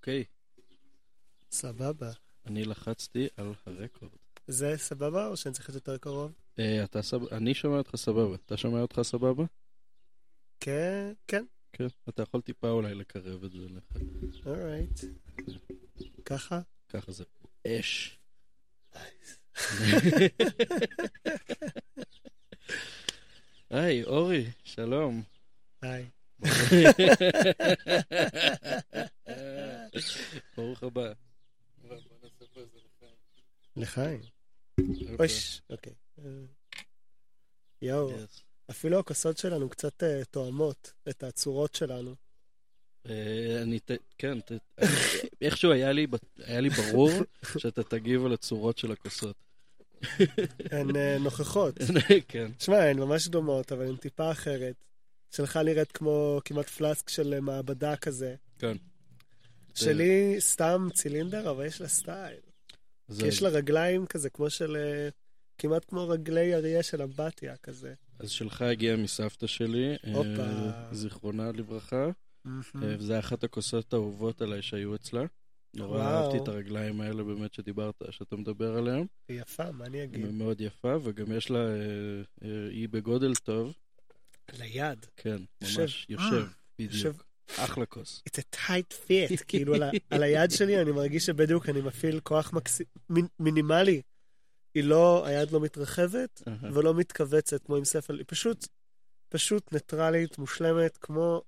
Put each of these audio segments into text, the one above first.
אוקיי, סבבה. אני לחצתי על הרקורד. זה סבבה או שאני צריך להיות יותר קרוב? אה, אתה סבבה? אני שומע אותך סבבה. אתה שומע אותך סבבה? כן, כן, כן. אתה יכול טיפה אולי לקרב את זה לך. אורייט. ככה? ככה זה אש. היי, אורי, שלום. היי. ברוך הבא. לחיים. אוש, אוקיי. יואו, Yes. אפילו הכוסות שלנו קצת אה, תואמות את הצורות שלנו. אה, אני, כן, איכשהו היה לי ברור שאתה תגיב על הצורות של הכוסות. הן אה, נוכחות. כן. שמע, הן ממש דומות, אבל הן טיפה אחרת. שלך נראית כמו כמעט פלאסק של אה, מעבדה כזה. כן. שלי סתם צילינדר, אבל יש לה סטייל. זה- כי יש לה רגליים כזה, כמו של... אה, כמעט כמו רגלי אריה של אמבטיה כזה. אז שלך הגיע מסבתא שלי, אה. זיכרונה לברכה, אה, היה אחת הכוסות האהובות עליי שהיו אצלה. נורא. אהבתי את הרגליים האלה באמת שדיברת, שאתה מדבר עליהם. היא יפה, מה אני אגיד? היא מאוד יפה, וגם יש לה, אה, היא בגודל טוב. ליד. כן. ממש יושב. בדיוק. אחלה כוס. It's a tight fit, כאילו על, ה- על היד שלי אני מרגיש שבדיוק אני מפעיל כוח מקסי... מינ... מינימלי. היא לא, היד לא מתרחבת אהה. ולא מתכווצת כמו עם ספל, היא פשוט, פשוט ניטרלית, מושלמת, כמו,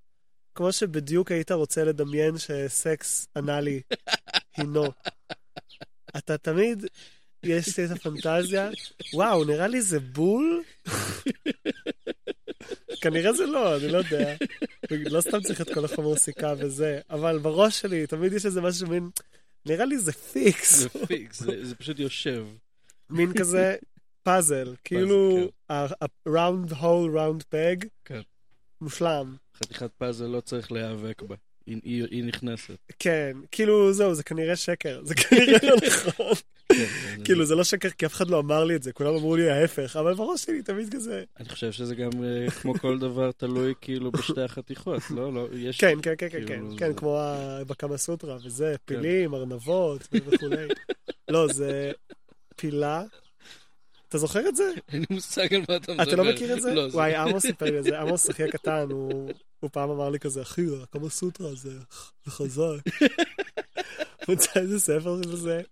כמו שבדיוק היית רוצה לדמיין שסקס אנאלי הינו. אתה תמיד, יש לי את הפנטזיה, וואו, נראה לי זה בול? כנראה זה לא, אני לא יודע. לא סתם צריך את כל החומר סיכה וזה, אבל בראש שלי תמיד יש איזה משהו מין, נראה לי זה פיקס. זה פיקס, זה זה פשוט יושב. מין כזה פאזל, כאילו ה-round hole round peg, כן. מושלם. חתיכת פאזל לא צריך להיאבק בה. היא- היא היא נכנסת. כן, כאילו זהו, זה כנראה שקר, זה כנראה לא נכון. כן, זה- כאילו זה לא שקר כי אף אחד לא אמר לי את זה, כולם אמרו לי ההפך, אבל בראש שלי תמיד כזה. אני חושב שזה גם אה, כמו כל דבר תלוי כאילו בשתי החתיכות, לא? לא, יש... כן, כן, כן, כן, כן, כאילו, כן, זה- כמו בקמה סוטרה וזה, פילים, ארנבות וכולי. לא, זה פילה. אתה זוכר את זה? אין לי מושג על מה אתה מדבר. אתה לא מכיר את זה? לא, וואי, עמוס סיפר לי את זה, עמוס אחי הקטן, הוא הוא פעם אמר לי כזה, אחי, הקמה סוטרה זה זה חזק. הוא מצא איזה ספר של זה,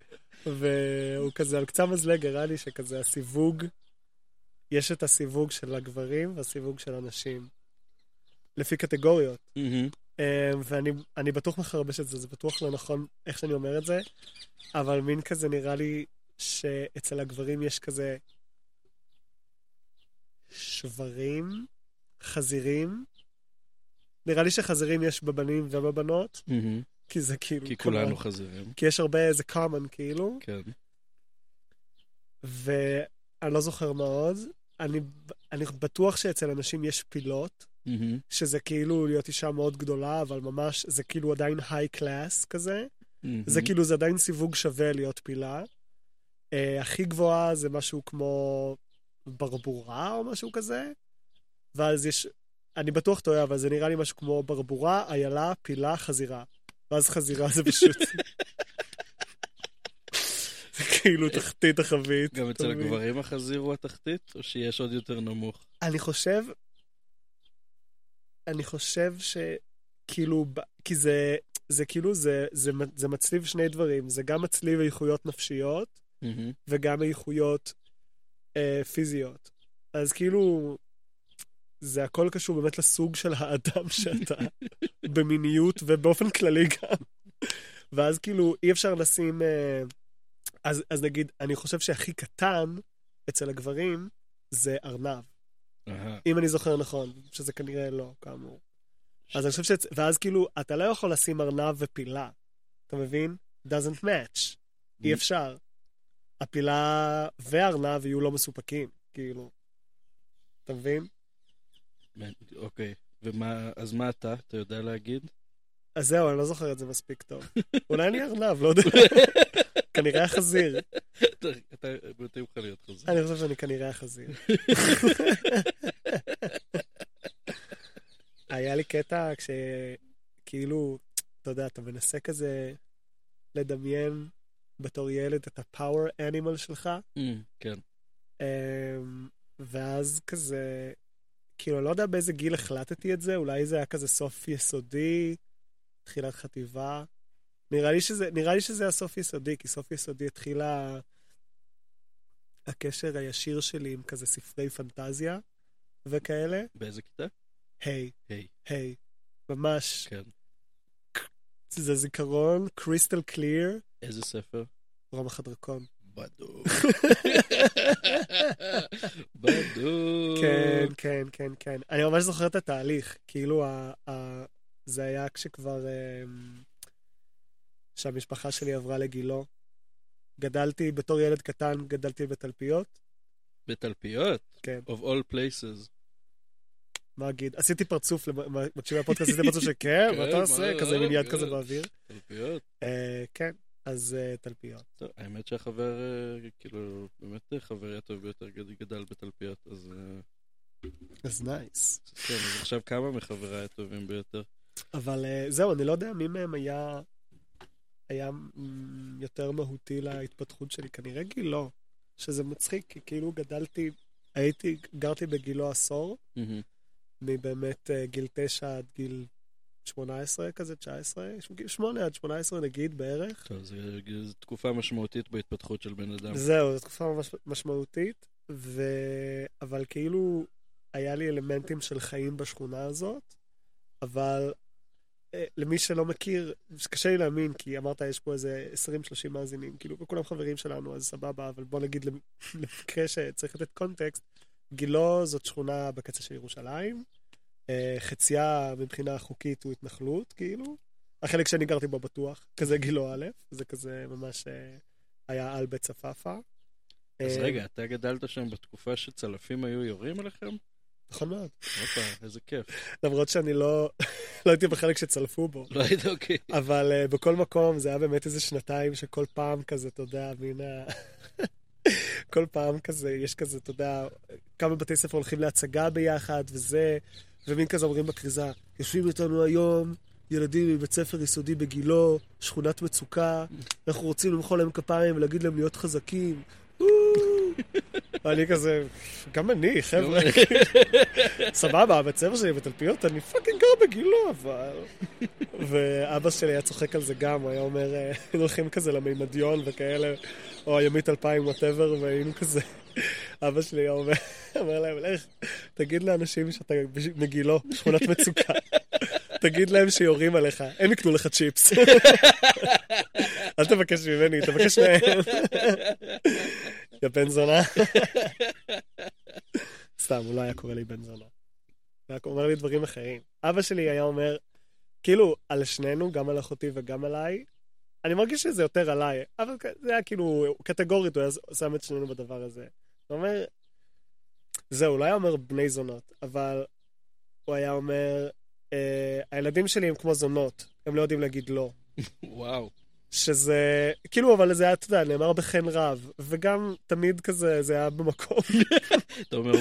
והוא כזה על קצה מזלג הראה לי שכזה הסיווג, יש את הסיווג של הגברים והסיווג של הנשים. לפי קטגוריות. אה, ואני אני בטוח מחרבש את זה, זה בטוח לא נכון איך שאני אומר את זה, אבל מין כזה נראה לי שאצל הגברים יש כזה שברים, חזירים. נראה לי שחזירים יש בבנים ובבנות, מהמם. כי זה כאילו... כי. כולנו חזירים. כי יש הרבה, זה common כאילו, כן. ואני לא זוכר מה עוד. אני, אני בטוח שאצל אנשים יש פילות, מהמם. שזה כאילו להיות אישה מאוד גדולה, אבל ממש, זה כאילו עדיין היי קלאס כזה. מהמם. זה כאילו, זה עדיין סיווג שווה להיות פילה. Uh, הכי גבוהה זה משהו כמו ברבורה או משהו כזה. ואז יש, אני בטוח טועה, אבל זה נראה לי משהו כמו ברבורה, איילה, פילה, חזירה. ואז חזירה זה פשוט... זה כאילו תחתית החבית. גם אצל? הגברים החזיר הוא התחתית, או שיש עוד יותר נמוך? אני חושב, אני חושב שכאילו, ב- כי זה, זה כאילו, זה, זה, זה מצליב שני דברים, זה גם מצליב איכויות נפשיות, מהמם. וגם איכויות אה, פיזיות. אז כאילו, זה הכל קשור באמת לסוג של האדם שאתה, במיניות ובאופן כללי גם. ואז כאילו, אי אפשר לשים... אה, אז, אז נגיד, אני חושב שהכי קטן אצל הגברים זה ארנב. אם אני זוכר נכון, שזה כנראה לא, כאמור. אז אני חושב ש... ואז כאילו, אתה לא יכול לשים ארנב ופילה, אתה מבין? doesn't match. אי אפשר. הפילה והארנב יהיו לא מסופקים, כאילו. אתה מבין? אוקיי. ומה, אז מה אתה? אתה יודע להגיד? אז זהו, אני לא זוכר את זה מספיק טוב. אולי אני ארנב, לא יודע. כנראה החזיר. אתה מתאים לך להיות חזיר. אני חושב שאני כנראה החזיר. היה לי קטע כשכאילו, אתה אתה יודע, אתה מנסה כזה לדמיין בתור ילד את הפאוור אנימל שלך, Mm, כן. אמ, ואז כזה, כאילו, לא יודע באיזה גיל החלטתי את זה, אולי זה היה כזה סוף יסודי, תחילת חטיבה. נראה לי שזה, נראה לי שזה היה סוף יסודי, כי סוף יסודי התחילה הקשר הישיר שלי עם כזה ספרי פנטזיה וכאלה. באיזה כיתה? היי, היי. היי, ממש, כן. זה זיכרון קריסטל קליר, איזה ספר? רומח הדרקון. בדוק. בדוק. כן, כן, כן, כן. אני ממש זוכר את התהליך. כאילו, ה, ה, זה היה כשכבר... אמ, שהמשפחה שלי עברה לגילו. גדלתי בתור ילד קטן, גדלתי בתלפיות. בתלפיות? כן. of all places. מה אגיד? עשיתי פרצוף, מקשיבי הפודקאסט, עשיתי פרצוף שכן, מה אתה כן, עושה? כזה מין יד כן. כזה באוויר. תלפיות? אה, כן, אז אה, תלפיות. טוב, האמת שהחבר, אה, כאילו, באמת אה, חברי הטוב ביותר גד- גדל בתלפיות, אז אז נייס. כן, אז עכשיו כמה מחבריי הטובים ביותר? אבל זהו, אני לא יודע מי מהם היה היה יותר מהותי להתפתחות שלי. כנראה גילו, שזה מצחיק, כי כאילו גדלתי, הייתי, גרתי בגילו עשור. מבאמת גיל 9 עד גיל 18 כזה, 19, גיל 8 עד 18 נגיד בערך. טוב, זו תקופה משמעותית בהתפתחות של בן אדם. זהו, זו תקופה ממש משמעותית, ו... אבל כאילו היה לי אלמנטים של חיים בשכונה הזאת, אבל אה, למי שלא מכיר, קשה לי להאמין, כי אמרת, יש פה איזה 20-30 מאזינים, כאילו, וכולם חברים שלנו, אז סבבה, אבל בוא נגיד למ- למקרה שצריך לתת קונטקסט, גילו זאת שכונה בקצה של ירושלים, אה, חציה מבחינה חוקית הוא התנחלות, כאילו, החלק שאני גרתי בו בטוח, כזה גילו א', זה כזה ממש אה, היה על בית צפאפא. אז אה, רגע, אתה גדלת שם בתקופה שצלפים היו יורים עליכם? נכון מאוד. הופה, איזה כיף. למרות שאני לא, לא הייתי בחלק שצלפו בו. לא היית אוקיי. אבל uh, בכל מקום זה היה באמת איזה שנתיים שכל פעם כזה, אתה יודע, מין ה... כל פעם כזה, יש כזה, אתה יודע, כמה בתי ספר הולכים להצגה ביחד וזה, ומין כזה אומרים בכריזה, יושבים איתנו היום ילדים מבית ספר יסודי בגילו, שכונת מצוקה, אנחנו רוצים למחוא להם כפיים ולהגיד להם להיות חזקים. ואני כזה, גם אני, חבר'ה, סבבה, הבית ספר שלי בתלפיות, אני fucking גר בגילו, אבל... ואבא שלי היה צוחק על זה גם, הוא היה אומר, אה, הולכים כזה למימדיון וכאלה, או הימית אלפיים, whatever, והיינו כזה... אבא שלי היה אומר, אומר להם, לך, תגיד לאנשים שאתה מגילו, שכונת מצוקה. תגיד להם שיורים עליך, הם יקנו לך צ'יפס. אל תבקש ממני, תבקש מהם. יא בן זונה. סתם, הוא לא היה קורא לי בן זונה. הוא היה אומר לי דברים אחרים. אבא שלי היה אומר, כאילו, על שנינו, גם על אחותי וגם עליי, אני מרגיש שזה יותר עליי, אבל זה היה כאילו, קטגורית, הוא היה שם את שנינו בדבר הזה. הוא אומר, זהו, לא היה אומר בני זונות, אבל הוא היה אומר, אה, הילדים שלי הם כמו זונות, הם לא יודעים להגיד לא. וואו. שזה, כאילו, אבל זה היה, אתה יודע, נאמר בחן רב, וגם תמיד כזה, זה היה במקום. אתה אומר,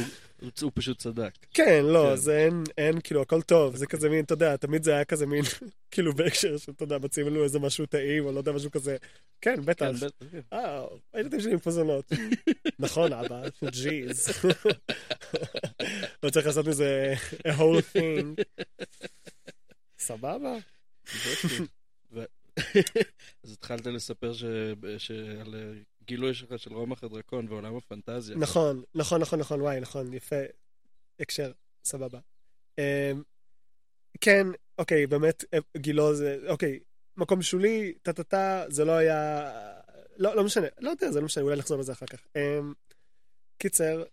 הוא- פשוט צדק. כן, לא, כן. זה אין, אין, כאילו, הכל טוב, זה כזה מין, אתה יודע, תמיד זה היה כזה מין, כאילו, בהקשר של, אתה יודע, מציעים לנו איזה משהו טעים, או לא יודע, משהו כזה, כן, בטח. כן, בטח, כן. אה, הילדים שלי עם פוזונות. נכון, אבא, ג'יז. לא צריך לעשות מזה a whole thing. סבבה. אז התחלת לספר ש- שעל אה, גילוי שלך של רומח הדרקון ועולם הפנטזיה. נכון, נכון, נכון, נכון, וואי, נכון, יפה. הקשר, סבבה. אמ, כן, אוקיי, באמת, אה, גילו זה, אוקיי, מקום שולי, טה-טה-טה, זה לא היה... לא, לא משנה, לא יודע, זה לא משנה, אולי נחזור לזה אחר כך. אמ, קיצר,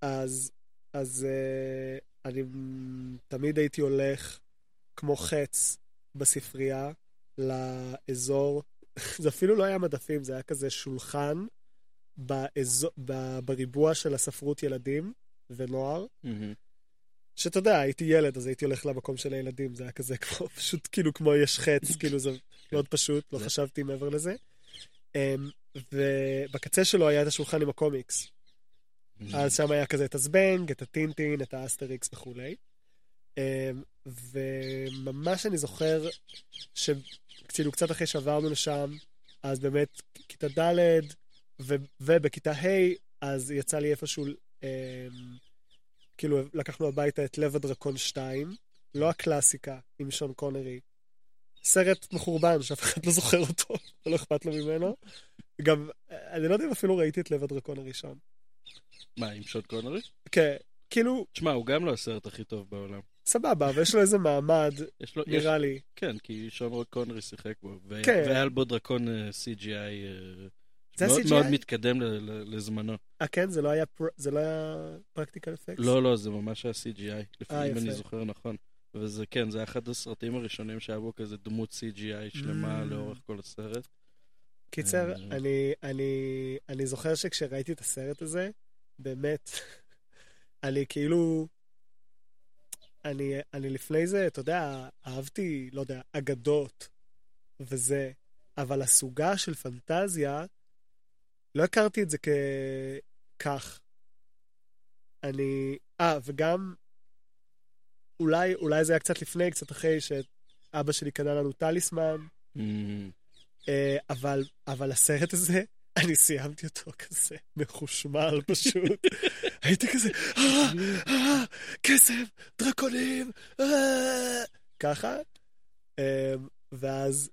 אז, אז אה, אני תמיד הייתי הולך כמו חץ בספרייה לאזור, זה אפילו לא היה מדפים, זה היה כזה שולחן באזור, ב, בריבוע של הספרות ילדים ונוער, מהמם. שאתה יודע, הייתי ילד, אז הייתי הולך למקום של הילדים, זה היה כזה כמו, פשוט כאילו כמו יש חץ, כאילו זה מאוד פשוט, לא חשבתי מעבר לזה. אמ, ובקצה שלו היה את השולחן עם הקומיקס. אז שם היה כזה את הזבנג, את הטינטין, את האסטריקס וכולי. אמ, וממש אני זוכר שכאילו קצת אחרי שעברנו לשם, אז באמת כיתה ד' ו- ובכיתה ה', אז יצא לי איפשהו, אמ, כאילו לקחנו הביתה את לב הדרקון 2, לא הקלאסיקה עם שון קונרי. סרט מחורבן שאף אחד לא זוכר אותו, ולא אכפת לו ממנו. גם, אני לא יודע אם אפילו ראיתי את לב הדרקון הראשון. מה, עם שון קונרי? כן, כאילו, תשמע, הוא גם לא הסרט הכי טוב בעולם. סבבה, אבל יש לו איזה מעמד, יש לו, יש, נראה לי. כן, כי שון קונרי שיחק בו. והיה- כן. והיה בו דרקון אה, CGI אה, זה מאוד CGI? מאוד מתקדם לזמנו. אה, כן? זה לא היה פר- זה לא היה פרקטיקל אפקס? לא, לא, זה ממש היה CGI, אה, לפעמים אני יפה. זוכר נכון. וזה כן, זה היה אחד הסרטים הראשונים שהיה בו כזה דמות CGI שלמה Mm. לאורך כל הסרט. קיצר, אה. אני, אני, אני זוכר שכשראיתי את הסרט הזה, באמת, אני כאילו... אני, אני לפני זה, אתה יודע, אהבתי, לא יודע, אגדות וזה, אבל הסוגה של פנטזיה, לא הכרתי את זה ככך. אני... אה, וגם, אולי, אולי זה היה קצת לפני, קצת אחרי שאבא שלי קנה לנו טליסמן, Mm, אה, אבל, אבל הסרט הזה, אני סיימתי אותו כזה מחושמל פשוט. הייתי כזה, אה, אה, קסם, דרקונים, אה, ככה. אה, ואז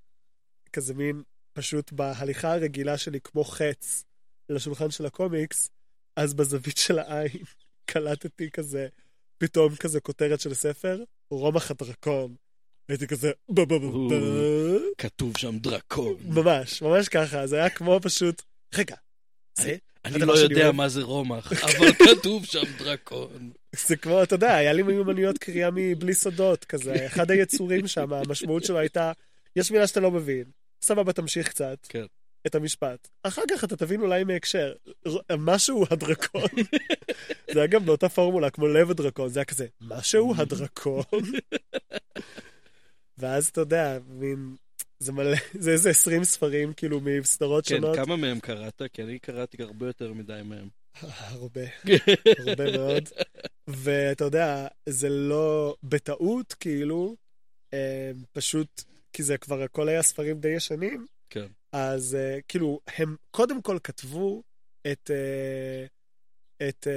כזה מין, פשוט בהליכה הרגילה שלי כמו חץ לשולחן של הקומיקס, אז בזווית של העין קלטתי כזה, פתאום כזה כותרת של ספר, רומח הדרקון. הייתי כזה. כתוב שם דרקון. ממש, ממש ככה, זה היה כמו פשוט, רגע, זה, אני לא יודע. מה זה רומח, אבל כתוב שם דרקון. זה כמו, אתה יודע, היה לי מיומנויות קריאה מבלי סודות, כזה, אחד היצורים שם, המשמעות שלו הייתה, יש מילה שאתה לא מבין, סבבה, תמשיך קצת, כן. את המשפט. אחר כך אתה תבין אולי מהקשר, משהו הדרקון. זה היה גם באותה פורמולה, כמו לב הדרקון, זה היה כזה, משהו הדרקון. ואז אתה יודע, מין, זה מלא, זה איזה 20 ספרים, כאילו, מסדרות כן, שונות. כמה מהם קראת? כי אני קראתי הרבה יותר מדי מהם. הרבה, הרבה מאוד. ואתה יודע, זה לא בטעות, כאילו, אה, פשוט, כי זה כבר הכל היה ספרים די ישנים, כן. אז אה, כאילו, הם קודם כל כתבו את, אה, את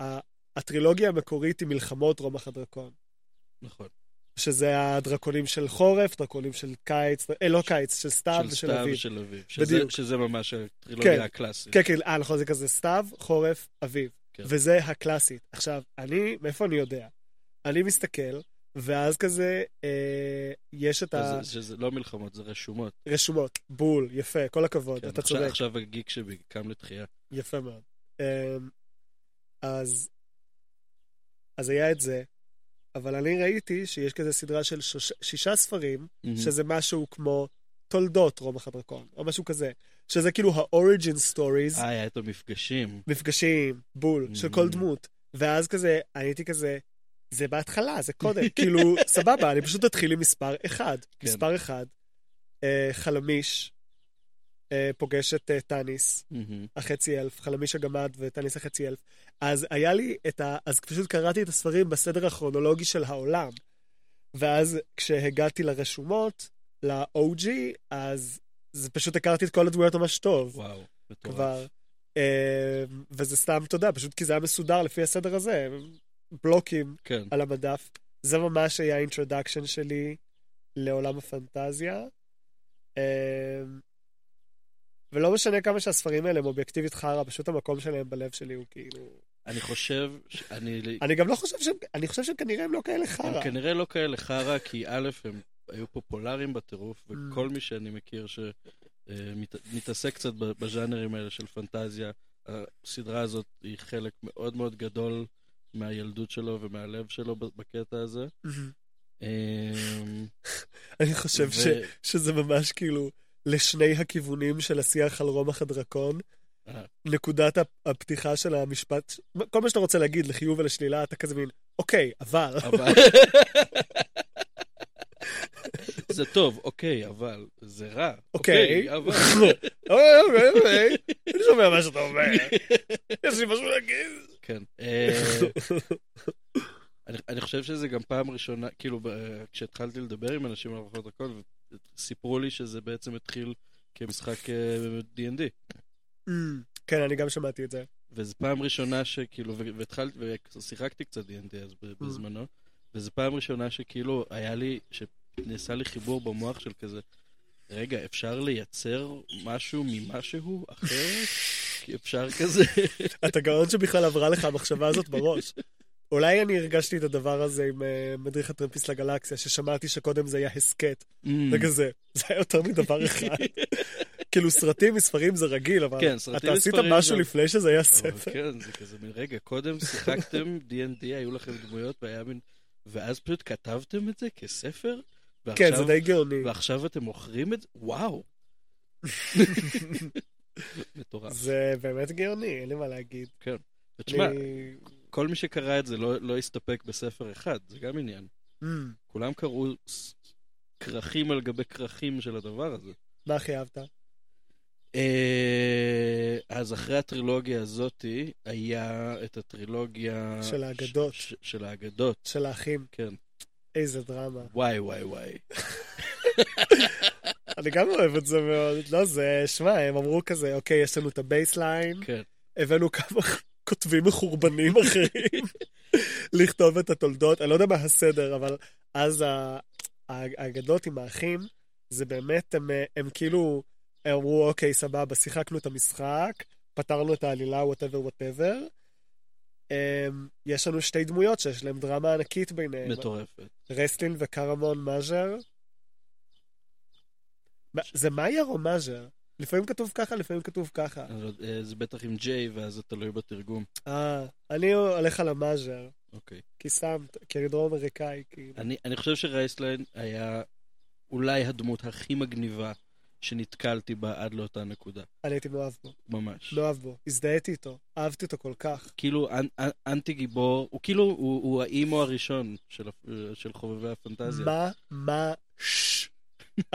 ה- הטרילוגיה המקורית עם מלחמות רומח הדרקון. נכון. שזה הדרקונים של חורף, דרקונים של קיץ, אה, לא קיץ, של סתיו של ושל סתיו אביב. ושל אביב. בדיוק. שזה ממש הטרילוגיה כן. הקלאסית. כן, כן, אה, נכון, זה כזה סתיו, חורף, אביב. כן. וזה הקלאסית. עכשיו, אני, מאיפה אני יודע? אני מסתכל, ואז כזה, אה, יש את שזה- שזה לא מלחמות, זה רשומות. הרשומות. בול, יפה, כל הכבוד, כן, אתה עכשיו- צודק. עכשיו הגיק שבי קם לתחייה. יפה מאוד. אה, אז, אז היה את זה, אבל אני ראיתי שיש כזה סדרה של שוש, שישה ספרים, שזה משהו כמו תולדות רומח הדרקון, או משהו כזה. שזה כאילו ה-origin stories. אה, היה את המפגשים. מפגשים, בול, של Mhm. כל דמות. ואז כזה, הייתי כזה, זה בהתחלה, זה קודם, כאילו, סבבה, אני פשוט אתחיל עם מספר אחד. כן. מספר אחד, אה, חלמיש פוגש את אה, טאניס, מהמם. החצי אלף, חלמיש הגמד וטאניס החצי אלף. אז היה לי את ה... אז פשוט קראתי את הספרים בסדר הכרונולוגי של העולם. ואז כשהגעתי לרשומות, ל-OG, אז זה פשוט הכרתי את כל הדמויות ממש טוב. וואו, מטורף. כבר. אה, וזה סתם, אתה יודע, פשוט כי זה היה מסודר לפי הסדר הזה, בלוקים כן. על המדף. זה ממש היה ה introduction שלי לעולם הפנטזיה. אה, ולא משנה כמה שהספרים האלה הם אובייקטיבית חרא, פשוט המקום שלהם בלב שלי הוא כאילו... אני חושב, ש- אני אני גם לא חושב שהם, אני חושב שכנראה הם לא כאלה הם חרא. כנראה לא כאלה חרא, כי א', הם היו פופולריים בטירוף, Mm. וכל מי שאני מכיר שמתעסק קצת ב- בז'אנרים האלה של פנטזיה, הסדרה הזאת היא חלק מאוד מאוד גדול מהילדות שלו ומהלב שלו בקטע הזה. מהמם. אמ, אני חושב ש- ו- שזה ממש כאילו לשני הכיוונים של השיח על רומח הדרקון. אה. נקודת הפ- הפתיחה של המשפט, כל מה שאתה רוצה להגיד לחיוב ולשלילה, אתה כזה מין, אוקיי, אבל... אבל... זה טוב, אוקיי, אבל זה רע. אוקיי. אבל... אוקיי, אוקיי, אוקיי, אני שומע מה שאתה אומר, יש לי משהו להגיד. כן. אה, אני, חושב שזה גם פעם ראשונה, כאילו, כשהתחלתי לדבר עם אנשים על מערכות הכל, סיפרו לי שזה בעצם התחיל כמשחק אה, D&D. Mm, כן, אני גם שמעתי את זה. וזו פעם ראשונה שכאילו, והתחלתי, ושיחקתי קצת D&D אז ב- בזמנו, וזו פעם ראשונה שכאילו היה לי, שנעשה לי חיבור במוח של כזה, רגע, אפשר לייצר משהו ממשהו אחר? כי אפשר כזה... אתה גאון שבכלל עברה לך המחשבה הזאת בראש. אולי אני הרגשתי את הדבר הזה עם אה, מדריך הטרמפיסט לגלקסיה, ששמעתי שקודם זה היה הסכת. Mm. וכזה, זה היה יותר מדבר אחד. כאילו סרטים מספרים זה רגיל, אבל כן, אתה עשית משהו זה- לפני שזה היה ספר. כן, זה כזה מין, רגע, קודם שיחקתם D&D, היו לכם דמויות, והיה מין... ואז פשוט כתבתם את זה כספר? כן, זה די גאוני. ועכשיו אתם מוכרים את זה? וואו. מטורף. זה באמת גאוני, אין לי מה להגיד. ותשמע, אני- כל מי שקרא את זה לא לא הסתפק בספר אחד, זה גם עניין. Mm, כולם קראו כרכים על גבי כרכים של הדבר הזה. מה הכי אהבת? אה, אז אחרי הטרילוגיה הזאתי, היה את הטרילוגיה... של האגדות. ש- של האגדות, של האחים, כן. איזה דרמה. וואי וואי וואי. אני גם אוהב את זה מאוד. לא, זה, שמע, הם אמרו כזה, אוקיי, יש לנו את ה baseline, כן. הבאנו כמה כותבים מחורבנים אחרים לכתוב את התולדות. אני לא יודע מה הסדר, אבל אז האגדות עם האחים, זה באמת, הם, הם כאילו, הם אמרו, אוקיי, סבבה, שיחקנו את המשחק, פתרנו את העלילה, whatever whatever. יש לנו שתי דמויות שיש להם דרמה ענקית ביניהם. מטורפת. רסלין וקרמון מאז'ר. זה מאייר או מאז'ר? לפעמים כתוב ככה, לפעמים כתוב ככה. אה, זה בטח עם J, ואז זה תלוי בתרגום. אה, אני הולך על המאז'ר, אוקיי. כי שמת, כי אני דרום אמריקאי, כאילו. אני, חושב שרייסליין היה אולי הדמות הכי מגניבה שנתקלתי בה עד לאותה נקודה. אני הייתי מאוהב בו, ממש. מאוהב בו, הזדהיתי איתו, אהבתי אותו כל כך. כאילו אנ, אנ, אנטי גיבור, הוא כאילו, הוא, האימו הראשון של חובבי הפנטזיה. מה, מה, ש...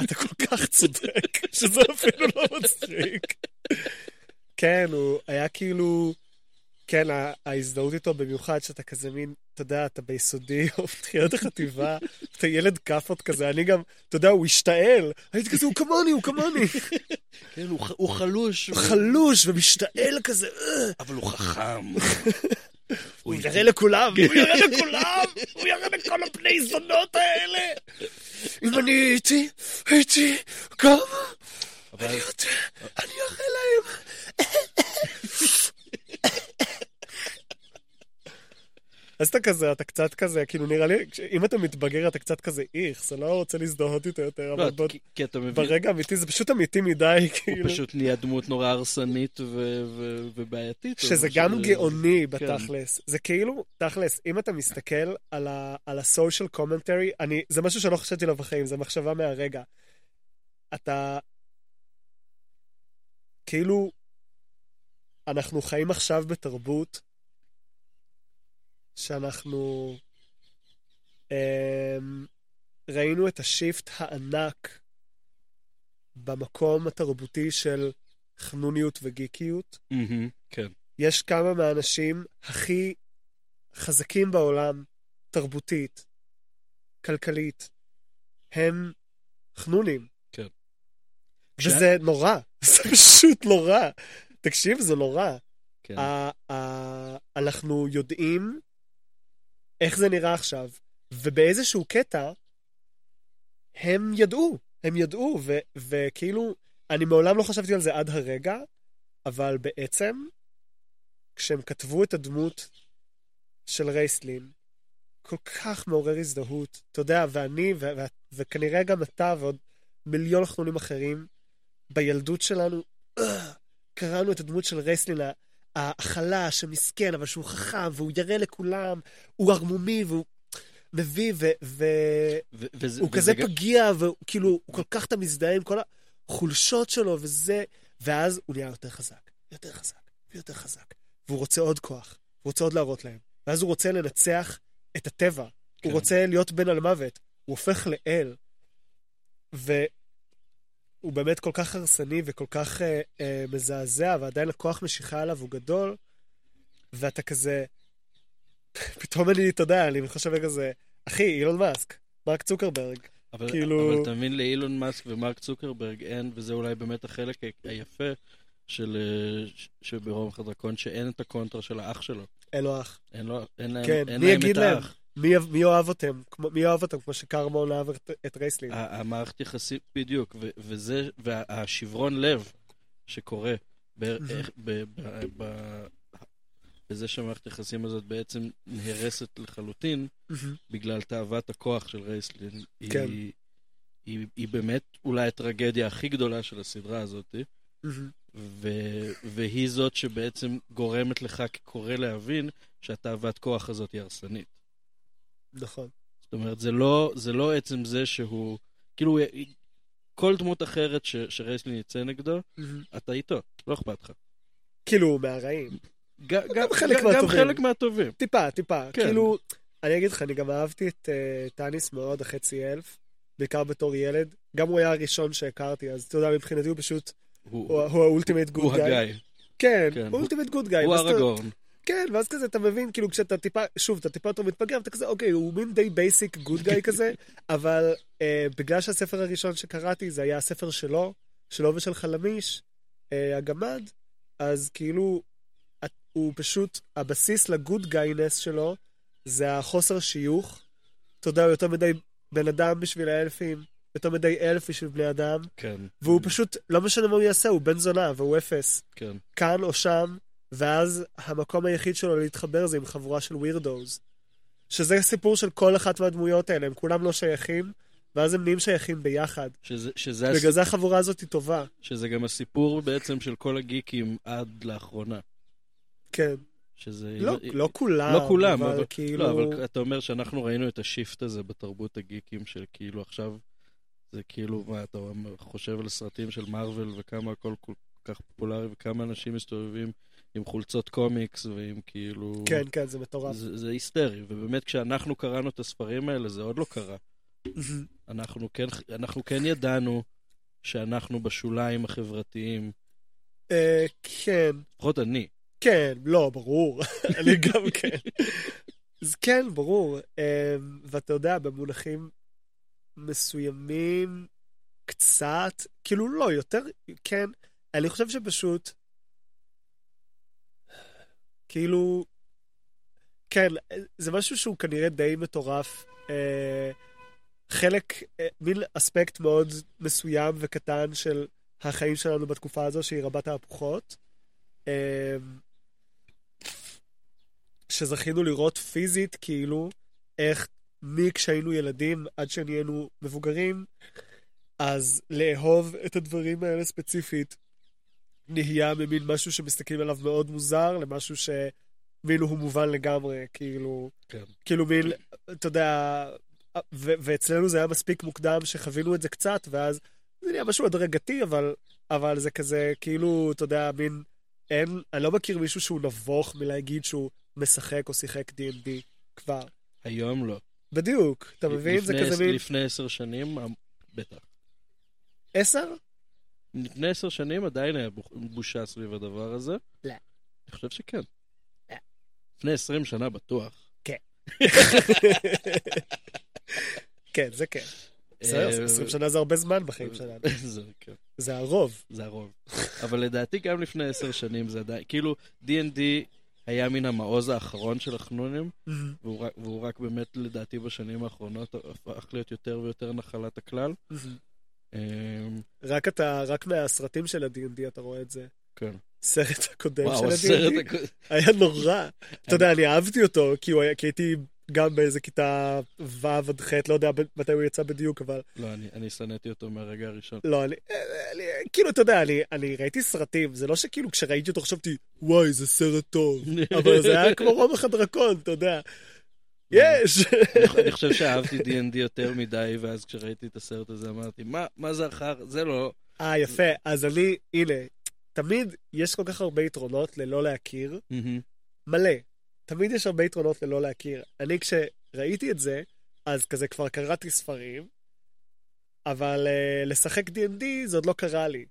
אתה כל כך צודק, שזה אפילו לא מצחיק. כן, הוא היה כאילו, כן, ההזדהות איתו במיוחד שאתה כזה מין, אתה יודע, אתה ביסודי או בתחילת החטיבה, אתה ילד כאפות כזה, אני גם, אתה יודע, הוא השתעל, הייתי כזה, הוא כמוני, הוא כמוני. כן, הוא, חלוש. הוא חלוש ומשתעל כזה, "אה." אבל הוא חכם. הוא יראה לכולם, הוא יראה לכולם, הוא יראה לכל הבני זונות האלה. אם אני הייתי, הייתי גם, אני יודע, אני אראה להם. אז אתה כזה, אתה קצת כזה, כאילו נראה לי, אם אתה מתבגר אתה קצת כזה איכס, אני לא רוצה להזדהות איתו יותר, לא, אבל בוא- כי, אתה מבין, ברגע האמיתי זה פשוט אמיתי מדי, הוא כאילו. פשוט נהיה דמות נורא הרסנית ובעייתית. שזה גם גאוני כן. בתכלס. זה כאילו, תכלס, אם אתה מסתכל על ה- על ה-social commentary, אני, זה משהו שלא חשבתי עליו בחיים, זה מחשבה מהרגע. אתה... כאילו, אנחנו חיים עכשיו בתרבות שאנחנו אמ, ראינו את השיפט הענק במקום התרבותי של חנוניות וגיקיות. מהמם, כן. יש כמה מהאנשים הכי חזקים בעולם, תרבותית, כלכלית, הם חנונים. כן. וזה נורא, זה פשוט נורא. תקשיב, זה נורא. כן. ה- ה- אנחנו יודעים איך זה נראה עכשיו, ובאיזשהו קטע, הם ידעו, הם ידעו, ו- וכאילו, אני מעולם לא חשבתי על זה עד הרגע, אבל בעצם, כשהם כתבו את הדמות של רייסלין, כל כך מעורר הזדהות. אתה יודע, ואני, ו- ו- וכנראה גם אתה ועוד מיליון חנונים אחרים, בילדות שלנו, אה, קראנו את הדמות של רייסלין החלש, המסכן, אבל שהוא חכם, והוא יראה לכולם, הוא ערמומי, והוא מביא, ו- ו- ו- וזה- הוא וזה כזה גם- פגיע, וכאילו, הוא כל כך אתה מזדהה עם כל החולשות שלו, וזה... ואז הוא נהיה יותר חזק, יותר חזק, ויותר חזק. והוא רוצה עוד כוח, הוא רוצה עוד להראות להם. ואז הוא רוצה לנצח את הטבע. כן. הוא רוצה להיות בן על מוות. הוא הופך לאל. והוא באמת כל כך הרסני וכל כך אה, אה, מזעזע, ועדיין הכוח משיכה עליו הוא גדול, ואתה כזה... פתאום אני, אתה יודע, אני חושב כזה, אחי, אילון מאסק, מרק צוקרברג. אבל, כאילו- אבל מבין, לאילון מאסק ומרק צוקרברג אין, וזה אולי באמת החלק היפה של, אה, ש- שברומח הדרקון, שאין את הקונטרה של האח שלו. אין לו אח. אין, לו, אין כן, אין להם את? האח. מי, מי אוהב אותם? כמו, מי אוהב אותם? כמו שקרמון אהב את, את רייסלין. המערכת יחסים, בדיוק, ו- וזה, והשברון לב שקורה ב- ב- ב- ב- בזה שהמערכת היחסים הזאת בעצם נהרסת לחלוטין. בגלל תאוות הכוח של רייסלין, כן. היא, היא, היא באמת אולי הטרגדיה הכי גדולה של הסדרה הזאת. ו, והיא זאת שבעצם גורמת לך כקורא להבין שהתאוות כוח הזאת היא הרסנית. נכון. זאת אומרת, זה לא, זה לא עצם זה שהוא, כאילו, כל דמות אחרת ש, שרייסלין יצא נגדו. אתה איתו, לא אכפת לך. כאילו, מהרעים. ג- גם חלק גם מהטובים. חלק מהטובים. טיפה, טיפה. כן. כאילו, אני אגיד לך, אני גם אהבתי את אה, טאניס מאוד, החצי אלף, בעיקר בתור ילד. גם הוא היה הראשון שהכרתי, אז אתה יודע, מבחינתי הוא פשוט, הוא, הוא הוא ה ultimate הוא good guy. כן. הוא ultimate good guy. הוא אראגורן. כן, ואז כזה אתה מבין, כאילו כשאתה טיפה, שוב, אתה טיפה יותר מתבגר, אתה כזה, אוקיי, הוא מין די basic good guy כזה, אבל אה, בגלל שהספר הראשון שקראתי זה היה הספר שלו, שלו ושל חלמיש, אה, הגמד, אז כאילו, הוא פשוט, הבסיס לגוד גיינס שלו, זה החוסר שיוך. אתה יודע, הוא יותר מדי בן אדם בשביל האלפים, יותר מדי אלף בשביל בני אדם, כן, והוא פשוט, לא משנה מה הוא יעשה, הוא בן זונה והוא אפס. כן. כאן או שם, ואז המקום היחיד שלו להתחבר זה עם חבורה של ווירדוז. שזה סיפור של כל אחת מהדמויות האלה, הם כולם לא שייכים, ואז הם נהיים שייכים ביחד. שזה, שזה, הס... בגלל זה החבורה הזאת היא טובה. שזה גם הסיפור בעצם של כל הגיקים עד לאחרונה. כן. שזה... לא, לא כולם, לא כולם, אבל, אבל- כאילו... לא, אבל אתה אומר שאנחנו ראינו את השיפט הזה בתרבות הגיקים של כאילו עכשיו, זה כאילו, מה, אתה חושב על סרטים של מארוול וכמה הכל כל כך פופולרי וכמה אנשים מסתובבים עם חולצות קומיקס ועם כאילו... כן, כן, זה מטורף. זה, זה היסטרי, ובאמת כשאנחנו קראנו את הספרים האלה זה עוד לא קרה. אנחנו כן, אנחנו כן ידענו שאנחנו בשוליים החברתיים, אה, כן, לפחות אני. כן, לא, ברור. אני גם כן. אז כן, ברור. אה, ואתה יודע, במונחים מסוימים, קצת, כאילו לא, יותר, כן. אני חושב שפשוט, כאילו, כן, זה משהו שהוא כנראה די מטורף. אה, חלק, אה, מין אספקט מאוד מסוים וקטן של החיים שלנו בתקופה הזו, שהיא רבת תהפוכות. אה, שזכינו לראות פיזית, כאילו, איך מכשהיינו ילדים עד שנהיינו מבוגרים, אז לאהוב את הדברים האלה ספציפית נהיה ממין משהו שמסתכלים עליו מאוד מוזר, למשהו שמין הוא מובן לגמרי, כאילו, כן. כאילו מין, אתה יודע, ו- ואצלנו זה היה מספיק מוקדם שחווינו את זה קצת, ואז זה נהיה משהו הדרגתי, אבל, אבל זה כזה, כאילו, אתה יודע, מין, אין, אני לא מכיר מישהו שהוא נבוך מלהגיד שהוא משחק או שיחק D&D כבר. היום לא. בדיוק, אתה מבין? זה לפני- כזה מין לפני עשר שנים, בטח. עשר? לפני עשר שנים עדיין היה בושה סביב הדבר הזה. לא. אני חושב שכן. לא. לפני עשרים שנה בטוח. כן, זה כן. אה, בסדר, 20 שנה זה הרבה זמן בחיים שלנו. זה, כן, זה הרוב. זה הרוב. אבל לדעתי גם לפני עשר שנים זה עדיין, כאילו D&D היה מן המעוז האחרון של החנונים, רק, והוא רק באמת לדעתי בשנים האחרונות הפך להיות יותר ויותר נחלת הכלל. אמ, רק אתה, רק מהסרטים של ה-D&D אתה רואה את זה. כן. סרט הקודם וואו, של ה-D&D הכ- היה נורא. אתה יודע, אני אהבתי אותו, כי הוא היה- כי הייתי גם באיזה כיתה ו' עד ח', לא יודע מתי הוא יצא בדיוק, אבל לא, אני- אני שנאתי אותו מהרגע הראשון. לא, אני, אני כאילו, אתה יודע, אני, אני ראיתי סרטים, זה לא שכאילו כשראיתי אותו חשבתי, וואי, זה סרט טוב, אבל זה היה כמו רומח הדרקון, אתה יודע. יש! אני- חושב שאהבתי D&D יותר מדי, ואז כשראיתי את הסרט הזה אמרתי, מה, מה זה אחר? זה לא... אה, יפה, אז אני, הנה, תמיד יש כל כך הרבה יתרונות ללא להכיר. מלא. תמיד יש הרבה יתרונות ללא להכיר. אני כשראיתי את זה, אז כזה כבר קראתי ספרים, אבל uh, לשחק D&D זה עוד לא קרה לי.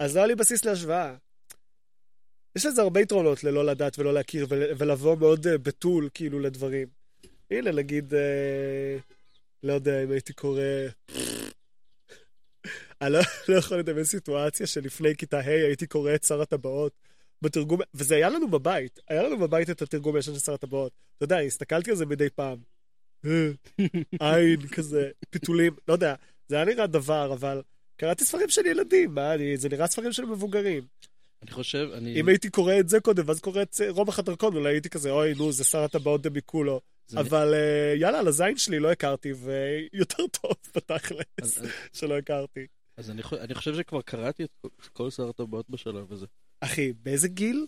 אז לא היה לי בסיס להשוואה. יש לזה הרבה יתרונות ללא לדעת ולא להכיר ול- ולבוא מאוד אה, בתול כאילו לדברים. הנה, נגיד, אה, לא יודע אם הייתי קורא... אני לא, לא יכול לדמיין סיטואציה שלפני כיתה ה' הייתי קורא את שר הטבעות בתרגום, וזה היה לנו בבית, היה לנו בבית את התרגום הישן של שר הטבעות. אתה יודע, הסתכלתי על זה מדי פעם. אה, עין כזה, פיתולים, לא יודע, זה היה נראה דבר, אבל קראתי ספרים של ילדים, מה, אני, זה נראה ספרים של מבוגרים. אני חושב, אני... אם הייתי קורא את זה קודם, ואז קורא את רומח הדרקון, אולי הייתי כזה, אוי, נו, זה שר הטבעות דמיקולו. אבל אה, יאללה, על הזין שלי לא הכרתי, ויותר טוב בתכלס, שלא הכרתי. אז אני אני חושב שכבר קראתי את כל- שר הטבעות בשלב הזה. אחי, באיזה גיל?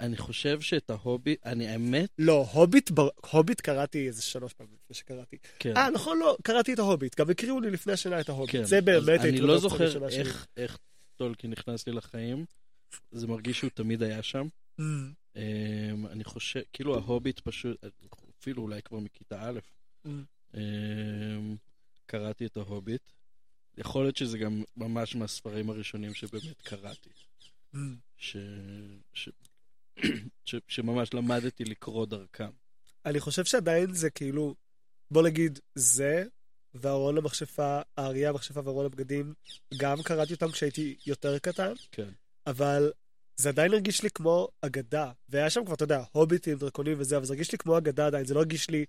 אני חושב שאת ההובי, אני האמת, לא, הוביט, בר- הוביט קראתי איזה שלוש פעמים לפני שקראתי. כן. אה, נכון, לא, קראתי את ההוביט. גם הקריאו לי לפני השנה את ההוביט. כן. זה באמת אני לא זוכר. איך- איך טולקין נכנס לי לחיים. זה מרגיש שהוא תמיד היה שם. Mm. אמ, אני חושב, כאילו ההוביט פשוט, אפילו אולי כבר מכיתה א', Mm. אמ, קראתי את ההוביט. יכול להיות שזה גם ממש מהספרים הראשונים שבאמת קראתי. Mm. ש... ש... ש... שממש למדתי לקרוא דרכם. אני חושב שעדיין זה כאילו, בוא נגיד, זה וארון המכשפה, האריה, המכשפה וארון הבגדים, גם קראתי אותם כשהייתי יותר קטן, כן. אבל זה עדיין הרגיש לי כמו אגדה. והיה שם כבר, אתה יודע, הוביטים, דרקונים וזה, אבל זה הרגיש לי כמו אגדה עדיין, זה לא הרגיש לי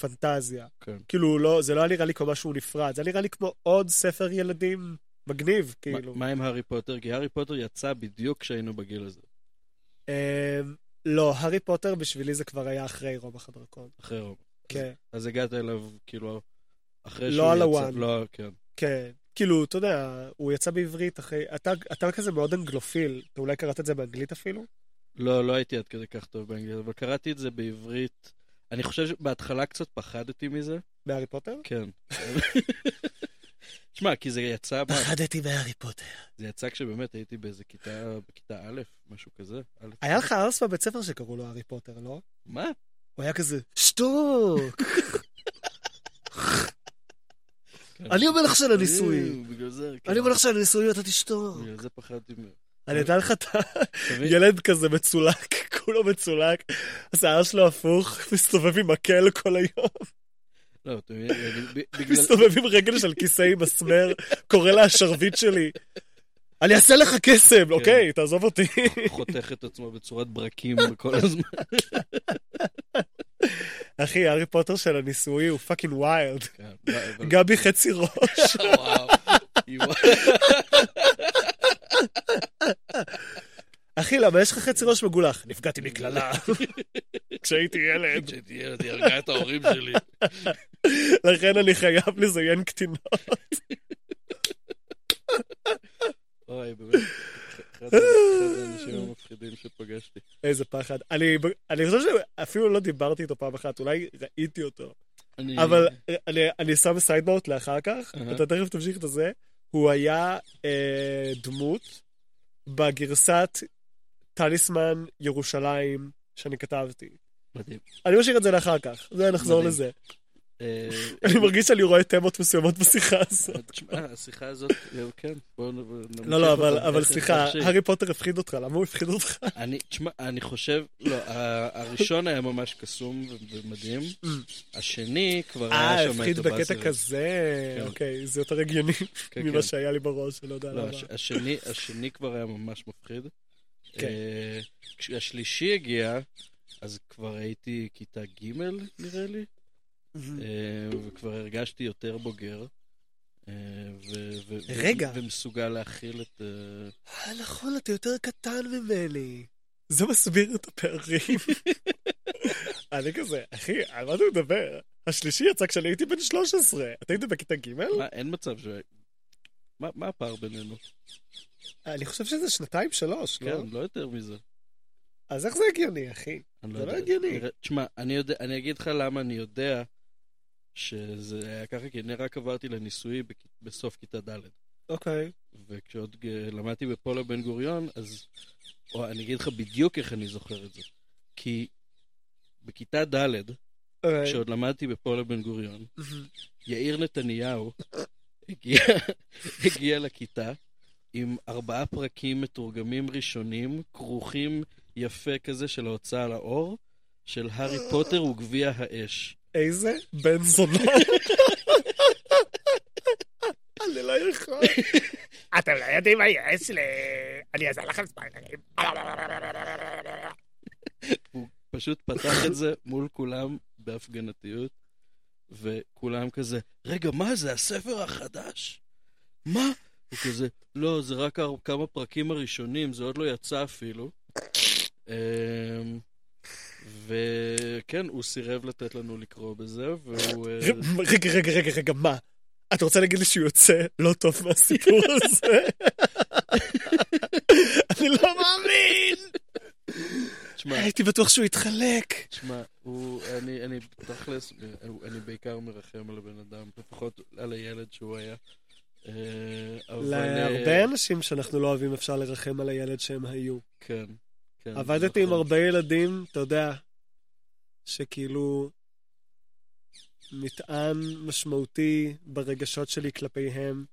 פנטזיה. כן. כאילו, לא, זה לא היה נראה לי כמו משהו נפרד, זה היה נראה לי כמו עוד ספר ילדים מגניב, כאילו. מה, מה עם הארי פוטר? כי הארי פוטר יצא בדיוק כשהיינו בגיל הזה, אמ, לא, הארי פוטר בשבילי זה כבר היה אחרי רומח הדרקון. אחרי רוב. כן, אז הגעת אליו, כאילו, אחרי לא שהוא על יצא. הוואן. לא, כן. כן. כאילו, אתה יודע, הוא יצא בעברית אחרי... אתה, אתה כזה מאוד אנגלופיל, אתה אולי קראת את זה באנגלית אפילו? לא, לא הייתי עד כדי כך טוב באנגלית, אבל קראתי את זה בעברית. אני חושב שבהתחלה קצת פחדתי מזה. בהארי פוטר? כן. שמע, כי זה יצא, פחדתי בהארי פוטר. זה יצא כשבאמת הייתי באיזה כיתה, בכיתה א', משהו כזה. היה לך ארס בבית ספר שקראו לו הארי פוטר, לא? מה? הוא היה כזה, שתוק! כן. אני אומר לך שעל הניסוי. אה, כן. אני אומר לך שעל הניסוי ואתה תשתוק. בגלל זה פחדתי ממנו. אני אתן לך את? הילד כזה מצולק, כולו מצולק, השיער שלו הפוך, מסתובב עם מקל כל היום, לא, אתה מבין? מסתובב עם רגל של כיסא עם מסמר, קורא לה השרביט שלי. אני אעשה לך קסם, אוקיי, תעזוב אותי. חותך את עצמו בצורת ברקים כל הזמן. אחי, הארי פוטר של הניסוי הוא fucking wild. כן, גבי חצי ראש. אחי, למה יש לך חצי ראש מגולח? נפגעתי מקללה. כשהייתי ילד, כשהייתי ילד, היא הרגה את ההורים שלי. לכן אני חייב לזיין קטינות. אוי, באמת. אחד האנשים המפחידים שפגשתי. איזה פחד. אני אני חושב שאפילו לא דיברתי איתו פעם אחת, אולי ראיתי אותו. אני- אבל אני, אני שם סיידנוט לאחר כך, אהה. אתה תכף תמשיך את הזה. הוא היה אה, דמות בגרסת טליסמן ירושלים שאני כתבתי. מדהים. אני משאיר את זה לאחר כך, זה נחזור מדהים. לזה. אה, אני מרגיש שאני רואה תמות מסוימות בשיחה הזאת. תשמע, השיחה הזאת, אה, כן, בואו נמשיך לא, לא, אבל, סליחה. הארי פוטר הפחיד אותך, למה הוא הפחיד אותך? אני, תשמע, אני חושב, לא, הראשון היה ממש קסום ומדהים. השני כבר אה, היה שם הפחיד את בקטע הבאסר. כזה, כן. אוקיי, זה יותר הגיוני כן, ממה כן. שהיה לי בראש, לא יודע לא, למה. הש- השני, השני כבר היה ממש מפחיד. אה, כשהשלישי הגיע, אז כבר הייתי כיתה ג' נראה לי. אה, וכבר הרגשתי יותר בוגר. אה, רגע. ומסוגל להכיל את... אה, אה, נכון, אתה יותר קטן ממני. זה מסביר את הפערים. אני כזה, אחי, על מה אתה מדבר? השלישי יצא כשאני הייתי בן 13. אתה היית בכיתה ג'? מה, אין מצב ש... מה, מה הפער בינינו? אני חושב שזה שנתיים, שלוש, לא? כן, לא יותר מזה. אז איך זה הגיוני, אחי? אני זה יודע. לא הגיוני. תשמע, אני, יודע, אני אגיד לך למה אני יודע שזה היה ככה, כי אני רק עברתי לניסויי בכ- בסוף כיתה ד'. אוקיי. וכשעוד ג- למדתי בפולו בן גוריון, אז... או אני אגיד לך בדיוק איך אני זוכר את זה. כי בכיתה ד', אוקיי. כשעוד למדתי בפולו בן גוריון. יאיר נתניהו הגיע, הגיע לכיתה, עם ארבעה פרקים מתורגמים ראשונים, כרוכים יפה כזה של ההוצאה לאור, של הארי פוטר וגביע האש. איזה בן זונה. אני לא יכול. אתם לא יודעים מה יש לי. אני אעזור לכם ספיילרים. הוא פשוט פתח את זה מול כולם בהפגנתיות, וכולם כזה, רגע, מה זה, הספר החדש? מה? הוא כזה, לא, זה רק כמה פרקים הראשונים, זה עוד לא יצא אפילו. וכן, הוא סירב לתת לנו לקרוא בזה, והוא... אה, רגע, רגע, רגע, רגע, מה? אתה רוצה להגיד לי שהוא יוצא לא טוב מהסיפור הזה? אני לא מאמין! תשמע, הייתי בטוח שהוא יתחלק. תשמע, הוא, אני, אני, תכלס, אני בעיקר מרחם על הבן אדם, לפחות על הילד שהוא היה. אה. אה, להרבה אנשים שאנחנו לא אוהבים אפשר לרחם על הילד שהם היו. כן, כן. עבדתי עם נכון. הרבה ילדים, אתה יודע, שכאילו מטען משמעותי ברגשות שלי כלפיהם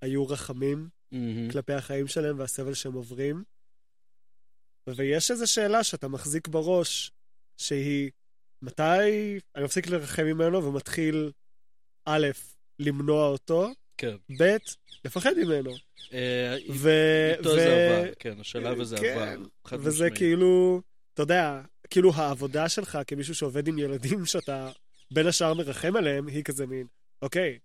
היו רחמים מהמם. כלפי החיים שלהם והסבל שהם עוברים. ויש איזו שאלה שאתה מחזיק בראש, שהיא, מתי אני מפסיק לרחם ממנו ומתחיל, א', למנוע אותו, כן. ב', לפחד ממנו. אה, ו... איתו ו- זה עבר, כן, השלב הזה כן, עבר. וזה. כאילו, אתה יודע, כאילו העבודה שלך כמישהו שעובד עם ילדים שאתה בין השאר מרחם עליהם, היא כזה מין, אוקיי,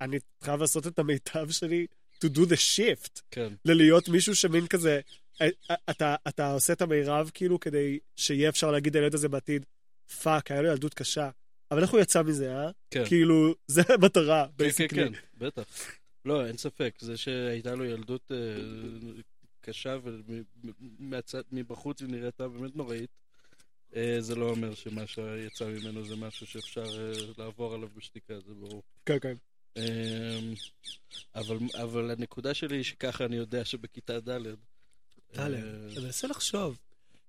אני חייב לעשות את המיטב שלי to do the shift, כן, ללהיות מישהו שמין כזה, אה, אה, אתה, אתה עושה את המירב כאילו כדי שיהיה אפשר להגיד לילד הזה בעתיד, fuck, היה לו ילדות קשה. אבל איך הוא יצא מזה, אה? כן. כאילו, זה המטרה, כן, כן, basically. כן, בטח. לא, אין ספק. זה שהייתה לו ילדות אה, קשה ומבחוץ היא נראתה באמת נוראית, אה, זה לא אומר שמה שיצא ממנו זה משהו שאפשר אה, לעבור עליו בשתיקה, זה ברור. כן, כן. אמ, אבל, אבל הנקודה שלי היא שככה אני יודע שבכיתה ד' ד', אה, אני מנסה לחשוב.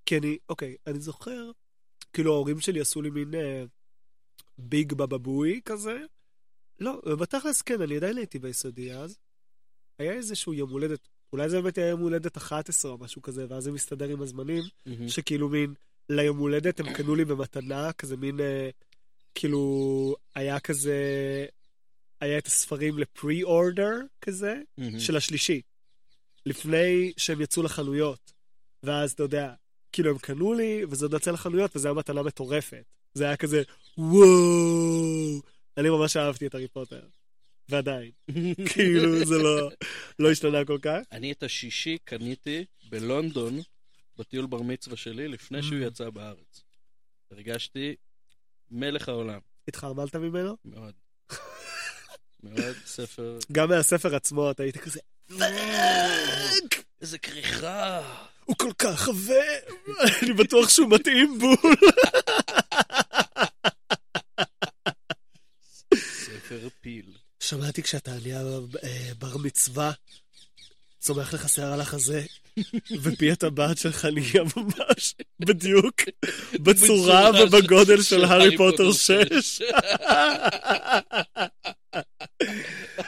כי אני, אוקיי, אני זוכר, כאילו ההורים שלי עשו לי מין אה, ביג בבבוי כזה. לא, בתכלס כן, אני עדיין הייתי ביסודי אז. היה איזשהו יום הולדת, אולי זה באמת היה יום הולדת 11 או משהו כזה, ואז זה מסתדר עם הזמנים, מהמם. שכאילו מין, ליום הולדת הם קנו לי במתנה, כזה מין, אה, כאילו, היה כזה, היה את הספרים לפרי-אורדר כזה, מהמם. של השלישי, לפני שהם יצאו לחנויות. ואז, אתה יודע, כאילו הם קנו לי, וזה עוד יצא לחנויות, וזו הייתה מתנה מטורפת. זה היה כזה, וואו, אני ממש אהבתי את הארי פוטר. ועדיין, כאילו, זה לא, לא השתנה כל כך. אני את השישי קניתי בלונדון, בטיול בר מצווה שלי, לפני שהוא Mm. יצא בארץ. הרגשתי מלך העולם, התחרמלת ממנו? מאוד. מאוד ספר, גם מהספר עצמו אתה היית כזה, fuck! איזה כריכה. הוא כל כך עבה, אני בטוח שהוא מתאים בול. פיל. שמעתי כשאתה נהיה אה, בר מצווה, צומח לך שיער על החזה, ופי הטבעת שלך נהיה ממש בדיוק בצורה ובגודל של- הארי פוטר פוטר 6.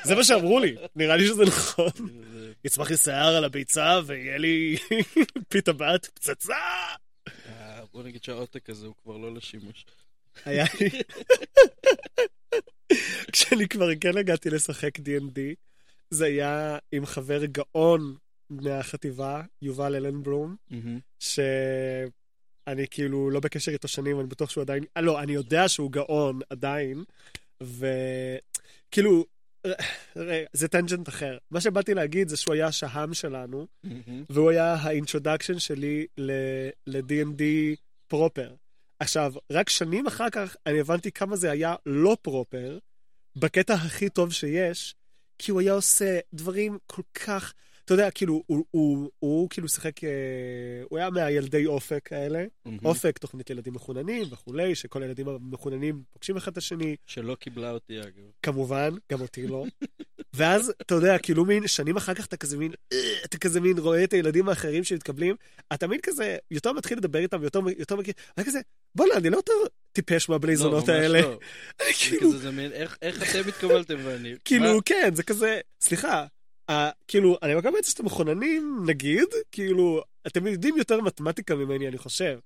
זה מה שאמרו לי, נראה לי שזה נכון. יצמח לי שיער על הביצה ויהיה לי פי טבעת פצצה. אה, בוא נגיד שהעותק הזה הוא כבר לא לשימוש. היה לי... כשאני כבר כן הגעתי לשחק D&D, זה היה עם חבר גאון מהחטיבה, יובל אלנברום, מהמם. שאני כאילו לא בקשר איתו שנים, אני בטוח שהוא עדיין... אה, לא, אני יודע שהוא גאון עדיין, וכאילו, רגע, זה tangent אחר. מה שבאתי להגיד זה שהוא היה השהם שלנו. והוא היה ה introduction שלי ל- D&D proper. עכשיו, רק שנים אחר כך אני הבנתי כמה זה היה לא proper, בקטע הכי טוב שיש, כי הוא היה עושה דברים כל כך... אתה יודע, כאילו, הוא, הוא, הוא, הוא כאילו שיחק, אה, הוא היה מהילדי אופק האלה. מהמם. אופק, תוכנית ילדים מחוננים וכולי, שכל הילדים המחוננים פוגשים אחד את השני, שלא קיבלה אותי, אגב. כמובן, גם אותי לא. ואז, אתה יודע, כאילו מין, שנים אחר כך אתה כזה מין, "אה", אתה כזה מין רואה את הילדים האחרים שמתקבלים, אתה מין כזה, יותר מתחיל לדבר איתם, יותר, יותר מכיר, אני כזה, בוא'נה, אני לא יותר טיפש מהבלייזונות לא, ממש האלה. לא. אני זה כאילו, כזה, זה מין, איך איך אתם התקבלתם ואני... כאילו, מה? כן, זה כזה, סליחה, אה, כאילו, אני מקבל את שאתם מכוננים, נגיד, כאילו, אתם יודעים יותר מתמטיקה ממני, אני חושב.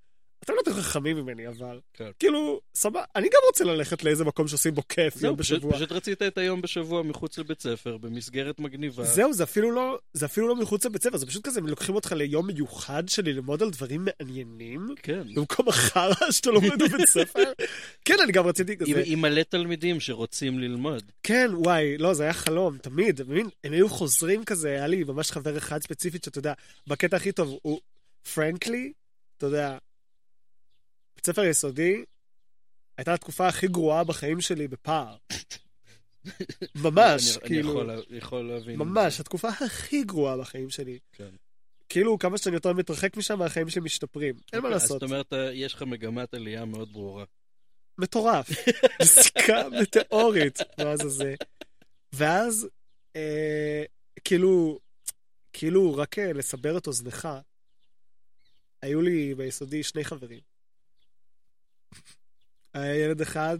אתם לא יותר חכמים ממני, אבל, כן. כאילו, סבבה, אני גם רוצה ללכת לאיזה מקום שעושים בו כיף זהו, יום פשוט, בשבוע. פשוט רצית את היום בשבוע מחוץ לבית ספר, במסגרת מגניבה. זהו, זה אפילו לא, זה אפילו לא מחוץ לבית ספר, זה פשוט כזה, הם לוקחים אותך ליום מיוחד של ללמוד על דברים מעניינים, כן. במקום החרא שאתה לומד בבית ספר. כן, אני גם רציתי עם, כזה, עם מלא תלמידים שרוצים ללמוד. כן, וואי, לא, זה היה חלום, תמיד, מבין? הם היו חוזרים כזה, היה לי ממש חבר אחד ספציפית שאתה יודע, בקטע הכי טוב, הוא, פרנקלי, אתה יודע, בית ספר יסודי, הייתה התקופה הכי גרועה בחיים שלי בפער. ממש, אני, כאילו, אני יכול, יכול להבין. ממש, התקופה הכי גרועה בחיים שלי. כן. כאילו, כמה שאני יותר מתרחק משם, החיים שלי משתפרים. אין מה אוקיי, לעשות. זאת אומרת, אה, יש לך מגמת עלייה מאוד ברורה. מטורף. נסיקה מטאורית, ואז הזה. ואז, אה, כאילו, כאילו, רק אה, לסבר את אוזנך, היו לי ביסודי שני חברים. היה ילד אחד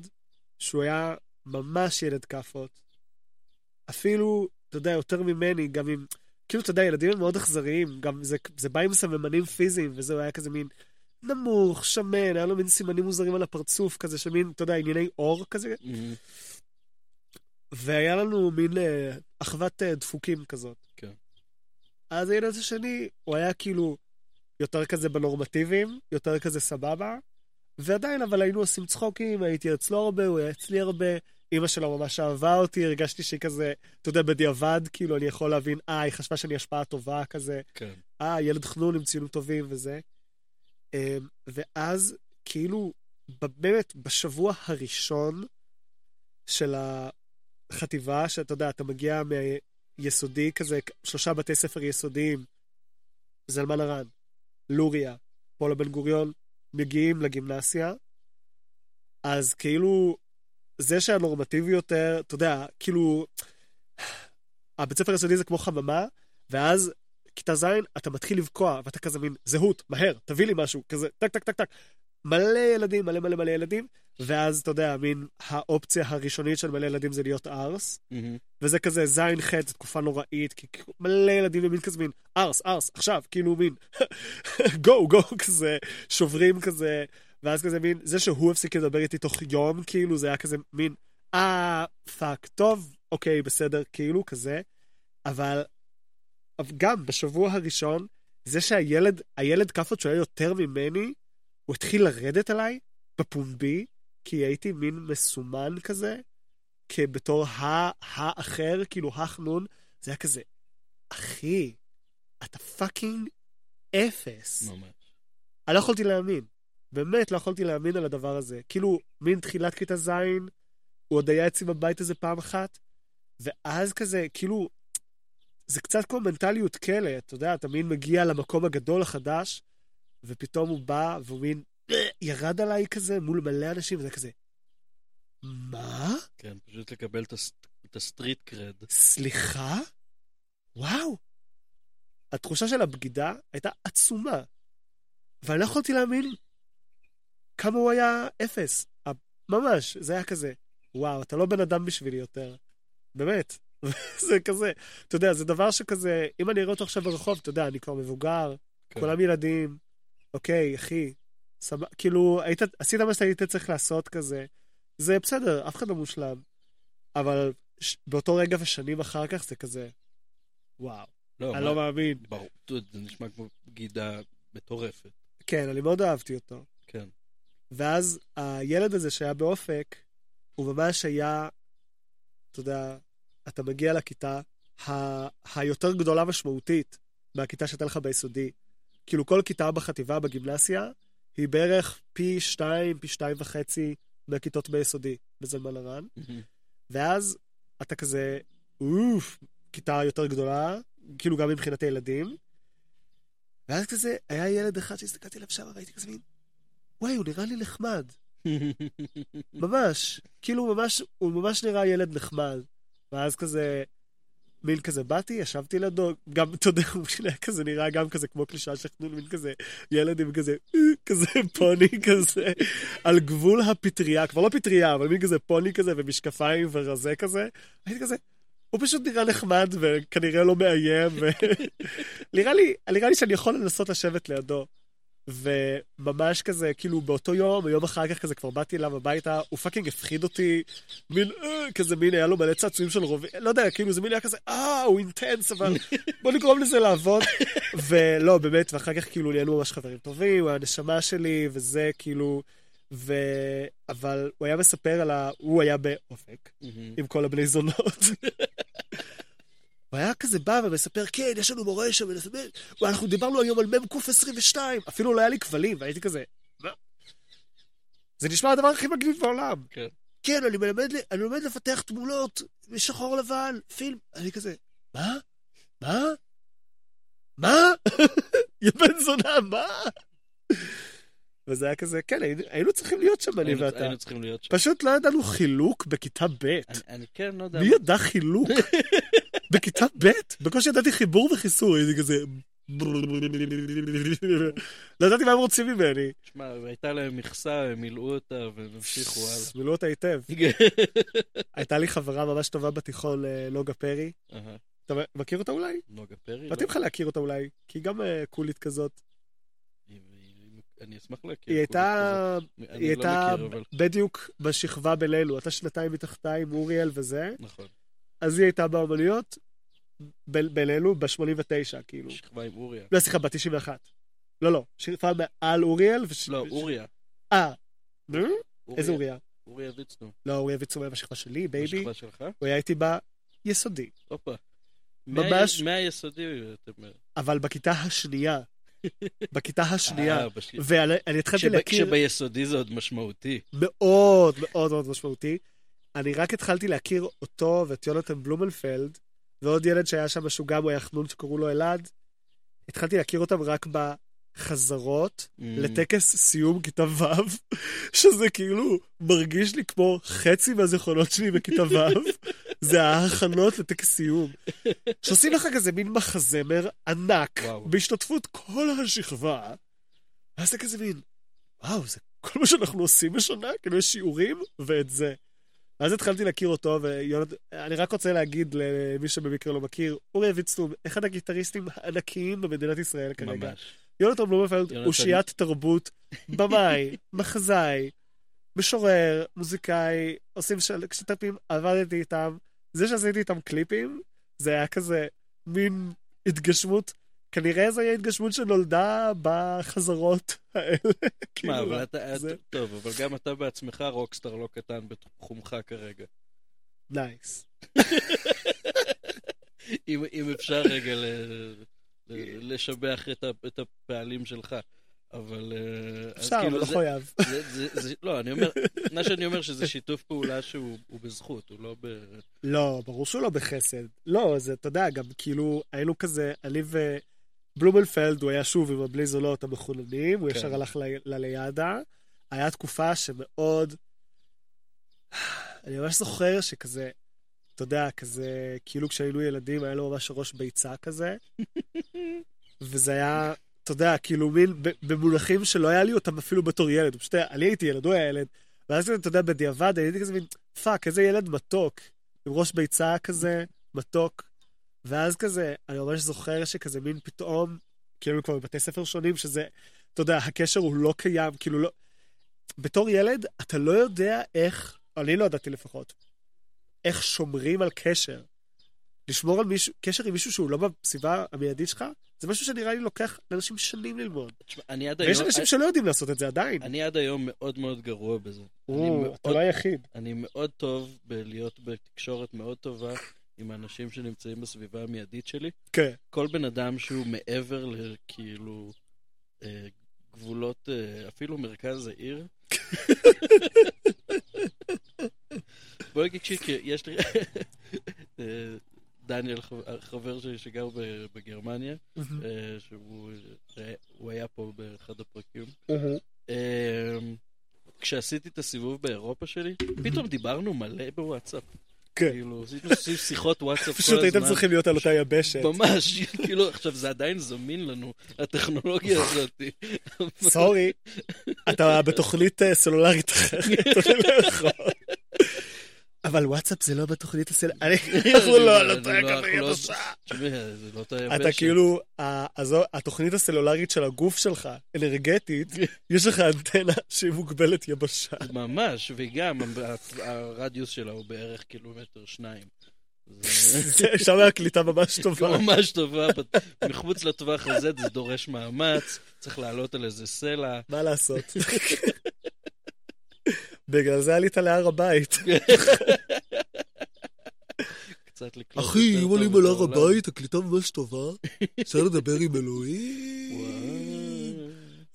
שהוא היה ממש ילד כאפות. אפילו, אתה יודע, יותר ממני, גם עם... כאילו, אתה יודע, ילדים הם מאוד אכזריים, גם זה, זה בא עם סממנים פיזיים, וזהו, היה כזה מין נמוך, שמן, היה לו מין סימנים מוזרים על הפרצוף, כזה של מין, אתה יודע, ענייני אור כזה. מהמם. והיה לנו מין אה, אחוות אה, דפוקים כזאת. כן. אז הילד השני, הוא היה כאילו יותר כזה בנורמטיביים, יותר כזה סבבה, ועדיין, אבל היינו עושים צחוקים, הייתי אצלו הרבה, הוא היה אצלי הרבה. אימא שלו ממש אהבה אותי, הרגשתי שהיא כזה, אתה יודע, בדיעבד, כאילו, אני יכול להבין, אה, היא חשבה שאני השפעה טובה כזה, כן. אה, ילד חנון עם ציונים טובים וזה. אמ, ואז, כאילו, באמת, בשבוע הראשון של החטיבה, שאתה יודע, אתה מגיע מיסודי כזה, שלושה בתי ספר יסודיים, זלמן ארן, לוריה, פולה בן גוריון, מגיעים לגימנסיה, אז כאילו, זה שהנורמטיבי יותר, אתה יודע, כאילו, הבית ספר היסודי זה כמו חממה, ואז כיתה ז', אתה מתחיל לבקוע, ואתה כזה מין זהות, מהר, תביא לי משהו, כזה טק טק טק טק. מלא ילדים, מלא מלא מלא ילדים, ואז אתה יודע, מין האופציה הראשונית של מלא ילדים זה להיות ערס, מהמם. וזה כזה ז' ח', זו תקופה נוראית, כי כאילו מלא ילדים ומין כזה מין ערס, ערס, עכשיו, כאילו מין גו, גו, כזה, שוברים כזה, ואז כזה מין, זה שהוא הפסיק לדבר איתי תוך יום, כאילו זה היה כזה מין, אה, fuck, טוב, אוקיי, בסדר, כאילו, כזה, אבל אבל גם בשבוע הראשון, זה שהילד, הילד כאפות שהוא היה יותר ממני, הוא התחיל לרדת עליי בפומבי, כי הייתי מין מסומן כזה, כבתור האחר, כאילו החנון, זה היה כזה, אחי, אתה fucking אפס. ממש. אני לא יכולתי להאמין. באמת לא יכולתי להאמין על הדבר הזה. כאילו, מן תחילת כיתה ז', הוא עוד היה אצלי בבית איזה פעם אחת, ואז כזה, כאילו, זה קצת כמו מנטליות כלא, אתה יודע, אתה מין מגיע למקום הגדול החדש, ופתאום הוא בא, והוא מין ירד עליי כזה מול מלא אנשים, וזה כזה, מה? כן, פשוט לקבל את הס- את הסטריט קרד. סליחה? וואו. התחושה של הבגידה הייתה עצומה. ואני לא יכולתי להאמין כמה הוא היה אפס. ממש, זה היה כזה, וואו, אתה לא בן אדם בשבילי יותר. באמת. זה כזה, אתה יודע, זה דבר שכזה, אם אני אראה אותו עכשיו ברחוב, אתה יודע, אני כבר מבוגר, כן. כולם ילדים, אוקיי, אחי, סבבה, כאילו, היית, עשית מה שהיית צריך לעשות כזה. זה בסדר, אף אחד לא מושלם. אבל ש... באותו רגע ושנים אחר כך זה כזה, וואו, לא, אני מה- לא מאמין. ברור, זה נשמע כמו בגידה מטורפת. כן, אני מאוד אהבתי אותו. כן. ואז הילד הזה שהיה באופק, הוא ממש היה, אתה יודע, אתה מגיע לכיתה ה... היותר גדולה משמעותית מהכיתה שהייתה לך ביסודי. כאילו כל כיתה בחטיבה בגימנסיה היא בערך פי שתיים, פי שתיים וחצי מהכיתות ביסודי בזלמן ארן. ואז אתה כזה, אוף, כיתה יותר גדולה, כאילו גם מבחינת הילדים. ואז כזה, היה ילד אחד שהסתכלתי עליו שם, והייתי כזה מין, וואי, הוא נראה לי נחמד. ממש, כאילו ממש, הוא ממש נראה ילד נחמד. ואז כזה, מין כזה באתי, ישבתי לידו, גם, אתה יודע, הוא היה כזה נראה גם כזה כמו קלישה של חנון, מין כזה ילד עם כזה, אה, כזה פוני כזה, על גבול הפטריה, כבר לא פטריה, אבל מין כזה פוני כזה, ומשקפיים ורזה כזה. הייתי כזה, הוא פשוט נראה נחמד וכנראה לא מאיים, ונראה לי, נראה לי שאני יכול לנסות לשבת לידו. וממש כזה, כאילו באותו יום, יום אחר כך כזה כבר באתי אליו הביתה, הוא fucking הפחיד אותי, מין, אה, כזה מין, היה לו מלא צעצועים של רובים, לא יודע, כאילו זה מין היה כזה, אה, הוא intense, אבל בוא נגרום לזה לעבוד. ולא, באמת, ואחר כך כאילו נהיינו ממש חברים טובים, הוא היה הנשמה שלי, וזה כאילו, ו... אבל הוא היה מספר על ה... הוא היה באופק. עם כל הבני זונות. הוא היה כזה בא ומספר, כן, יש לנו מורה שם, ואנחנו דיברנו היום על מ"ק 22, אפילו לא היה לי כבלים, והייתי כזה, מה? זה נשמע הדבר הכי מגניב בעולם. כן. כן, אני מלמד, אני לומד לפתח תמונות בשחור לבן, פילם, אני כזה, מה? מה? מה? יא בן זונה, מה? וזה היה כזה, כן, היינו, היינו צריכים להיות שם, אני ואתה. היינו צריכים להיות שם. פשוט לא ידענו חילוק בכיתה ב'. אני- אני כן, לא יודע. מי ידע חילוק? בכיתה ב'? בקושי ידעתי חיבור וחיסור, הייתי כזה... לא ידעתי מה הם רוצים ממני. שמע, הייתה להם מכסה, הם מילאו אותה והם המשיכו הלאה. מילאו אותה היטב. הייתה לי חברה ממש טובה בתיכון, אה, נוגה פרי. אתה מכיר אותה אולי? נוגה פרי? מתאים לא? לך להכיר אותה אולי, כי היא גם אה, קולית כזאת. אני אשמח להכיר. היא הייתה... היא לא הייתה. בדיוק בשכבה בינינו, אתה שנתיים מתחתה עם אוריאל וזה, נכון. אז היא הייתה באומנויות בינינו ב-89, כאילו. שכבה עם אוריה. לא, סליחה, ב-91. לא, לא, שכבה מעל אוריאל. וש- לא, אוריה. אה, איזה אוריה? אוריה ויצנו. לא, אוריה ויצום היה בשכבה שלי, בייבי. בשכבה שלך? הוא היה איתי ביסודי. הופה. ממש- מה- מהיסודי אתם... אבל בכיתה השנייה. בכיתה השנייה. אה, ואני אני התחלתי להכיר כשביסודי זה עוד משמעותי. מאוד מאוד מאוד משמעותי. אני רק התחלתי להכיר אותו ואת יונתן בלומנפלד, ועוד ילד שהיה שם גם הוא היה חנון שקראו לו אלעד. התחלתי להכיר אותם רק בחזרות Mm. לטקס סיום כיתה ו', שזה כאילו מרגיש לי כמו חצי מהזיכרונות שלי בכיתה ו', זה ההכנות לטקס סיום. שעושים לך כזה מין מחזמר ענק, וואו. בהשתתפות כל השכבה, ואז זה כזה מין, וואו, זה כל מה שאנחנו עושים בשנה? כאילו יש שיעורים ואת זה. אז התחלתי להכיר אותו, ואני רק רוצה להגיד למי שבמקרה לא מכיר, אורי אביצטום, אחד הגיטריסטים הענקיים במדינת ישראל כרגע. ממש. יונתן בלומנפלד יונתן- אושיית תרבות, במאי, מחזאי, משורר, מוזיקאי, עושים של- שת"פים, עבדתי איתם. זה שעשיתי איתם קליפים, זה היה כזה מין התגשמות. כנראה זו הייתה התגשמות שנולדה בחזרות האלה. מה, כאילו, אבל אתה... זה- טוב, אבל גם אתה בעצמך rockstar לא קטן בתחומך כרגע. nice. אם אם אפשר רגע ל- ל- לשבח את ה- את הפעלים שלך. אבל... אה, אפשר, כאילו אבל לא חויב. זה- זה- זה- לא, אני אומר, מה שאני אומר שזה שיתוף פעולה שהוא הוא בזכות, הוא לא ב... לא, ברור שהוא לא בחסד. לא, זה, אתה יודע, גם כאילו, היינו כזה, אני ובלומנפלד, הוא היה שוב עם הבלי זולות המחוננים, הוא כן. ישר הלך לליאדה. היה תקופה שמאוד... אני ממש זוכר שכזה, אתה יודע, כזה, כאילו כשהיינו ילדים, היה לו ממש ראש ביצה כזה, וזה היה, אתה יודע, כאילו מין, במונחים שלא היה לי אותם אפילו בתור ילד, פשוט היה, אני הייתי ילד, הוא היה ילד, ואז אתה יודע, בדיעבד, הייתי כזה מין, fuck, איזה ילד מתוק, עם ראש ביצה כזה, מתוק. ואז כזה, אני ממש זוכר שכזה מין פתאום, כאילו כבר בבתי ספר שונים, שזה, אתה יודע, הקשר הוא לא קיים, כאילו לא... בתור ילד, אתה לא יודע איך, אני לא ידעתי לפחות, איך שומרים על קשר. לשמור על מישהו, קשר עם מישהו שהוא לא בסביבה המיידית שלך, זה משהו שנראה לי לוקח לאנשים שנים ללמוד. תשמע, אני עד ויש היום... אנשים שלא יודעים לעשות את זה עדיין. אני עד היום מאוד מאוד גרוע בזה. או, מאוד- אתה לא היחיד. אני מאוד טוב בלהיות בתקשורת מאוד טובה עם האנשים שנמצאים בסביבה המיידית שלי. כן. כל בן אדם שהוא מעבר לכאילו אה, גבולות, אה, אפילו מרכז העיר. בוא נגיד שיש לי... אה, דניאל, חבר- שלי שגר בגרמניה, אה, שהוא אה, היה פה באחד הפרקים. כשעשיתי את הסיבוב באירופה שלי, פתאום דיברנו מלא בוואטסאפ. כן. כאילו, עשינו עושים שיחות וואטסאפ כל הזמן. פשוט הייתם צריכים להיות על אותה יבשת. ממש, כאילו, עכשיו זה עדיין זמין לנו, הטכנולוגיה הזאת. סורי, אתה בתוכנית אה, סלולרית אחרת, אתה לא יכול. אבל וואטסאפ זה לא בתוכנית הסל... אני- אנחנו לא על זה אותו לא- כזה אנחנו לא- יבשה. תשמעי, זה לא אותה יבשת. אתה כאילו, התוכנית הסלולרית של הגוף שלך, אנרגטית, יש לך אנטנה שהיא מוגבלת יבשה. ממש, וגם הרדיוס שלה הוא בערך קילומטר שניים. זה זה- שם הקליטה ממש טובה. ממש טובה, מחוץ לטווח הזה זה דורש מאמץ, צריך לעלות על איזה סלע. מה לעשות? בגלל זה עלית להר הבית. קצת לקלוט אחי, אם עולים על הר. הבית, הקליטה ממש טובה. אפשר לדבר עם אלוהים.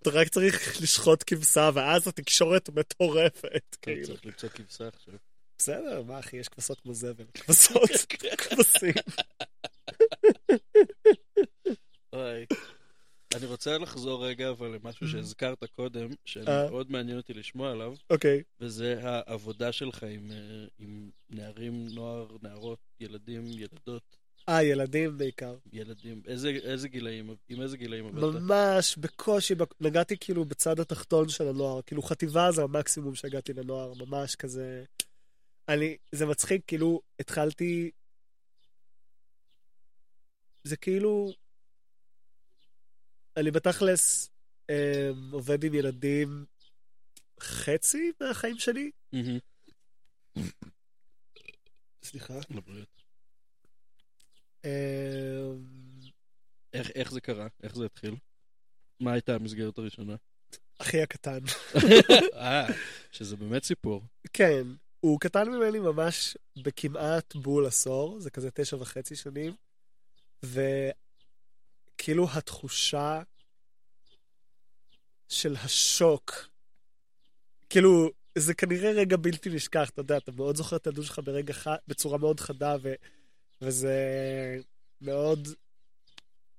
אתה רק צריך לשחוט כבשה, ואז התקשורת מטורפת. אתה כאילו. צריך למצוא כבשה עכשיו. בסדר, מה אחי, יש כבשות כמו זבל. כבשות, כבשים. אני רוצה לחזור רגע, אבל למשהו שהזכרת קודם, אה. שמאוד מעניין אותי לשמוע עליו, אוקיי. וזה העבודה שלך עם, אה, עם נערים, נוער, נערות, ילדים, ילדות, אה, ילדים בעיקר. ילדים. איזה, איזה גילאים, עם איזה גילאים עבדת? ממש בקושי, בק- נגעתי כאילו בצד התחתון של הנוער, כאילו חטיבה זה המקסימום שהגעתי לנוער, ממש כזה... אני, זה מצחיק, כאילו, התחלתי... זה כאילו... אני בתכלס אה, עובד עם ילדים חצי מהחיים שלי. סליחה. אה, איך, איך זה קרה? איך זה התחיל? מה הייתה המסגרת הראשונה? אחי הקטן. אה, שזה באמת סיפור. כן, הוא קטן ממני ממש בכמעט בול עשור, זה כזה תשע וחצי שנים, וכאילו התחושה של השוק, כאילו, זה כנראה רגע בלתי נשכח, אתה יודע, אתה מאוד זוכר את הילדות שלך ברגע חד, בצורה מאוד חדה, ו, וזה מאוד,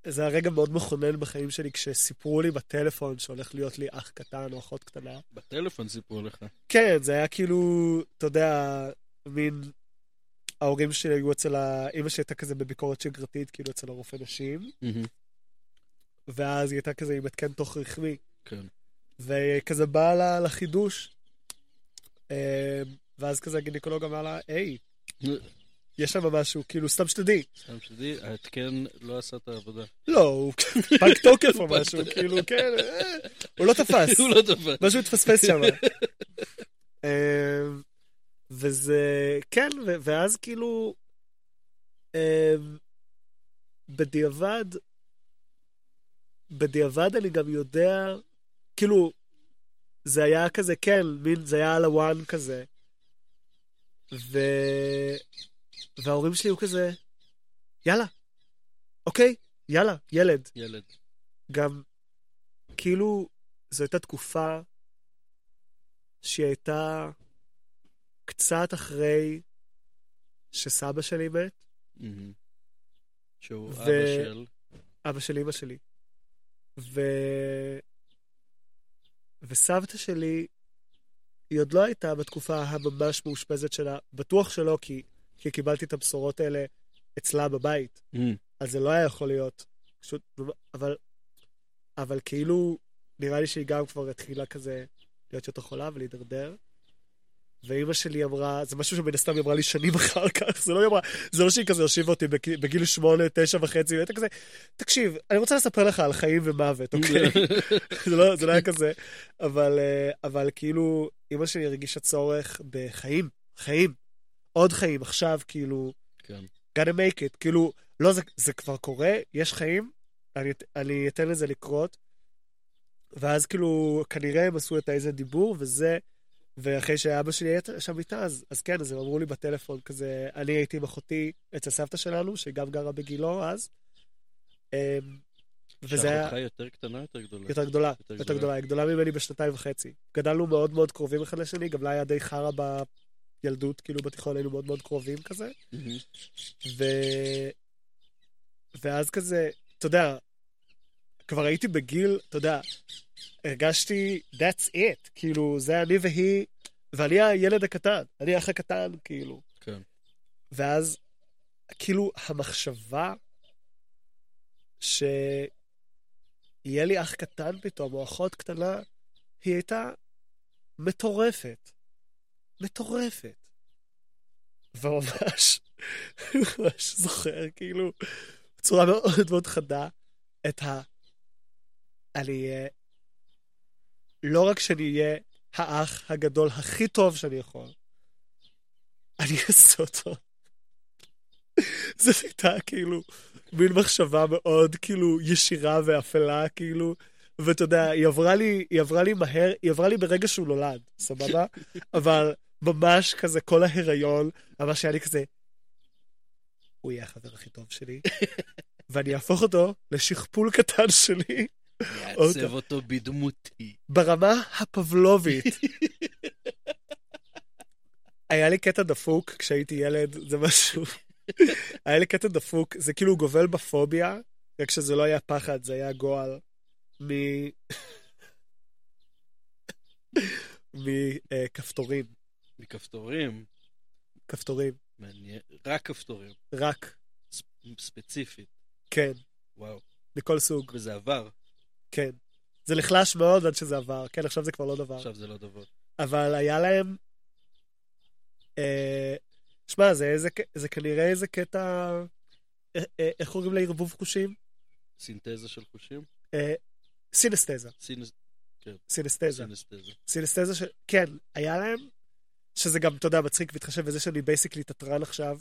זה היה רגע מאוד מכונן בחיים שלי כשסיפרו לי בטלפון שהולך להיות לי אח קטן או אחות קטנה. בטלפון סיפרו לך. כן, זה היה כאילו, אתה יודע, מין... ההורים שלי היו אצל ה... אמא שלי הייתה כזה בביקורת שגרתית, כאילו אצל הרופא נשים, מהמם. ואז היא הייתה כזה עם התקן תוך רחמי, כן. וכזה באה לה לחידוש. אה, ואז כזה הגינקולוג אמר לה, היי, יש שם משהו, כאילו, סתם שתדעי. סתם שתדעי, ההתקן לא עשה את העבודה. לא, הוא פג תוקף או משהו. כאילו, כן, אה, הוא לא תפס. הוא לא תפס. משהו התפספס שם. אמ, וזה, כן, ואז כאילו, בדיעבד, בדיעבד אני גם יודע, כאילו, זה היה כזה, כן, מין, זה היה על הוואן כזה. ו... וההורים שלי היו כזה, יאללה, אוקיי, יאללה, ילד. ילד. גם, כאילו, זו הייתה תקופה שהיא הייתה קצת אחרי שסבא שלי מת, מהמם. שהוא ו- אבא של... אבא של אמא שלי. ו... וסבתא שלי, היא עוד לא הייתה בתקופה הממש מאושפזת שלה, בטוח שלא, כי, כי קיבלתי את הבשורות האלה אצלה בבית. מהמם. אז זה לא היה יכול להיות. פשוט, אבל, אבל כאילו, נראה לי שהיא גם כבר התחילה כזה להיות יותר חולה ולהידרדר. ואימא שלי אמרה, זה משהו שמן הסתם היא אמרה לי שנים אחר כך, זה לא היא אמרה, זה לא שהיא כזה הושיבה אותי בגיל- בגיל שמונה, תשע וחצי, והייתה כזה, תקשיב, אני רוצה לספר לך על חיים ומוות, אוקיי? זה, לא, זה לא היה כזה, אבל, אה, אבל כאילו, אימא שלי הרגישה צורך בחיים, חיים, עוד חיים, עכשיו, כאילו, כן. gotta make it, כאילו, לא, זה, זה כבר קורה, יש חיים, אני, אני אתן לזה לקרות. ואז כאילו, כנראה הם עשו את האיזה דיבור, וזה, ואחרי שאבא שלי היה שם איתה, אז, אז כן, אז הם אמרו לי בטלפון כזה, אני הייתי עם אחותי אצל סבתא שלנו, שגם גרה בגילו אז. אמ, וזה היה שאחותך יותר קטנה או יותר גדולה? יותר גדולה, יותר גדולה. היא גדולה ממני בשנתיים וחצי. גדלנו מאוד מאוד קרובים אחד לשני, גם לה היה די חרא בילדות, כאילו בתיכון היינו מאוד מאוד קרובים כזה. ו... ואז כזה, אתה יודע, כבר הייתי בגיל, אתה יודע, הרגשתי, that's it, כאילו, זה אני והיא, ואני הילד הקטן, אני האח הקטן, כאילו. כן. ואז, כאילו, המחשבה שיהיה לי אח קטן פתאום, או אחות קטנה, היא הייתה מטורפת. מטורפת. וממש, ממש זוכר, כאילו, בצורה מאוד מאוד חדה, את ה... אני אהיה... לא רק שאני אהיה האח הגדול הכי טוב שאני יכול, אני אעשה אותו. זו הייתה כאילו מין מחשבה מאוד כאילו ישירה ואפלה, כאילו, ואתה יודע, היא עברה לי, היא עברה לי מהר, היא עברה לי ברגע שהוא נולד, סבבה? אבל ממש כזה כל ההיריון, ממש היה לי כזה, הוא יהיה החבר הכי טוב שלי, ואני אהפוך אותו לשכפול קטן שלי יעצב אותו בדמותי. ברמה הפבלובית. היה לי קטע דפוק כשהייתי ילד, זה משהו. היה לי קטע דפוק, זה כאילו גובל בפוביה, רק שזה לא היה פחד, זה היה גועל. מ... מכפתורים. מכפתורים, כפתורים. מעניין, רק כפתורים, רק. ספ- ספציפית, כן. וואו. מכל סוג. וזה עבר, כן. זה נחלש מאוד עד שזה עבר. כן, עכשיו זה כבר לא דבר. עכשיו זה לא דבר. אבל היה להם... אה, שמע, זה, איזה, זה כנראה איזה קטע... אה, אה, איך קוראים לערבוב חושים? סינתזה של חושים? אה, סינסטזה. סינס... סינסטזה. סינסתזה. סינסטזה ש... כן, היה להם, שזה גם, אתה יודע, מצחיק בהתחשב בזה שאני basically תתרן עכשיו,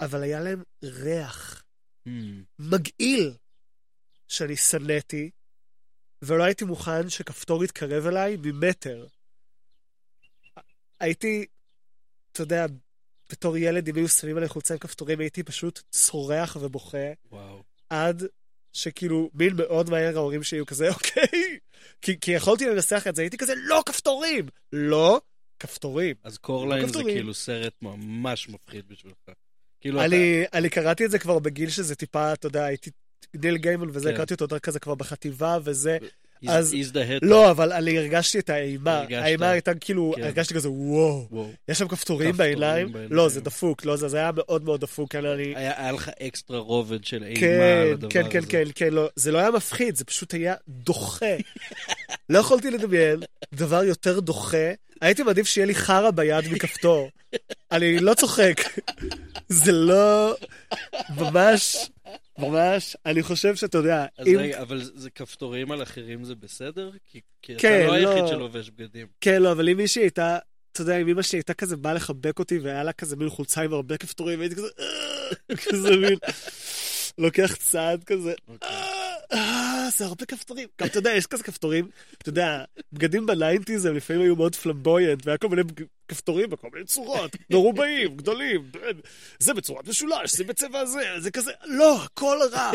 אבל היה להם ריח Hmm, מגעיל שאני שנאתי, ולא הייתי מוכן שכפתור יתקרב אליי ממטר. הייתי, אתה יודע, בתור ילד, אם היו שמים עליי חולצה עם כפתורים, הייתי פשוט צורח ובוכה, וואו. עד שכאילו, מין מאוד מהר ההורים שלי היו כזה, אוקיי, כי, כי יכולתי לנסח את זה, הייתי כזה, לא כפתורים! לא כפתורים. אז קורליין זה כפתורים. כאילו סרט ממש מפחיד בשבילך. כאילו אתה... אני, אני קראתי את זה כבר בגיל שזה טיפה, אתה יודע, הייתי ניל גיימן וזה, כן. קראתי אותו יותר כזה כבר בחטיבה וזה. He's- אז- he's. לא, אבל אני הרגשתי את האימה. הרגשת. האימה הייתה כאילו, כן. הרגשתי כזה, וואו, וואו. יש שם כפתורים כפתורים בעיניים? בעיניים. לא, זה דפוק, לא, זה זה היה מאוד מאוד דפוק. כן, אני... היה היה לך אקסטרה רובד של אימה כן, על הדבר כן, הזה. כן, כן, כן, לא, זה לא היה מפחיד, זה פשוט היה דוחה. לא יכולתי לדמיין דבר יותר דוחה. הייתי מעדיף שיהיה לי חרא ביד מכפתור. אני לא צוחק. זה לא... ממש, ממש, אני חושב שאתה יודע, אז אם... רגע, אבל זה- כפתורים על אחרים זה בסדר? כי כי אתה כן, לא היחיד לא. שלובש בגדים. כן, לא, אבל אם מישהי הייתה, אתה יודע, אם אמא שלי הייתה כזה באה לחבק אותי והיה לה כזה מין חולצה עם הרבה כפתורים, והייתי כזה, "אה", כזה מין, לוקח צעד כזה, אוקיי. "אה, זה הרבה כפתורים. גם אתה יודע, יש כזה כפתורים, אתה יודע, בגדים ב nineties הם לפעמים היו מאוד flamboyant, והיה כל מיני כפתורים בכל מיני צורות, מרובעים, גדולים, זה בצורת משולש, זה בצבע הזה, זה כזה, לא, הכל רע.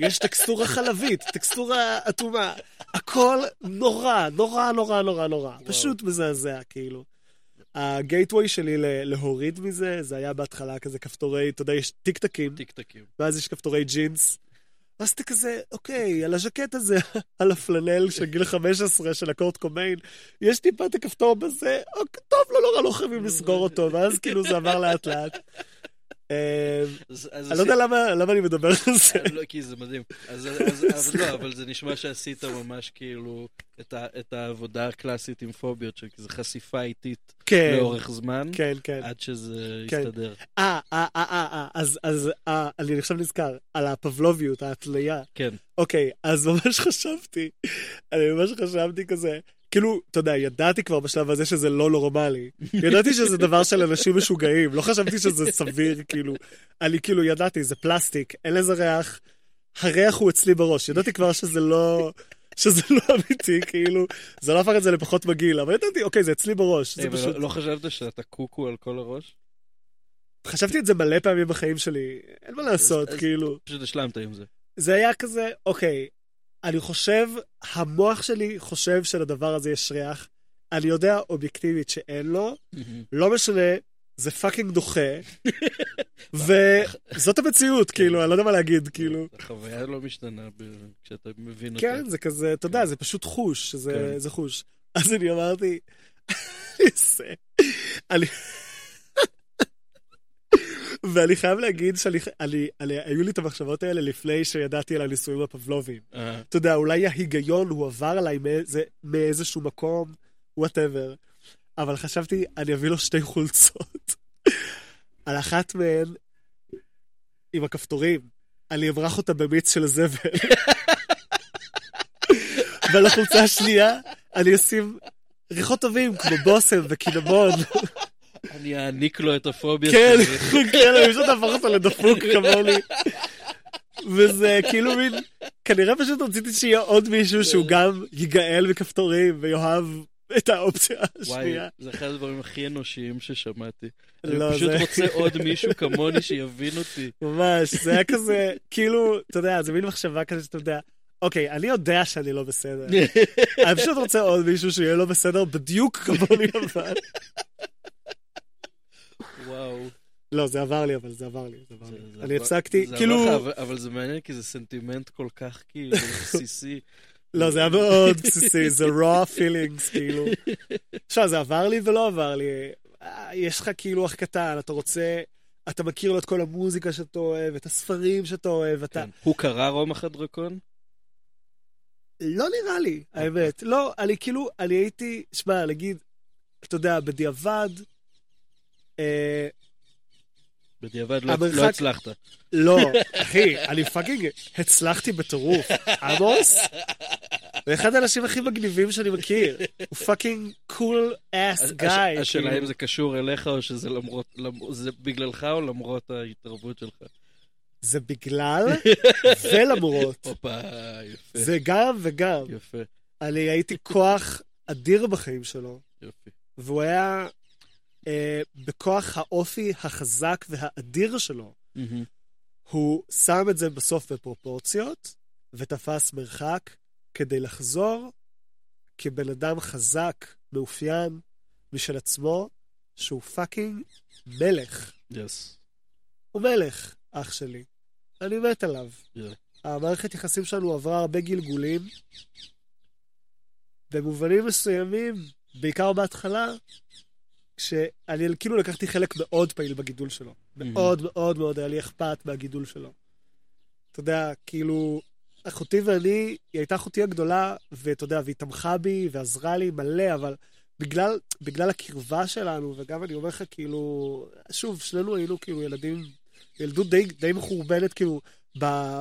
יש טקסטורה חלבית, טקסטורה אטומה, הכל נורא, נורא, נורא, נורא, נורא. פשוט מזעזע, כאילו. ה gateway שלי להוריד מזה, זה היה בהתחלה כזה כפתורי, אתה יודע, יש טיקטקים, טיקטקים. ואז יש כפתורי ג'ינס. ואז אתה כזה, אוקיי, על הז'קט הזה, על הפלנל של גיל 15 של הקורט קומיין, יש טיפה את הכפתור בזה, אוקיי, טוב, לא נורא, לא חייבים לסגור אותו, ואז כאילו זה עבר לאט לאט. אה, אני לא יודע למה אני מדבר על זה. לא, כי זה מדהים. אז, לא, אבל זה נשמע שעשית ממש כאילו את, העבודה הקלאסית עם פוביות, שזה חשיפה איטית כן, לאורך זמן, כן, כן. עד שזה. יסתדר. אה, אה, אה, אה, אה, אז, אה, אני עכשיו נזכר, על הפבלוביות, ההתליה. כן. אוקיי, אז ממש חשבתי, אני ממש חשבתי כזה, כאילו, אתה יודע, ידעתי כבר בשלב הזה שזה לא נורמלי. ידעתי שזה דבר של אנשים משוגעים, לא חשבתי שזה סביר, כאילו. אני כאילו ידעתי, זה פלסטיק, אין לזה ריח, הריח הוא אצלי בראש. ידעתי כבר שזה לא... שזה לא אמיתי, כאילו, זה לא הפך את זה לפחות מגעיל, אבל ידעתי, אוקיי, זה אצלי בראש, זה היי, אבל פשוט... לא, לא חשבת שאתה קוקו על כל הראש? חשבתי את זה מלא פעמים בחיים שלי, אין מה לעשות, כאילו. פשוט השלמת עם זה. זה היה כזה, אוקיי, אני חושב, המוח שלי חושב שלדבר הזה יש ריח. אני יודע אובייקטיבית שאין לו, לא משנה, זה פאקינג דוחה, וזאת המציאות, כאילו, אני לא יודע מה להגיד, כאילו. החוויה לא משתנה כשאתה מבין אותה. כן, זה כזה, אתה יודע, זה פשוט חוש, זה כן. זה חוש. אז אני אמרתי, אני... ואני חייב להגיד שאני, אני, אני, היו לי את המחשבות האלה לפני שידעתי על הניסויים הפבלוביים. אה, אתה יודע, אולי ההיגיון הוא עבר עליי מאיזשהו מקום, וואטאבר. אבל חשבתי, אני אביא לו שתי חולצות. על אחת מהן, עם הכפתורים, אני אברח אותה במיץ של זבל. ועל החולצה השנייה, אני אשים ריחות טובים, כמו בושם וקינמון. אני אעניק לו את הפוביה כן, שלי. כן, אני פשוט אהפוך אותו לדפוק כמוני. וזה כאילו מין, כנראה פשוט רציתי שיהיה עוד מישהו שהוא גם ייגאל מכפתורים ויאהב את האופציה וואי, השנייה. זה אחד הדברים הכי אנושיים ששמעתי. לא, אני פשוט זה- רוצה עוד מישהו כמוני שיבין אותי. ממש, זה היה כזה, כאילו, אתה יודע, זה מין מחשבה כזה שאתה יודע, אוקיי, אני יודע שאני לא בסדר. אני פשוט רוצה עוד מישהו שיהיה לא בסדר בדיוק כמוני אבל. וואו. לא, זה עבר לי, אבל זה עבר לי, זה עבר לי. אני הפסקתי, כאילו, אבל- זה מעניין כי זה סנטימנט כל כך כאילו בסיסי. לא, זה היה מאוד בסיסי, זה raw feelings, כאילו. עכשיו, זה עבר לי ולא עבר לי. אה, יש לך כאילו אח קטן, אתה רוצה, אתה מכיר לו את כל המוזיקה שאתה אוהב, את הספרים שאתה אוהב, אתה... כן. הוא קרא רומח הדרקון? לא נראה לי. האמת. לא, אני כאילו, אני הייתי, שמע, נגיד, אתה יודע, בדיעבד, בדיעבד לא- המרחק- לא הצלחת. לא, אחי, אני fucking הצלחתי בטירוף. עמוס, הוא אחד האנשים הכי מגניבים שאני מכיר. הוא fucking cool ass guy. השאלה אם זה קשור אליך או שזה למרות, למ- זה בגללך או למרות ההתערבות שלך. זה בגלל ולמרות. הופה, יפה, זה גם וגם. יפה, אני הייתי כוח אדיר בחיים שלו, יופי. והוא היה אה, בכוח האופי החזק והאדיר שלו. מהמם. הוא שם את זה בסוף בפרופורציות, ותפס מרחק כדי לחזור כבן אדם חזק, מאופיין משל עצמו, שהוא fucking מלך. yes. הוא מלך, אח שלי. אני מת עליו. Yeah. המערכת יחסים שלנו עברה הרבה גלגולים. במובנים מסוימים, בעיקר בהתחלה, כשאני כאילו לקחתי חלק מאוד פעיל בגידול שלו. מאוד מאוד מאוד היה לי אכפת מהגידול שלו. אתה יודע, כאילו, אחותי ואני, היא הייתה אחותי הגדולה, ואתה יודע, והיא תמכה בי ועזרה לי מלא, אבל בגלל, בגלל הקרבה שלנו, וגם אני אומר לך, כאילו, שוב, שנינו היינו כאילו ילדים, ילדות די, די מחורבנת, כאילו,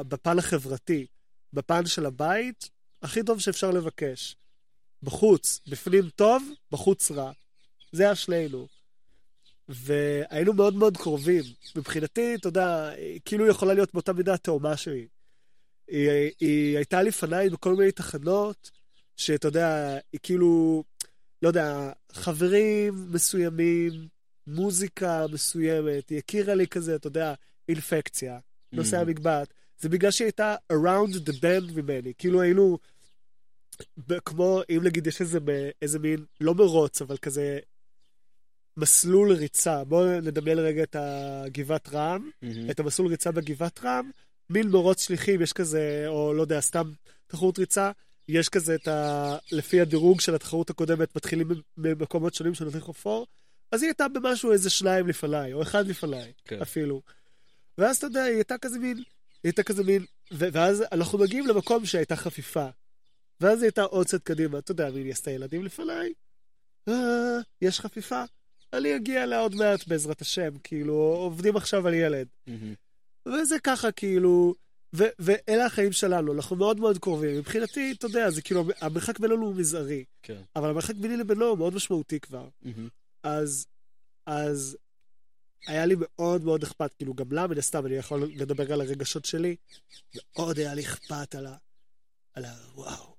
בפן החברתי. בפן של הבית, הכי טוב שאפשר לבקש. בחוץ, בפנים טוב, בחוץ רע. זה היה שנינו. והיינו מאוד מאוד קרובים. מבחינתי, אתה יודע, היא כאילו יכולה להיות באותה מידה התאומה שלי. היא, היא הייתה לפניי בכל מיני תחנות, שאתה יודע, היא כאילו, לא יודע, חברים מסוימים, מוזיקה מסוימת, היא הכירה לי כזה, אתה יודע, אינפקציה, נושא Mhm. המגבעת. זה בגלל שהיא הייתה around the band ממני, כאילו היינו, כמו, אם נגיד יש איזה, איזה מין, לא מרוץ, אבל כזה מסלול ריצה. בואו נדמיין רגע את הגבעת רם, מהמם. את המסלול ריצה בגבעת רם, מין מרוץ שליחים, יש כזה, או לא יודע, סתם תחרות ריצה, יש כזה את ה... לפי הדירוג של התחרות הקודמת, מתחילים ממקומות שונים שנותנים חופור, אז היא הייתה במשהו איזה שניים לפניי, או אחד לפניי, כן. אפילו. ואז אתה יודע, היא הייתה כזה מין, היא הייתה כזה מין, ו- ואז אנחנו מגיעים למקום שהייתה חפיפה. ואז היא הייתה עוד קצת קדימה, אתה יודע, היא עשתה ילדים לפניי, אה, יש חפיפה, אני אגיע אליה עוד מעט בעזרת השם, כאילו, עובדים עכשיו על ילד. מהמם. וזה ככה, כאילו, ו- ואלה החיים שלנו, אנחנו מאוד מאוד קרובים. מבחינתי, אתה יודע, זה כאילו, המרחק בינינו הוא מזערי, כן. אבל המרחק ביני לבינו הוא מאוד משמעותי כבר. מהמם. אז, אז היה לי מאוד מאוד אכפת, כאילו, גם לה, מן הסתם, אני יכול לדבר על הרגשות שלי, מאוד היה לי אכפת על ה... על ה... וואו,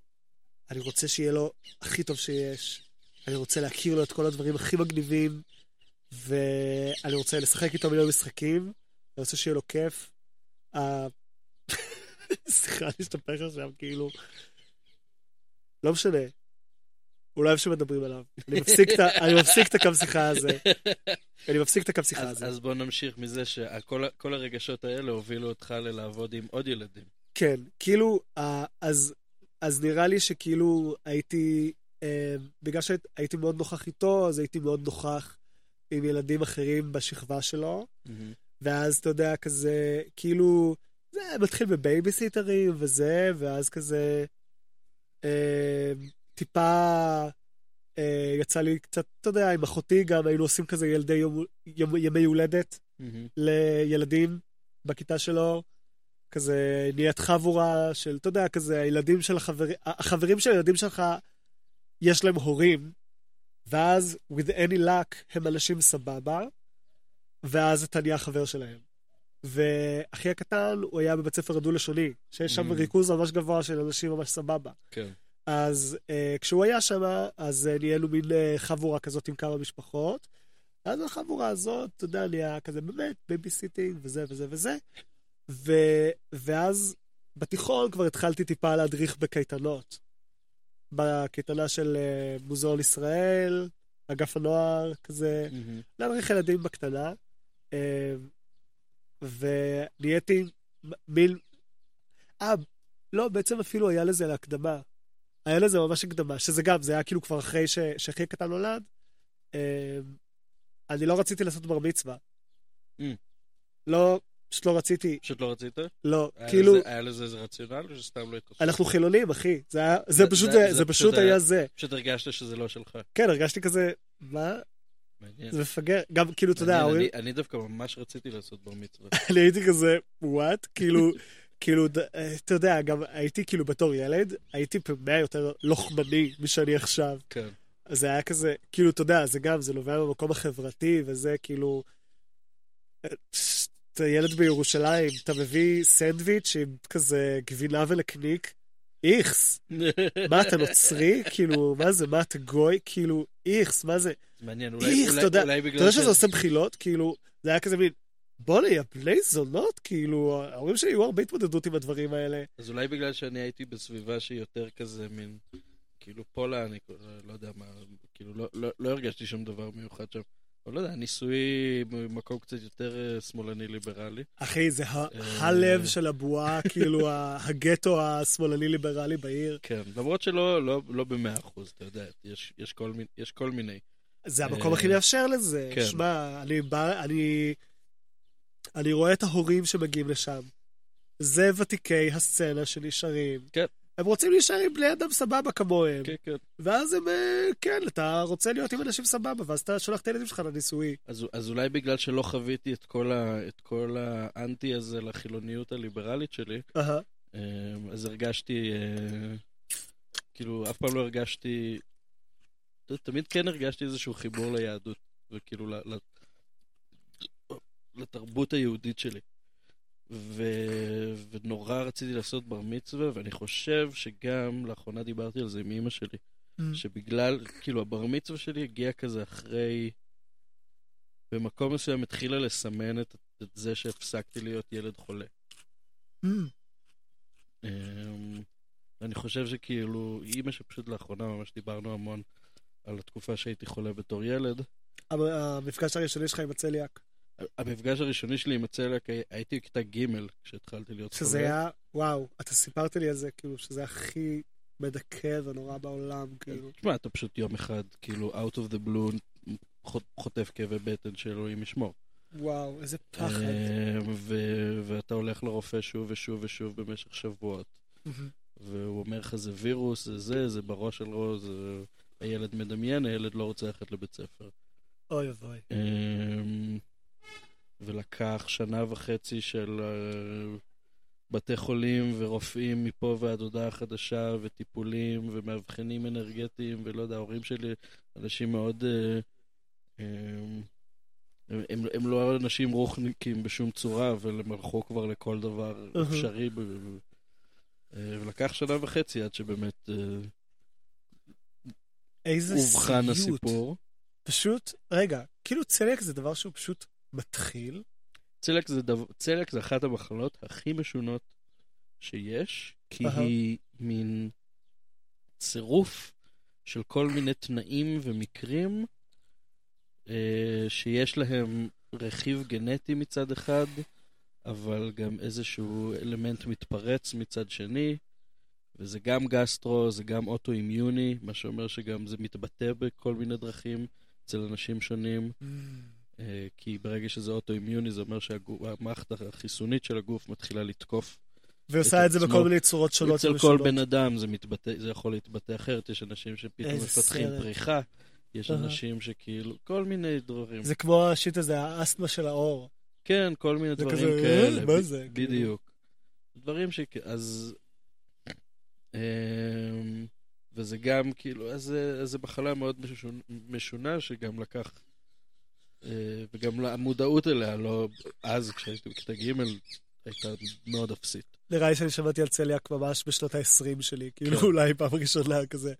אני רוצה שיהיה לו הכי טוב שיש, אני רוצה להכיר לו את כל הדברים הכי מגניבים, ואני רוצה לשחק איתו מיליון משחקים, אני רוצה שיהיה לו כיף. ה- סליחה, אני אשתפך עכשיו, כאילו... לא משנה. הוא לא אוהב שמדברים עליו. אני מפסיק את הקו שיחה הזה. אני מפסיק את הקו שיחה הזה. אז בוא נמשיך מזה שכל כל הרגשות האלה הובילו אותך ללעבוד עם עוד ילדים. כן, כאילו, אה, אז, אז נראה לי שכאילו הייתי, אה, בגלל שהייתי מאוד נוכח איתו, אז הייתי מאוד נוכח עם ילדים אחרים בשכבה שלו. ואז אתה יודע, כזה, כאילו, זה מתחיל בבייביסיטרים וזה, ואז כזה, אה, טיפה אה, יצא לי קצת, אתה יודע, עם אחותי גם היינו עושים כזה ילדי יום, יום, ימי הולדת. לילדים בכיתה שלו. כזה נהיית חבורה של, אתה יודע, כזה הילדים של החברים, החברים של הילדים שלך, יש להם הורים, ואז, with any luck, הם אנשים סבבה, ואז אתה נהיה חבר שלהם. ואחי הקטן, הוא היה בבית ספר הדו-לשוני, שיש שם Mm. ריכוז ממש גבוה של אנשים ממש סבבה. כן. אז uh, כשהוא היה שם, אז uh, נהיינו מין uh, חבורה כזאת עם כמה משפחות. אז החבורה הזאת, אתה יודע, נהיה כזה באמת babysitting וזה וזה וזה. ו, ואז בתיכון כבר התחלתי טיפה להדריך בקייטנות. בקייטנה של אה, מוזיאון ישראל, אגף הנוער, כזה. להדריך ילדים בקטנה. אה, ונהייתי מין... אה, לא, בעצם אפילו היה לזה להקדמה. היה לזה ממש הקדמה, שזה גם, זה היה כאילו כבר אחרי ש... שאחי הקטן נולד. אה, אני לא רציתי לעשות בר מצווה. Mm. לא, פשוט לא רציתי, פשוט לא רצית? לא, היה כאילו, לזה- היה לזה איזה רציונל או שסתם לא התרשמת? אנחנו חילונים, אחי. זה היה, זה זה- פשוט, זה- זה זה פשוט היה- היה זה. פשוט הרגשת שזה לא שלך. כן, הרגשתי כזה, מה? מעניין. זה מפגר. גם, כאילו, אתה יודע, ההורים... אני- אני דווקא ממש רציתי לעשות בר מצווה. אני הייתי כזה, וואט? כאילו, כאילו, אה, אתה יודע, גם הייתי כאילו בתור ילד, הייתי פי יותר לוחמני משאני עכשיו. כן. זה היה כזה, כאילו, אתה יודע, זה גם, זה נובע מהמקום החברתי, וזה כאילו... אתה ילד בירושלים, אתה מביא סנדוויץ' עם כזה גבינה ולקניק, איכס. מה, אתה נוצרי? כאילו, מה זה, מה, אתה גוי? כאילו, איכס, מה זה? מעניין, אולי איכס, אולי- אתה יודע- אולי אתה בגלל יודע ש- שזה עושה בחילות? כאילו, זה היה כזה מין, בואנה, יא בני זונות? כאילו, ההורים שלי היו הרבה התמודדות עם הדברים האלה. אז אולי בגלל שאני הייתי בסביבה שהיא יותר כזה מין, כאילו פולה, אני לא יודע מה, כאילו לא- לא לא הרגשתי שום דבר מיוחד שם. לא יודע, ניסוי במקום קצת יותר אה, שמאלני ליברלי. אחי, זה אה. הלב של הבועה, כאילו, הגטו השמאלני-ליברלי בעיר. כן, למרות שלא לא, לא במאה אחוז, אתה יודע, יש, כל, מיני-. זה המקום אה, הכי מאפשר לזה. כן. שמע, אני בא, אני... אני רואה את ההורים שמגיעים לשם. זה ותיקי הסצנה שנשארים. כן. הם רוצים להישאר עם בני אדם סבבה כמוהם. כן, כן. ואז הם, אה, כן, אתה רוצה להיות עם אנשים סבבה, ואז אתה שולח את הילדים שלך לנישואי. אז, אז אולי בגלל שלא חוויתי את כל, ה, את כל האנטי הזה לחילוניות הליברלית שלי. אה, אז הרגשתי, אה, כאילו, אף פעם לא הרגשתי, תמיד כן הרגשתי איזשהו חיבור ליהדות, וכאילו ל, ל, לתרבות היהודית שלי. ו... ונורא רציתי לעשות בר מצווה, ואני חושב שגם, לאחרונה דיברתי על זה עם אימא שלי, שבגלל, כאילו, הבר מצווה שלי הגיע כזה אחרי... במקום מסוים התחילה לסמן את, את זה שהפסקתי להיות ילד חולה. אמ, אני חושב שכאילו, אימא שפשוט לאחרונה ממש דיברנו המון על התקופה שהייתי חולה בתור ילד. המפגש הראשוני שלך עם הצליאק, המפגש הראשוני שלי עם הצליאק, הי- הייתי בכיתה ג' כשהתחלתי להיות חולה. שזה היה, וואו, אתה סיפרת לי על זה, כאילו, שזה הכי מדכא ונורא בעולם, כאילו. תשמע, אתה פשוט יום אחד, כאילו, out of the blue, חוטף כאבי בטן שאלוהים ישמור. וואו, איזה פחד. אמ, ו- ואתה הולך לרופא שוב ושוב ושוב במשך שבועות. מהמם. והוא אומר לך, זה וירוס, זה זה, זה בראש שלו, זה... הילד מדמיין, הילד לא רוצה ללכת לבית ספר. אוי אבוי. ולקח שנה וחצי של אה, בתי חולים ורופאים מפה ועד הודעה חדשה, וטיפולים ומאבחנים אנרגטיים, ולא יודע, ההורים שלי אנשים מאוד... אה, אמ, הם, הם, הם לא אנשים רוחניקים בשום צורה, אבל הם הלכו כבר לכל דבר. אפשרי. אה, ולקח שנה וחצי עד שבאמת אה, איזה אובחן סיוט. הסיפור. פשוט, רגע, כאילו צליאק זה דבר שהוא פשוט מתחיל, צליאק זה, דבר, צליאק זה אחת המחלות הכי משונות שיש, כי אהה. היא מין צירוף של כל מיני תנאים ומקרים אה, שיש להם רכיב גנטי מצד אחד, אבל גם איזשהו אלמנט מתפרץ מצד שני, וזה גם גסטרו, זה גם אוטואימיוני, מה שאומר שגם זה מתבטא בכל מיני דרכים אצל אנשים שונים. אה, כי ברגע שזה אוטואימיוני זה אומר שהמערכת החיסונית של הגוף מתחילה לתקוף והיא עושה את זה עצמו. בכל מיני צורות שונות אצל כל. בן אדם זה מתבטא, זה יכול להתבטא אחרת, יש אנשים שפתאום מפתחים סרט. פריחה, יש. אנשים שכאילו, כל מיני דברים. זה כמו השיט הזה, האסתמה של האור. כן, כל מיני דברים כזה, אה, כאלה. מה ב- זה? בדיוק. דברים ש... אז... אמ, וזה גם כאילו, אז זה- אז זה מחלה מאוד משונה, שגם לקח... אה, וגם המודעות אליה, לא... אז, כשהייתי בכיתה ג', הייתה מאוד אפסית. נראה לי שאני שמעתי על צליאק ממש בשנות ה-20 שלי, כאילו כן. אולי פעם ראשונה כזה.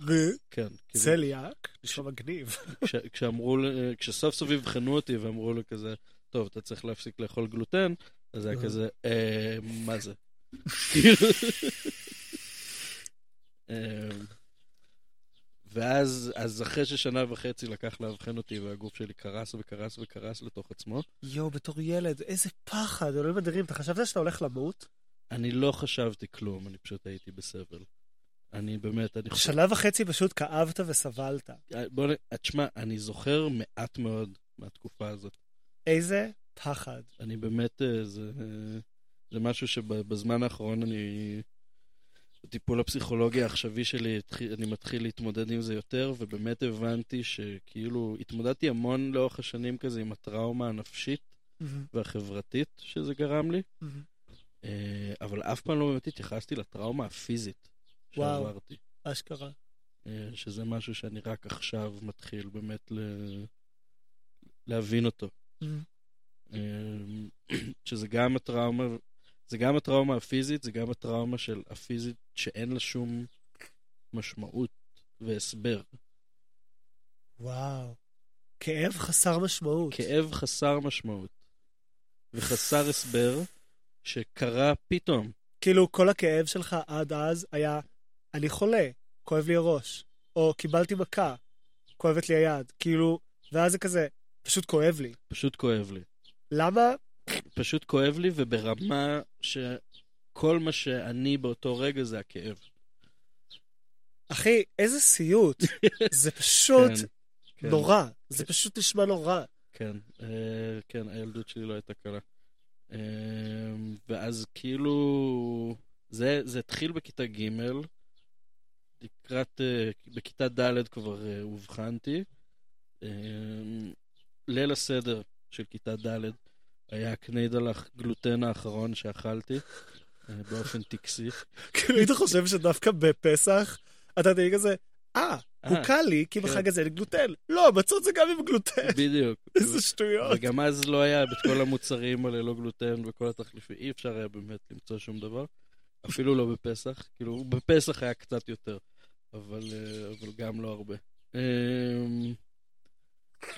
"אה, כן. כאילו, צליאק? נשמע מגניב. כש, כשאמרו, לי- כשסוף סוף אבחנו אותי ואמרו לי כזה, טוב, אתה צריך להפסיק לאכול גלוטן, אז היה אה. כזה, אה, מה זה? אה, ואז, אז אחרי ששנה וחצי לקח לאבחן אותי והגוף שלי קרס וקרס וקרס לתוך עצמו, יואו, בתור ילד, איזה פחד, אלוהים אדירים. אתה חשבת שאתה הולך למות? אני לא חשבתי כלום, אני פשוט הייתי בסבל. אני באמת, אני חושב... שנה וחצי פשוט כאבת וסבלת. בוא נ... תשמע, אני זוכר מעט מאוד מהתקופה הזאת. איזה פחד. אני באמת, אה, זה, זה משהו שבזמן האחרון אני, בטיפול הפסיכולוגי העכשווי שלי, אני מתחיל להתמודד עם זה יותר, ובאמת הבנתי שכאילו, התמודדתי המון לאורך השנים כזה עם הטראומה הנפשית והחברתית שזה גרם לי, אה, אבל אף פעם לא באמת התייחסתי לטראומה הפיזית וואו. שעברתי. אשכרה. אה, שזה משהו שאני רק עכשיו מתחיל באמת ל... להבין אותו. אמ, שזה גם הטראומה, זה גם הטראומה הפיזית, זה גם הטראומה של הפיזית שאין לה שום משמעות והסבר. וואו. כאב חסר משמעות. כאב חסר משמעות וחסר הסבר שקרה פתאום. כאילו, כל הכאב שלך עד אז היה, אני חולה, כואב לי הראש. או קיבלתי מכה, כואבת לי היד. כאילו, ואז זה כזה, פשוט כואב לי. פשוט כואב לי. למה? פשוט כואב לי וברמה שכל מה שאני באותו רגע זה הכאב. אחי, איזה סיוט. זה פשוט כן, כן. נורא. זה פשוט נשמע נורא. כן, אה, כן, הילדות שלי לא הייתה קלה. אה, ואז כאילו, זה, זה התחיל בכיתה ג', לקראת, אה, בכיתה ד' כבר אה, אובחנתי. אה, ליל הסדר של כיתה ד' היה הקניידל הגלוטן האחרון שאכלתי, אה, באופן טקסי. כאילו, היית חושב שדווקא בפסח, אתה תהיה כזה, אה, הוא אה, קל לי, כי כן. בחג הזה אין גלוטן. לא, מצות זה גם עם גלוטן. בדיוק. איזה שטויות. וגם אז לא היה את כל המוצרים הללא גלוטן וכל התחליפים, אי אפשר היה באמת למצוא שום דבר. אפילו לא בפסח, כאילו בפסח היה קצת יותר, אבל, אה, אבל גם לא הרבה.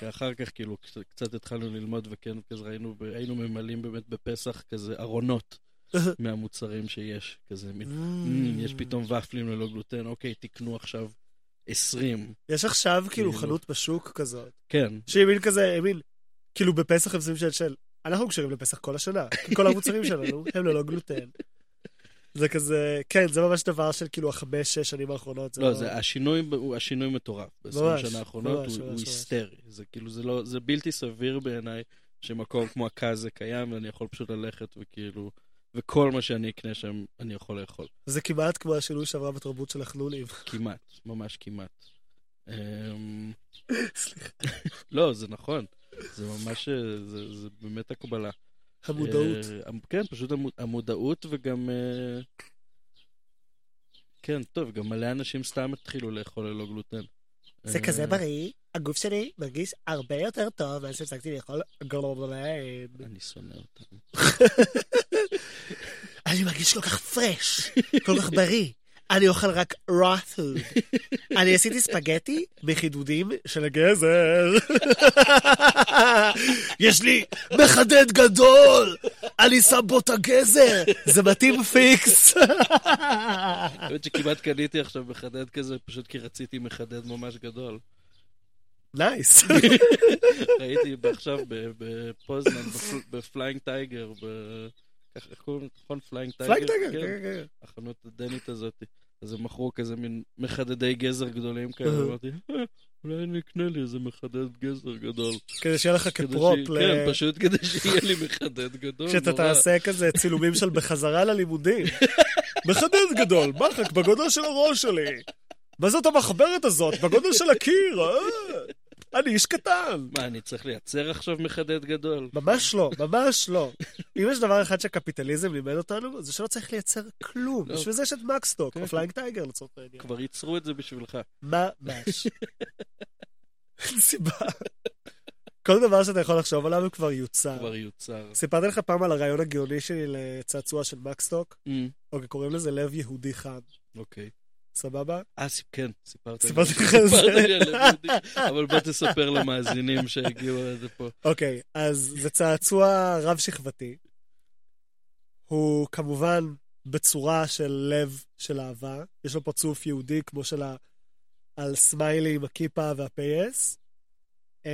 שאחר כך כאילו קצת, קצת התחלנו ללמוד וכן כזה ראינו, היינו ממלאים באמת בפסח כזה ארונות מהמוצרים שיש, כזה מין, "מ, יש פתאום ופלים ללא גלוטן, אוקיי, תקנו עכשיו 20. יש עכשיו כאילו כאילו. חנות בשוק כזאת, כן, שהיא מין כזה, מין, כאילו בפסח הם שמים של של, אנחנו קשרים לפסח כל השנה, כי כל המוצרים שלנו הם ללא גלוטן. זה כזה, כן, זה ממש דבר של כאילו החמש, שש שנים האחרונות. לא, זה השינוי, הוא השינוי מטורף. ב-20 ממש, שנה האחרונות הוא. היסטרי. זה כאילו, זה לא, זה בלתי סביר בעיניי שמקום כמו הקאזה קיים ואני יכול פשוט ללכת וכאילו, וכל מה שאני אקנה שם אני יכול לאכול. זה כמעט כמו השינוי שעברה בתרבות של החנונים. כמעט, ממש כמעט. אמ, סליחה. לא, זה נכון. זה ממש, זה, זה באמת הקבלה. המודעות. אה, כן, פשוט המ- המודעות וגם... אה, כן, טוב, גם מלא אנשים סתם התחילו לאכול ללא גלוטן. זה אה, כזה בריא, הגוף שלי מרגיש הרבה יותר טוב מאז שהפסקתי לאכול גלוטן. אני שונא אותם. אני מרגיש כל כך פרש, כל כך בריא. אני אוכל רק raw food. אני עשיתי ספגטי בחידודים של הגזר. יש לי מחדד גדול, אני שם בו את הגזר, זה מתאים פיקס. האמת שכמעט קניתי עכשיו מחדד כזה, פשוט כי רציתי מחדד ממש גדול. nice. ראיתי עכשיו ב- בפוזנן, בפל- ב Flying Tiger, איך קוראים לזה? נכון? Flying Tiger? Flying Tiger, כן, כן. החנות הדנית הזאת. אז הם מכרו כזה מין מחדדי גזר גדולים כאלה. אמרתי, "אה, אולי אני אקנה לי איזה מחדד גזר גדול. כדי שיהיה לך כ prop, ל- כן, פשוט כדי שיהיה לי מחדד גדול. כשאתה. תעשה כזה צילומים של בחזרה ללימודים. מחדד גדול, מחק בגודל של הראש שלי. מה זאת המחברת הזאת? בגודל של הקיר, אה? אני איש קטן. מה, אני צריך לייצר עכשיו מחדד גדול? ממש לא, ממש לא. אם יש דבר אחד שהקפיטליזם לימד אותנו, זה שלא צריך לייצר כלום. לא. בשביל זה יש את מקסטוק, כן, או Flying Tiger לצורך העניין. כבר ייצרו את זה בשבילך. ממש. אין סיבה. כל דבר שאתה יכול לחשוב עליו הוא כבר יוצר. כבר יוצר. סיפרתי לך פעם על הרעיון הגאוני שלי לצעצוע של מקסטוק? אמ, אוקיי, קוראים לזה לב יהודי חם. אוקיי. סבבה? אה, כן, סיפרת לי. סיפרתי לך זה. סיפרת לי על יהודי. אבל בוא תספר למאזינים שהגיעו לזה פה. אוקיי, אז זה צעצוע רב-שכבתי. הוא כמובן בצורה של לב של אהבה. יש לו פרצוף יהודי כמו של ה... על סמיילי עם הכיפה והפייס. אמ,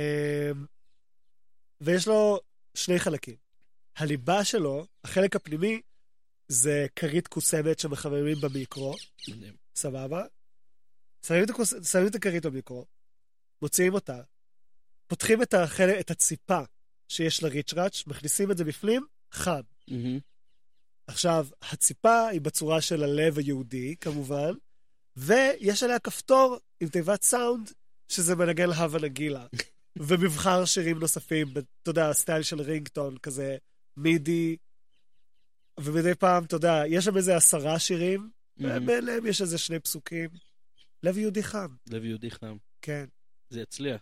ויש לו שני חלקים. הליבה שלו, החלק הפנימי, זה כרית קוסמת שמחממים במיקרו. סבבה? שמים את, הכוס, שמים את הכרית במיקרו, מוציאים אותה, פותחים את, החלק, את הציפה שיש לריצ'ראץ', מכניסים את זה בפנים, חם. מהמם. עכשיו, הציפה היא בצורה של הלב היהודי, כמובן, ויש עליה כפתור עם תיבת סאונד, שזה מנגן הווה נגילה. ומבחר שירים נוספים, אתה יודע, סטייל של רינגטון, כזה מידי, ומדי פעם, אתה יודע, יש שם איזה עשרה שירים, מהמם. ומאליהם יש איזה שני פסוקים. לב יהודי חם, לב יהודי חם. כן. זה יצליח.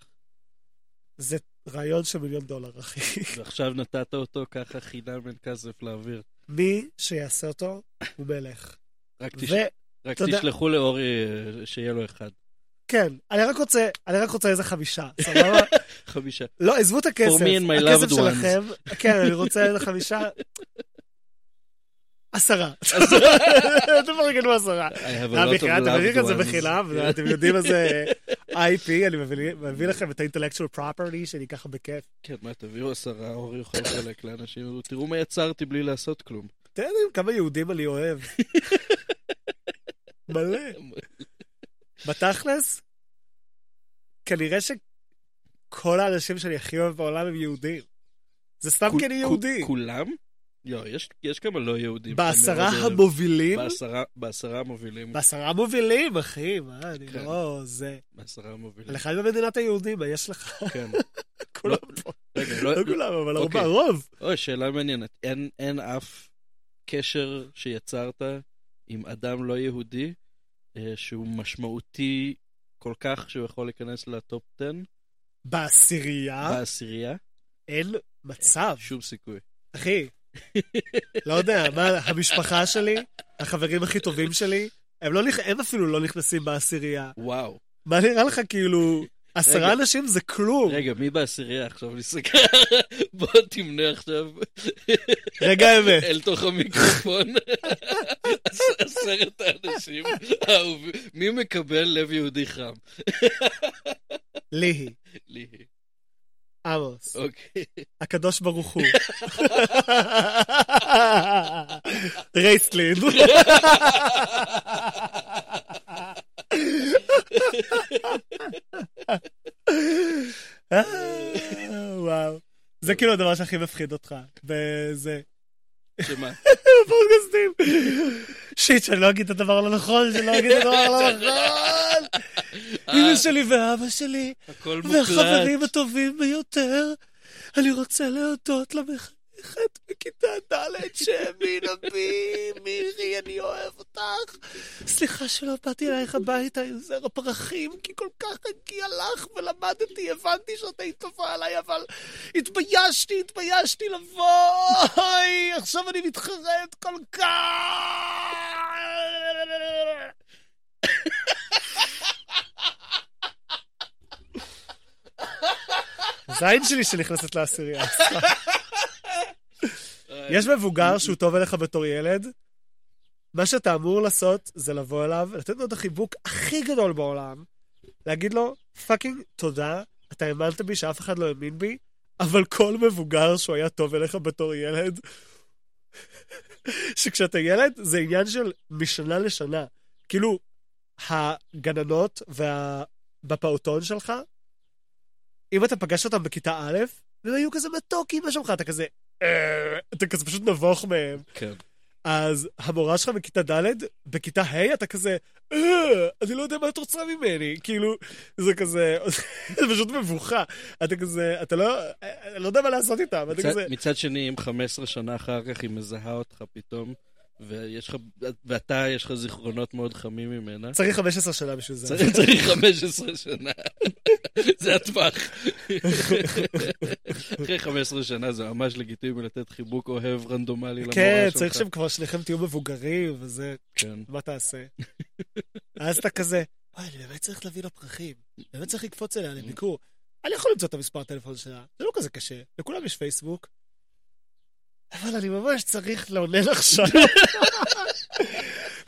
זה רעיון של מיליון דולר, אחי. ועכשיו נתת אותו ככה חינם אין כסף להעביר. מי שיעשה אותו הוא מלך. רק תש- וכן, רק תשלחו לאורי אה, שיהיה לו אחד. כן, אני רק רוצה, אני רק רוצה איזה חמישה, סבבה? חמישה. לא, עזבו את הכסף. הכסף. שלכם, כן, אני רוצה איזה חמישה. עשרה. תפרגנו עשרה. I have a אה, lot of בחייאת, אתם יודעים loved את זה. בחינם, אתם יודעים איזה IP, אני מביא- לכם את ה-intellectual property שלי ככה בכיף. כן, מה, תביאו עשרה, אורי יוכל לחלק לאנשים, תראו מה יצרתי בלי לעשות כלום. אתם יודעים כמה יהודים אני אוהב. מלא. בתכלס, כנראה שכל האנשים שאני הכי אוהב בעולם הם יהודים. זה סתם כי אני יהודי. כולם? לא, יש- יש כמה לא יהודים. בעשרה. המובילים, בעשרה- בעשרה המובילים. בעשרה המובילים, אחי, מה, אני כן. לא... זה... בעשרה המובילים. חי במדינת היהודים, מה יש לך? כן. כולם לא- פה. רגע, לא... לא כולם, אבל אוקיי. הרבה, הרוב. אוי, שאלה מעניינת. אין, אין אף קשר שיצרת עם אדם לא יהודי אה, שהוא משמעותי כל כך שהוא יכול להיכנס לטופ 10 בעשירייה בעשירייה? אין מצב, שום סיכוי. אחי. לא יודע, מה, המשפחה שלי, החברים הכי טובים שלי, הם לא הם אפילו לא נכנסים בעשירייה. וואו. מה נראה לך, כאילו, עשרה. אנשים זה כלום. רגע, מי בעשירייה עכשיו נסתכל? בוא תמנה עכשיו רגע האמת. אל תוך המיקרופון. עשרת האנשים האהובים. מי מקבל לב יהודי חם? ליהי, לי. עמוס, אוקיי. הקדוש ברוך הוא. רייסטלין. אה, וואו. זה כאילו הדבר שהכי מפחיד אותך. בזה. שמה? פודקאסטים. שיט, שאני לא אגיד את הדבר הלא נכון, שאני לא אגיד את הדבר הלא נכון. אמא שלי ואבא שלי. והחברים הטובים ביותר. אני רוצה להודות למחנכת בכיתה ד' שהאמינה בי, מירי, אני אוהב אותך. סליחה שלא באתי אלייך הביתה עם זר הפרחים, כי כל כך הגיע לך ולמדתי, הבנתי שאת היית טובה עליי, אבל התביישתי, התביישתי לבוא. אוי, עכשיו אני מתחרט כל כך. זין שלי שנכנסת לעשירייה. יש מבוגר שהוא טוב אליך בתור ילד, מה שאתה אמור לעשות זה לבוא אליו, לתת לו את החיבוק הכי גדול בעולם, להגיד לו, fucking תודה, אתה האמנת בי שאף אחד לא האמין בי, אבל כל מבוגר שהוא היה טוב אליך בתור ילד, שכשאתה ילד זה עניין של משנה לשנה. כאילו, הגננות בפעוטון שלך, אם אתה פגש אותם בכיתה א', והם היו כזה מתוקים, מה שלומך? אתה כזה, אתה כזה פשוט נבוך מהם. כן. אז המורה שלך בכיתה ד', בכיתה ה' אתה כזה, "אה, אני לא יודע מה את רוצה ממני. כאילו, זה כזה, זה פשוט מבוכה. אתה כזה, אתה לא, אני לא יודע מה לעשות איתם. מצד, כזה, מצד שני, אם 15 שנה אחר כך היא מזהה אותך פתאום, ויש לך, ואתה, יש לך זיכרונות מאוד חמים ממנה, צריך 15 שנה בשביל זה. צריך צריך 15 שנה. זה הטווח. אחרי 15 שנה זה ממש לגיטימי לתת חיבוק אוהב רנדומלי למורה שלך. כן, צריך שהם כבר שניכם תהיו מבוגרים, וזה, כן. מה תעשה? אז אתה כזה, וואי, אני באמת צריך להביא לה פרחים. באמת צריך לקפוץ אליה לביקור. אני יכול למצוא את המספר הטלפון שלה, זה לא כזה קשה. לכולם יש פייסבוק. אבל אני ממש צריך לאונן עכשיו.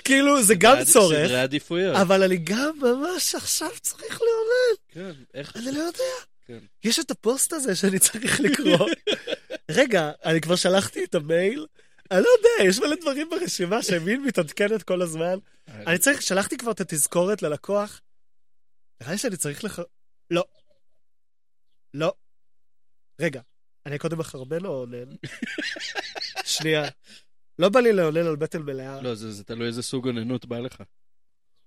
כאילו, זה גם צורך, סדרי עדיפויות. אבל אני גם ממש עכשיו צריך לאונן. כן, איך... אני לא יודע. כן. יש את הפוסט הזה שאני צריך לקרוא. רגע, אני כבר שלחתי את המייל. אני לא יודע, יש מלא דברים ברשימה שמין מתעדכנת כל הזמן. אני צריך, שלחתי כבר את התזכורת ללקוח. נראה לי שאני צריך לח... לא. לא. רגע, אני קודם מחרבן או אונן? שנייה. לא בא לי לאונן על בטן מלאה. לא, זה זה תלוי איזה סוג אוננות בא לך.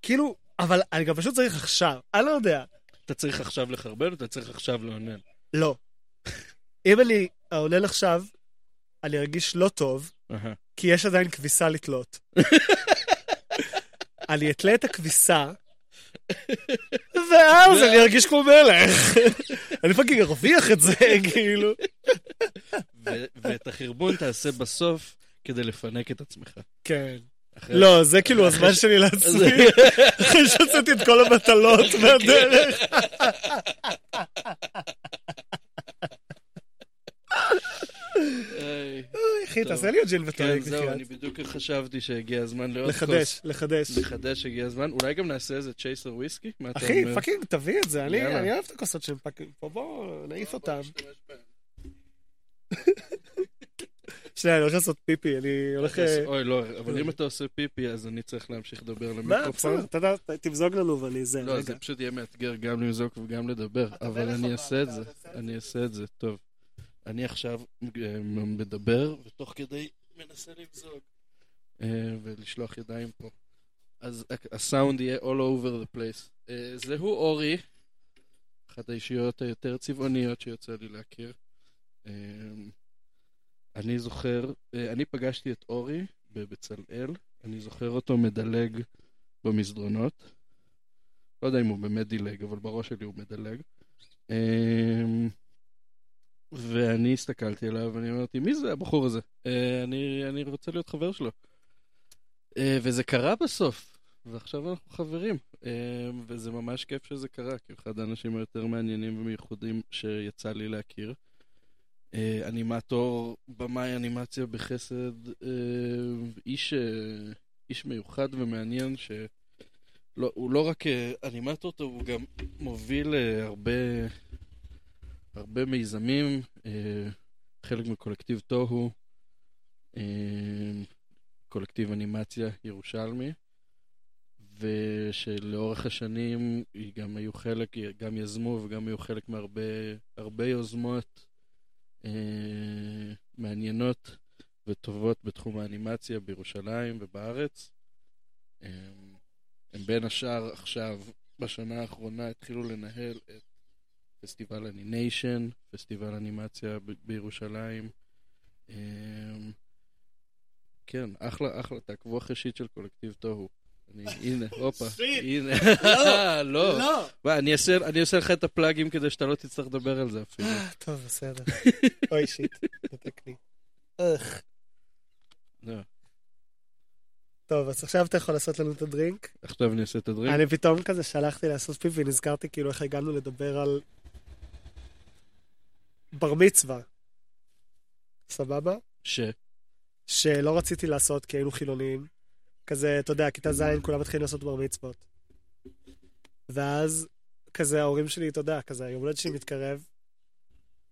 כאילו, אבל אני גם פשוט צריך עכשיו. אני לא יודע. אתה צריך עכשיו לחרבן, או אתה צריך עכשיו לאונן. לא. אם אני אאונן עכשיו, אני ארגיש לא טוב. כי יש עדיין כביסה לתלות. אני אתלה את הכביסה, ואז אני ארגיש כמו מלך. אני fucking ארוויח את זה, כאילו. ואת החרבון תעשה בסוף כדי לפנק את עצמך. כן. לא, זה כאילו הזמן שלי לעצמי, אחרי שהוצאתי את כל המטלות מהדרך. אחי. תעשה לי עוד ג'ין כן, וטוניק, זהו, בחייאת. אני בדיוק חשבתי שהגיע הזמן לעוד כוס. לחדש, לחדש. לחדש הגיע הזמן. אולי גם נעשה איזה צ'ייסר וויסקי? מה אחי? fucking, תביא את זה, אני אוהב את הכוסות של fucking. פה בוא, נעיף אותם. שנייה, אני הולך לעשות פיפי, אני הולך... אה, אוי, לא, אבל אם אתה עושה פיפי, אז אני צריך להמשיך לדבר מה, למיקרופון. בסדר, אתה יודע, תמזוג לנו ואני זה, לא. זה פשוט יהיה מאתגר גם למזוג וגם לדבר, אבל אני אעשה את זה, אני אעשה את זה, טוב. אני עכשיו אה, מדבר, ותוך כדי מנסה למזוג אה, ולשלוח ידיים פה. אז הסאונד יהיה all over the place. אה, זהו אורי, אחת האישיות היותר צבעוניות שיוצא לי להכיר. אני זוכר, אני פגשתי את אורי בבצלאל, אני זוכר אותו מדלג במסדרונות. לא יודע אם הוא באמת דילג, אבל בראש שלי הוא מדלג. ואני הסתכלתי עליו ואני אמרתי, מי זה הבחור הזה? אה, אני, אני רוצה להיות חבר שלו. אה, וזה קרה בסוף, ועכשיו אנחנו חברים. אה, וזה ממש כיף שזה קרה, כי אחד האנשים היותר מעניינים ומיוחדים שיצא לי להכיר. אנימטור, במאי אנימציה בחסד, איש, איש מיוחד ומעניין ש... לא, לא רק אנימטור הוא גם מוביל הרבה, הרבה מיזמים, אה, חלק מקולקטיב תוהו, אה, קולקטיב אנימציה ירושלמי, ושלאורך השנים גם היו חלק, גם יזמו וגם היו חלק מהרבה הרבה יוזמות אה, מעניינות וטובות בתחום האנימציה בירושלים ובארץ. הם בין השאר עכשיו, בשנה האחרונה, התחילו לנהל את פסטיבל אניניישן, פסטיבל אנימציה ב- בירושלים. אמ, כן, אחלה, אחלה, תעקבו אחרי שיט של קולקטיב תוהו. אני, הנה, הופה. הנה. לא, לא. לא. אני אעשה לך את הפלאגים כדי שאתה לא תצטרך לדבר על זה אפילו. אה, טוב, בסדר. אוי, שיט, נתק לי. לא. טוב, אז עכשיו אתה יכול לעשות לנו את הדרינק. עכשיו אני אעשה את הדברים. אני פתאום כזה שלחתי לעשות פיפי, נזכרתי כאילו איך הגענו לדבר על בר מצווה. סבבה? ש... שלא רציתי לעשות כי היינו חילונים. כזה, אתה יודע, כיתה ז' כולם מתחילים לעשות בר מצוות. ואז, כזה ההורים שלי, אתה יודע, כזה היום הולדת שלי מתקרב.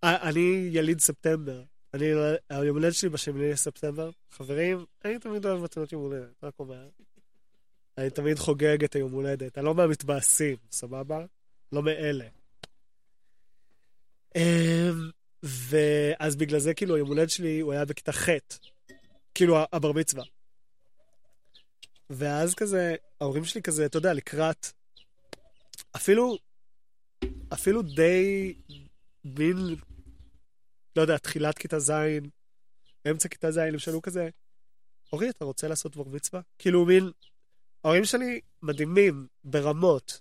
אני יליד ספטמבר. אני, היום הולדת שלי בשמיני לספטמבר. חברים, אני תמיד אוהב מתנות יום הולדת, רק אומר. אני תמיד חוגג את היום הולדת. אני לא מהמתבאסים, סבבה? לא מאלה. אמ, ואז בגלל זה, כאילו, היום הולד שלי, הוא היה בכיתה ח', כאילו, הבר מצווה. ואז כזה, ההורים שלי כזה, אתה יודע, לקראת, אפילו, אפילו די, מין, לא יודע, תחילת כיתה ז', אמצע כיתה ז', הם שאלו כזה, אורי, אתה רוצה לעשות בר מצווה? כאילו, מין, ההורים שלי מדהימים, ברמות.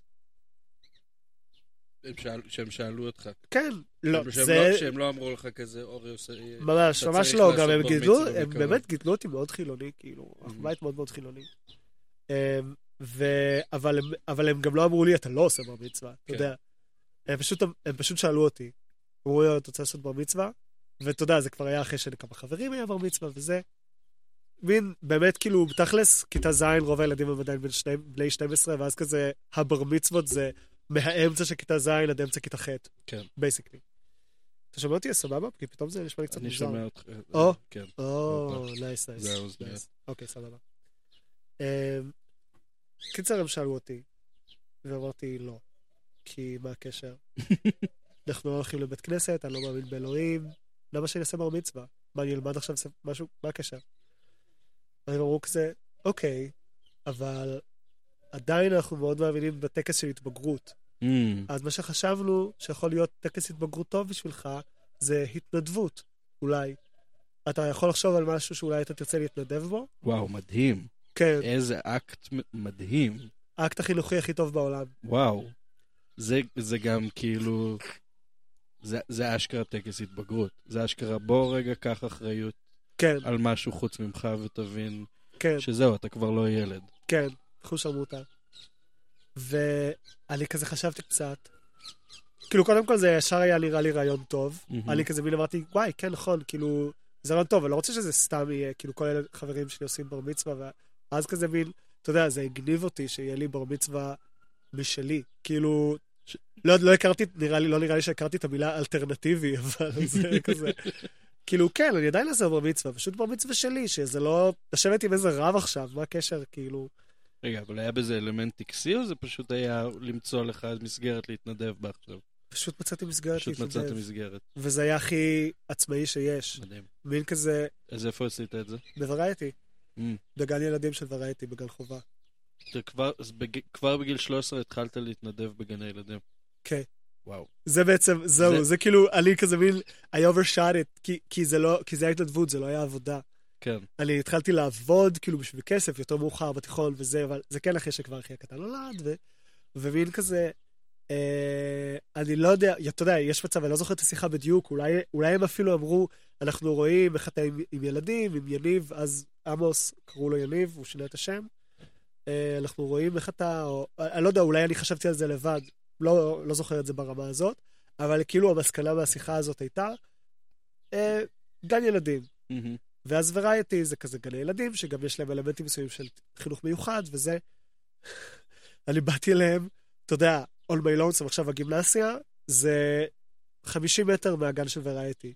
הם שאל- שהם שאלו אותך. כן, לא, שהם זה... לא- שהם לא אמרו לך כזה, אורי עושה... ממש, אתה ממש לא, גם הם גידלו, הם בקרוב. באמת גידלו אותי מאוד חילוני, כאילו, אנחנו. בית מאוד מאוד חילוני. אמ, ו... אבל, הם, אבל הם גם לא אמרו לי, אתה לא עושה בר מצווה, אתה כן. יודע. הם פשוט, הם פשוט שאלו אותי, אמרו לי, אתה רוצה לעשות בר מצווה? ואתה יודע, זה כבר היה אחרי שלכמה חברים היה בר מצווה וזה. מין, באמת, כאילו, בתכלס, כיתה ז', רוב הילדים הם עדיין בני 12, ואז כזה, הבר מצוות זה מהאמצע של כיתה ז' עד אמצע כיתה ח'. כן. basically. אתה שומע אותי סבבה? כי פתאום זה נשמע לי קצת אני מוזר. שומע אותך. או. כן. או, nice, nice. nice. אוקיי, סבבה. אמ, קיצר, הם שאלו אותי, ואמרתי לא, כי מה הקשר? אנחנו לא הולכים לבית כנסת, אני לא מאמין באלוהים, למה שאני אעשה בר מצווה? מה, אני אלמד עכשיו משהו? מה הקשר? אז הם אמרו כזה, אוקיי, אבל עדיין אנחנו מאוד מאמינים בטקס של התבגרות. Mm, אז מה שחשבנו שיכול להיות טקס התבגרות טוב בשבילך, זה התנדבות, אולי. אתה יכול לחשוב על משהו שאולי אתה תרצה להתנדב בו? וואו, מדהים. כן, איזה אקט מדהים. האקט החינוכי הכי טוב בעולם. וואו. זה, זה גם כאילו... זה, זה אשכרה טקס התבגרות. זה אשכרה בוא רגע קח אחריות כן, על משהו חוץ ממך ותבין כן, שזהו, אתה כבר לא ילד. כן, קחו שרמוטה. ואני כזה חשבתי קצת, כאילו, קודם כל זה ישר היה נראה לי רעיון טוב. מהמם. אני כזה מין אמרתי, וואי, כן, נכון, כאילו, זה רעיון טוב, אני לא רוצה שזה סתם יהיה, כאילו, כל אלה חברים שלי עושים בר מצווה, ואז כזה מין, אתה יודע, זה הגניב אותי שיהיה לי בר מצווה משלי. כאילו, ש- לא, לא הכרתי, נראה לי, לא נראה לי שהכרתי את המילה אלטרנטיבי, אבל זה כזה, כאילו, כן, אני עדיין אעשה בר מצווה, פשוט בר מצווה שלי, שזה לא, לשבת עם איזה רב עכשיו, מה הקשר, כאילו, רגע, אבל היה בזה אלמנט טקסי או זה פשוט היה למצוא לך מסגרת להתנדב בה עכשיו? פשוט מצאתי מסגרת פשוט להתנדב, מסגרת. וזה היה הכי עצמאי שיש. מדהים. מין כזה, אז איפה עשית את זה? בוורייטי, Mm. בגן ילדים של וורייטי, בגן חובה. כבר, אז בג... כבר בגיל 13 התחלת להתנדב בגני ילדים. כן. וואו. זה בעצם, זהו, זה- זה, זה כאילו, אני כזה מין, I overshot it, כי, כי זה לא, כי זה היה התנדבות, זה לא היה עבודה. כן. אני התחלתי לעבוד, כאילו, בשביל כסף, יותר מאוחר בתיכון וזה, אבל זה כן אחרי שכבר אחי הקטן נולד, ו, ומין כזה, אה, אני לא יודע, אתה יודע, יש מצב, אני לא זוכר את השיחה בדיוק, אולי, אולי הם אפילו אמרו, אנחנו רואים איך אתה עם, עם ילדים, עם יניב, אז עמוס, קראו לו יניב, הוא שינה את השם. אה, אנחנו רואים איך אתה, או, אני לא יודע, אולי אני חשבתי על זה לבד, לא, לא זוכר את זה ברמה הזאת, אבל כאילו המסקנה מהשיחה הזאת הייתה, אה, גן ילדים. מהמם. ואז וריאטי זה כזה גני ילדים, שגם יש להם אלמנטים מסוימים של חינוך מיוחד, וזה... אני באתי אליהם, אתה יודע, on my lonesome, עכשיו הגימנסיה, זה 50 מטר מהגן של וריאטי.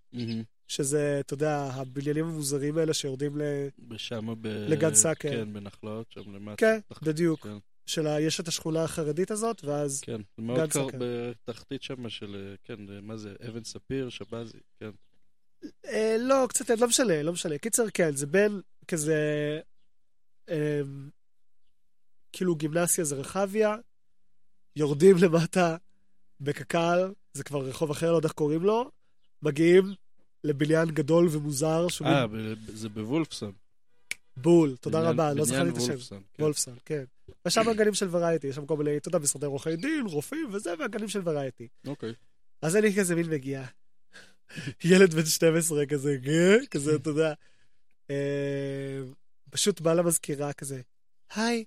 שזה, אתה יודע, הבניינים המוזרים האלה שיורדים ל... ושמה ב... לגן סאקר. כן, בנחלות, שם למטה. כן, תח- בדיוק. כן, של ה... יש את השכונה החרדית הזאת, ואז... כן. מאוד קרוב. בתחתית שם של, כן, מה זה, אבן ספיר, שבזי, כן. אה, לא, קצת, לא משנה, לא משנה. קיצר, כן, זה בין כזה... אה, כאילו גימנסיה זה רחביה, יורדים למטה בקק"ל, זה כבר רחוב אחר, לא יודע איך קוראים לו, מגיעים לבניין גדול ומוזר, אה, זה בוולפסון. בול, תודה בניין- רבה, לא זכרתי את בניין השם. וולפסון, כן. וולפסון, כן. ושם הגנים של וריאטי, יש שם כל מיני, אתה יודע, משרדי עורכי דין, רופאים וזה, והגנים של וריאטי. אוקיי. אז אני כזה מין מגיע. ילד בן 12 כזה? כזה, אתה יודע. אה, פשוט בא למזכירה כזה, היי,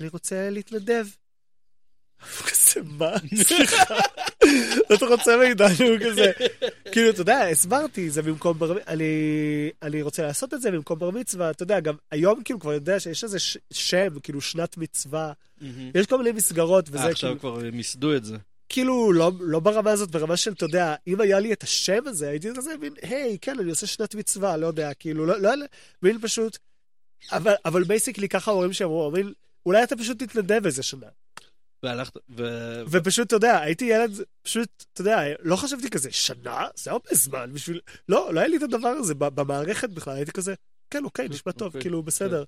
אני רוצה להתנדב. הוא כזה, מה? סליחה. אתה רוצה מאיתנו כזה. כאילו, אתה יודע, הסברתי, זה במקום בר... אני, אני רוצה לעשות את זה במקום בר מצווה, אתה יודע, גם היום כאילו כבר יודע שיש איזה. שם, כאילו שנת מצווה. יש כל מיני מסגרות, וזה אה, עכשיו כאילו... כבר מיסדו את זה. כאילו, לא, לא ברמה הזאת, ברמה של, אתה יודע, אם היה לי את השם הזה, הייתי כזה מין, היי, כן, אני עושה שנת מצווה, לא יודע, כאילו, לא, לא, מין פשוט, אבל, אבל basically ככה ההורים שאמרו, מין, אולי אתה פשוט תתנדב איזה שנה. והלכת, ו... ופשוט, אתה יודע, הייתי ילד, פשוט, אתה יודע, לא חשבתי כזה, שנה? זה הרבה זמן בשביל... לא, לא היה לי את הדבר הזה במערכת בכלל, הייתי כזה, כן, אוקיי, נשמע טוב, אוקיי, כאילו, בסדר.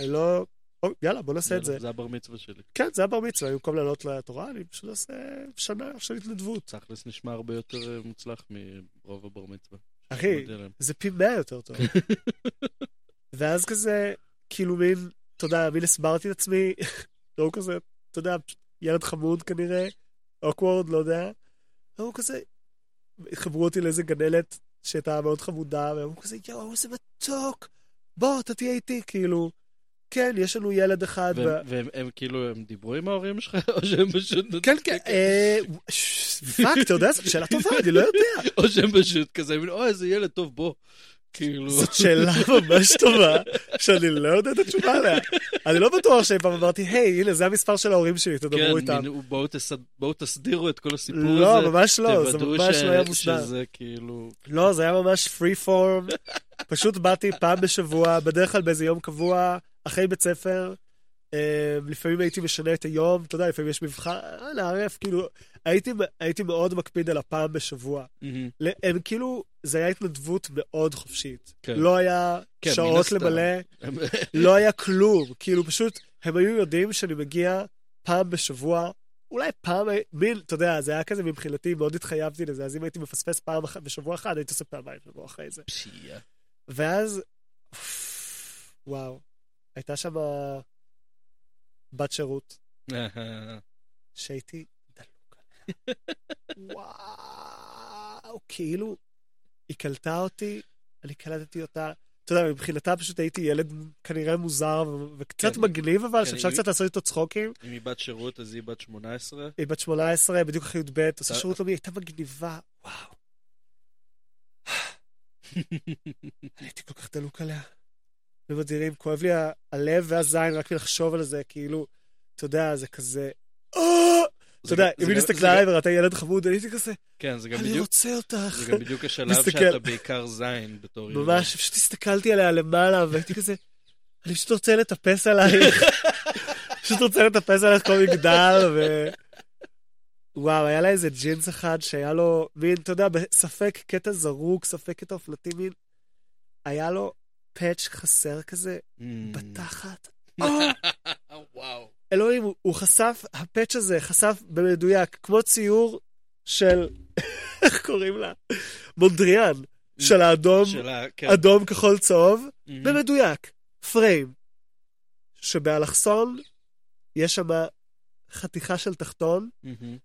אני לא... יאללה, בוא נעשה את זה. זה הבר מצווה שלי. כן, זה היה בר מצווה, במקום לעלות לתורה, אני פשוט עושה שנה של התנדבות. תכלס נשמע הרבה יותר אה, מוצלח מרוב הבר מצווה. אחי. זה פי מאה יותר טוב. ואז כזה, כאילו מין, אתה יודע, מין הסברתי את עצמי, לא כזה, אתה יודע, ילד חמוד כנראה, אוקוורד, לא יודע. והוא כזה, חברו אותי לאיזה גננת שהייתה מאוד חמודה, אמרו כזה, יואו, איזה מתוק, בוא, אתה תהיה איתי, כאילו, כן, יש לנו ילד אחד. והם- ו- והם הם כאילו, הם דיברו עם ההורים שלך, או שהם פשוט... כן, כן, אה, fuck, אתה יודע, זו שאלה טובה, אני לא יודע. או שהם פשוט כזה, אוי, איזה ילד טוב, בוא. כאילו... זאת שאלה ממש טובה, שאני לא יודע את התשובה עליה. אני לא בטוח שאי פעם אמרתי, היי, הנה, זה המספר של ההורים שלי, תדברו כן, איתם. מין, בואו תסד- בואו תסדירו את כל הסיפור לא, הזה. ממש לא, זה ממש לא היה מוסדר. שזה כאילו... לא, זה היה ממש פרי פורם. פשוט באתי פעם בשבוע, בדרך כלל באיזה יום קבוע, אחרי בית ספר. אה, לפעמים הייתי משנה את היום, אתה יודע, לפעמים יש מבחן, אה, לערף, כאילו, הייתי, הייתי מאוד מקפיד על הפעם בשבוע. ל- הם כאילו, זה היה התנדבות מאוד חופשית. כן. לא היה כן, שעות. למלא, לא היה כלום. כאילו, פשוט, הם היו יודעים שאני מגיע פעם בשבוע, אולי פעם, מין, אתה יודע, זה היה כזה מבחינתי, מאוד התחייבתי לזה, אז אם הייתי מפספס פעם אחת בשבוע אחד, הייתי עושה פעמיים בשבוע אחרי זה. פשיעה. ואז, וואו, הייתה שם בת שירות שהייתי דלוק עליה. וואו, כאילו, היא קלטה אותי, אני קלטתי אותה. אתה יודע, מבחינתה פשוט הייתי ילד כנראה מוזר וקצת כן. מגניב, אבל כן, שאפשר קצת לעשות איתו צחוקים. אם היא בת שירות, אז היא בת 18. היא בת 18, בדיוק אחרי י"ב, עושה שירות לאומי, הייתה מגניבה, וואו. הייתי כל כך דלוק עליה. ומדירים, כואב לי הלב והזין רק מלחשוב על זה, כאילו, אתה יודע, זה כזה... "אה!" אתה יודע, אם היא הסתכלה עליי וראתה ילד חמוד, הייתי כזה, כן, זה גם אני בדיוק... רוצה אותך. זה גם בדיוק השלב. שאתה בעיקר זין בתור ילד. ממש, פשוט הסתכלתי עליה למעלה, והייתי כזה, אני פשוט רוצה לטפס עלייך. פשוט רוצה לטפס עלייך כמו מגדל, ו... וואו, היה לה איזה ג'ינס אחד שהיה לו מין, אתה יודע, בספק קטע זרוק, ספק קטע אופנתי מין, היה לו פאץ' חסר כזה Mm. בתחת. אה, וואו. אלוהים, הוא, חשף, הפאץ' הזה חשף במדויק, כמו ציור של, איך קוראים לה? מונדריאן, של האדום, כן. אדום, כחול, צהוב, מהמם. במדויק, פריים, שבאלכסון יש שם חתיכה של תחתון, מהמם.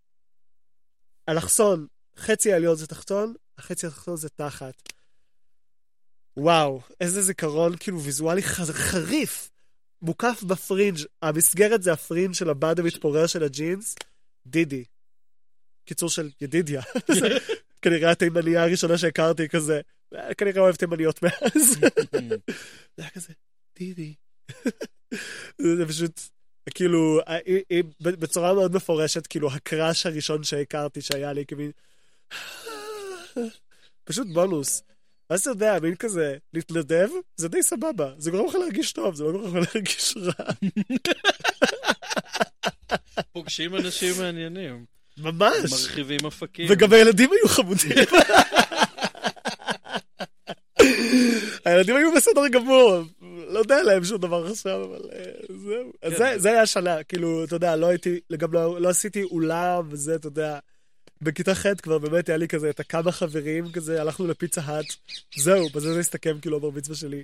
אלכסון, חצי העליון זה תחתון, החצי התחתון זה תחת. וואו, איזה זיכרון כאילו ויזואלי חריף. מוקף בפרינג', המסגרת זה הפרינג' של הבד המתפורר של הג'ינס, דידי. קיצור של ידידיה. כנראה התימניה הראשונה שהכרתי כזה, אה, כנראה אוהב תימניות מאז. זה היה כזה, דידי. זה פשוט, כאילו, היא- היא בצורה מאוד מפורשת, כאילו, הקראש הראשון שהכרתי שהיה לי, כמין... פשוט בונוס. אז אתה יודע, מין כזה, להתנדב, זה די סבבה. זה גורם לך להרגיש טוב, זה לא גורם לך להרגיש רע. פוגשים אנשים מעניינים. ממש. מרחיבים אופקים. וגם הילדים היו חמודים. הילדים היו בסדר גמור, לא יודע להם שום דבר עכשיו, אבל אה, זהו. אז זה- זה היה השנה, כאילו, אתה יודע, לא הייתי, גם לא לא עשיתי אולם וזה, אתה יודע. בכיתה ח' כבר באמת היה לי כזה את הכמה חברים כזה, הלכנו לפיצה האט, זהו, בזה זה הסתכם כאילו הבר מצווה שלי.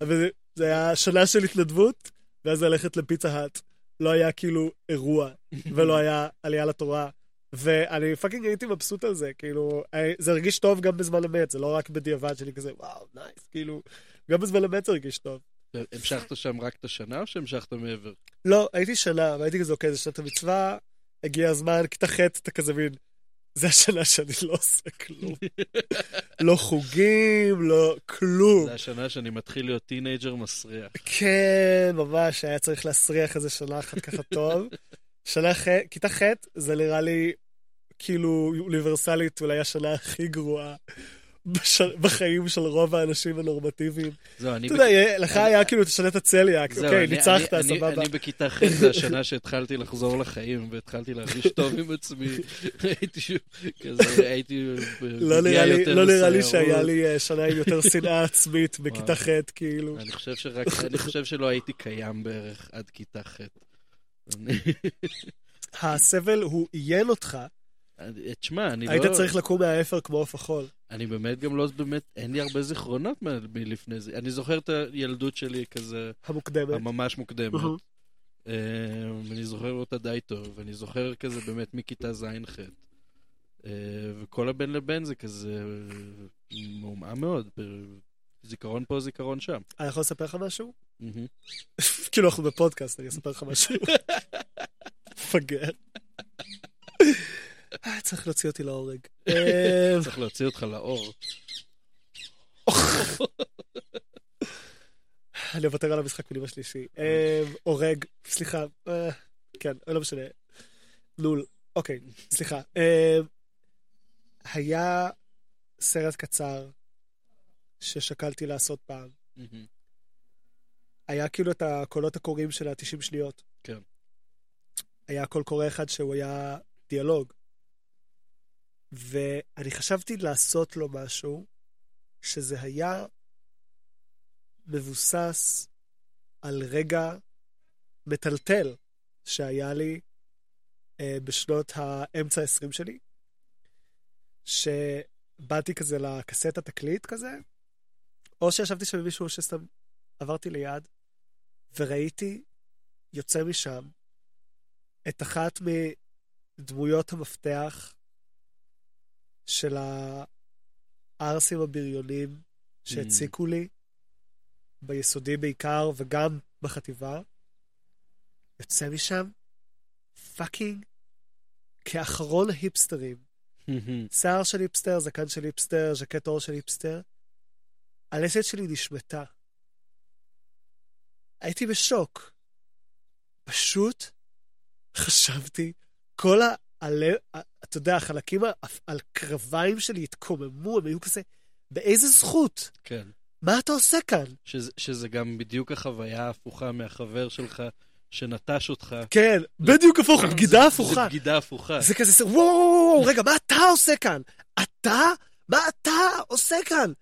אבל זה- זה היה שנה של התנדבות, ואז ללכת לפיצה האט. לא היה כאילו אירוע, ולא היה עלייה לתורה. ואני fucking הייתי מבסוט על זה, כאילו, אה, זה הרגיש טוב גם בזמן אמת, זה לא רק בדיעבד שאני כזה, וואו, nice, כאילו, גם בזמן אמת זה הרגיש טוב. המשכת שם רק את השנה או שהמשכת מעבר? לא, הייתי שנה, והייתי כזה, אוקיי, זה שנת המצווה, הגיע הזמן, כיתה ח', אתה כזה מין, זה השנה שאני לא עושה כלום. לא חוגים, לא כלום. זה השנה שאני מתחיל להיות teenager מסריח. כן, ממש, היה צריך להסריח איזה שנה אחת ככה טוב. שנה ח', כיתה ח', זה נראה לי כאילו אוניברסלית אולי השנה הכי גרועה בש- בחיים של רוב האנשים הנורמטיביים. זהו, אני... אתה בכ- יודע, לך אני- היה כאילו, תשנה את הצליאק, זהו, אוקיי, אני- ניצחת, אני- אני- סבבה. אני בכיתה ח' זה השנה שהתחלתי לחזור לחיים, והתחלתי להרגיש טוב עם עצמי. הייתי שוב, כזה, הייתי... לא נראה לי- לא נראה לי. שהיה לי אה, שנה עם יותר שנאה עצמית בכיתה ח', כאילו. אני חושב שרק, אני חושב שלא הייתי קיים בערך עד כיתה ח'. אני- הסבל הוא עיין אותך, אני- תשמע, אני לא... היית צריך לקום מהאפר כמו עוף החול. אני באמת גם לא, באמת, אין לי הרבה זיכרונות מלפני זה. אני זוכר את הילדות שלי כזה, המוקדמת. הממש מוקדמת. אה, ואני זוכר אותה די טוב, ואני זוכר כזה באמת מכיתה ז'-ח'. אה, וכל הבן לבן זה כזה מעומעם מאוד. זיכרון פה, זיכרון שם. אני יכול לספר לך משהו? כאילו אנחנו בפודקאסט, אני אספר לך משהו. מפגר. אה, צריך להוציא אותי להורג. אה, צריך להוציא אותך לאור. אני אוותר על המשחק מילים השלישי. אה, הורג, סליחה, אה, כן, לא משנה. לול, אוקיי, סליחה. אה, היה סרט קצר ששקלתי לעשות פעם. היה כאילו את הקולות הקוראים של ה-90 שניות. כן. היה קול קורא אחד שהוא היה דיאלוג. ואני חשבתי לעשות לו משהו שזה היה מבוסס על רגע מטלטל שהיה לי אה, בשנות האמצע ה-20 שלי, שבאתי כזה לקסטה תקליט כזה, או שישבתי שם עם מישהו שסתם עברתי ליד, וראיתי יוצא משם את אחת מדמויות המפתח של הערסים הבריונים שהציקו לי, ביסודי בעיקר וגם בחטיבה, יוצא משם fucking כאחרון ההיפסטרים. מהמם. שיער של היפסטר, זקן של היפסטר, ז'קט עור של היפסטר. הלסת שלי נשמטה. הייתי בשוק. פשוט חשבתי, כל הלב, אתה יודע, החלקים על קרביים שלי התקוממו, הם היו כזה, באיזה זכות? כן. מה אתה עושה כאן? שזה, שזה גם בדיוק החוויה ההפוכה מהחבר שלך שנטש אותך. כן, בדיוק הפוך, בגידה הפוכה. זה בגידה הפוכה. זה כזה, וואו, וואו, וואו, רגע, מה אתה עושה כאן? אתה? מה אתה עושה כאן?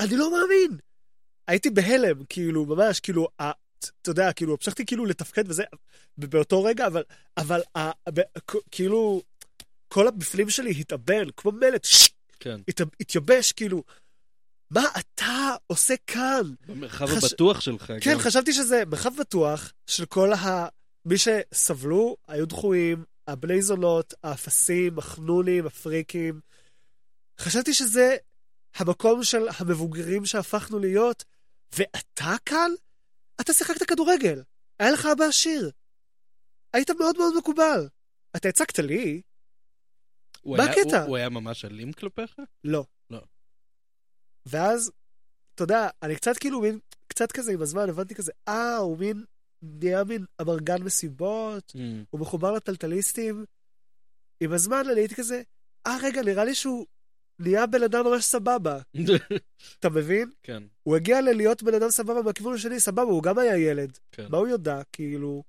אני לא מאמין. הייתי בהלם, כאילו, ממש, כאילו, אתה יודע, כאילו, המשכתי כאילו לתפקד וזה, באותו רגע, אבל, אבל, ה- ב- כאילו, כל הבפנים שלי התאבל, כמו מלט, כן. הת- התייבש, כאילו, מה אתה עושה כאן? במרחב חש- הבטוח שלך. כן, גם. חשבתי שזה מרחב בטוח של כל ה... מי שסבלו, היו דחויים, הבני זונות, האפסים, החנונים, הפריקים. חשבתי שזה המקום של המבוגרים שהפכנו להיות, ואתה כאן? אתה שיחקת כדורגל, היה לך אבא עשיר. היית מאוד מאוד מקובל. אתה הצגת לי? מה הקטע? הוא- הוא היה ממש אלים כלפיך? לא. לא. ואז, אתה יודע, אני קצת כאילו מין, קצת כזה עם הזמן, הבנתי כזה, אה, הוא מין, נהיה מין אמרגן מסיבות, הוא מחובר לטלטליסטים. עם הזמן אני הייתי כזה, אה, רגע, נראה לי שהוא נהיה בן אדם ממש סבבה. אתה מבין? כן, הוא הגיע ללהיות בן אדם סבבה מהכיוון השני, סבבה, הוא גם היה ילד. כן. מה הוא יודע? כאילו...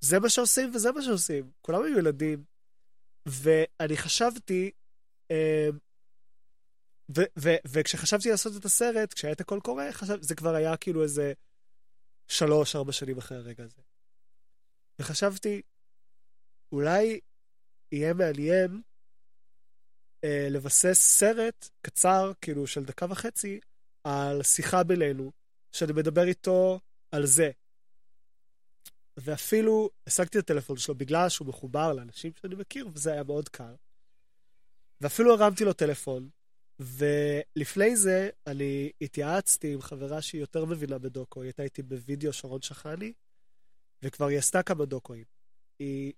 זה מה שעושים וזה מה שעושים. כולם היו ילדים. ואני חשבתי, אה, ו- ו- וכשחשבתי לעשות את הסרט, כשהיה את הכל קורה, חשב, זה כבר היה כאילו איזה שלוש, ארבע שנים אחרי הרגע הזה. וחשבתי, אולי יהיה מעניין אה, לבסס סרט קצר, כאילו של דקה וחצי, על שיחה בינינו, שאני מדבר איתו על זה. ואפילו השגתי את הטלפון שלו בגלל שהוא מחובר לאנשים שאני מכיר, וזה היה מאוד קל. ואפילו הרמתי לו טלפון, ולפני זה אני התייעצתי עם חברה שהיא יותר מבינה בדוקו, היא הייתה איתי בווידאו שרון שחני, וכבר היא עשתה כמה דוקואים. היא,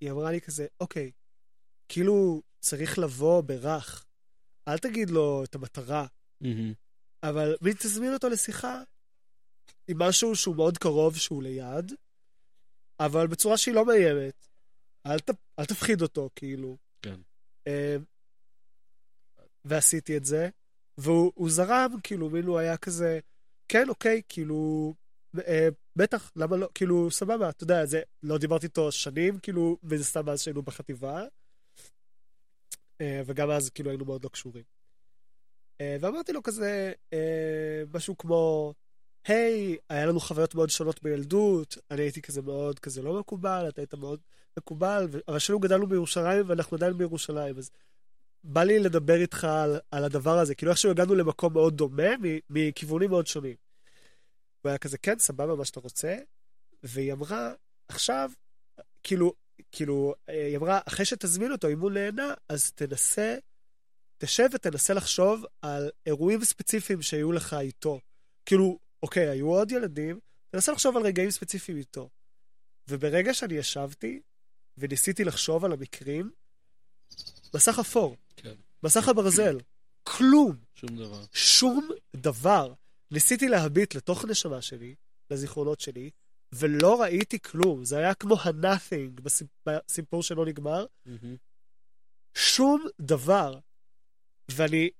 היא אמרה לי כזה, אוקיי, כאילו צריך לבוא ברך, אל תגיד לו את המטרה, מהמם. אבל מי תזמין אותו לשיחה עם משהו שהוא מאוד קרוב, שהוא ליד, אבל בצורה שהיא לא מאיימת. אל, ת, אל תפחיד אותו, כאילו. כן. אה, ועשיתי את זה, והוא הוא זרם, כאילו, מין הוא היה כזה, כן, אוקיי, כאילו, אה, בטח, למה לא, כאילו, סבבה, אתה יודע, זה, לא דיברתי איתו שנים, כאילו, וזה סתם מאז שהיינו בחטיבה, וגם אז, כאילו, היינו מאוד לא קשורים. אה, ואמרתי לו כזה, אה, משהו כמו, היי, היה לנו חוויות מאוד שונות בילדות, אני הייתי כזה מאוד כזה לא מקובל, אתה היית מאוד מקובל, אבל שנינו גדלנו בירושלים ואנחנו עדיין בירושלים, אז בא לי לדבר איתך על, על הדבר הזה, כאילו איכשהו הגענו למקום מאוד דומה, מכיוונים מאוד שונים. הוא היה כזה, כן, סבבה, מה שאתה רוצה, והיא אמרה, עכשיו, כאילו, כאילו, אה, היא אמרה, אחרי שתזמין אותו, אם הוא נהנה, אז תנסה, תשב ותנסה לחשוב על אירועים ספציפיים שהיו לך איתו. כאילו, אוקיי, היו עוד ילדים, תנסה לחשוב על רגעים ספציפיים איתו. וברגע שאני ישבתי וניסיתי לחשוב על המקרים, מסך אפור, כן. מסך הברזל, כלום, שום דבר. שום דבר. ניסיתי להביט לתוך הנשמה שלי, לזיכרונות שלי, ולא ראיתי כלום. זה היה כמו ה-nothing בסיפ- בסיפור שלא נגמר. מהמם. שום דבר. ואני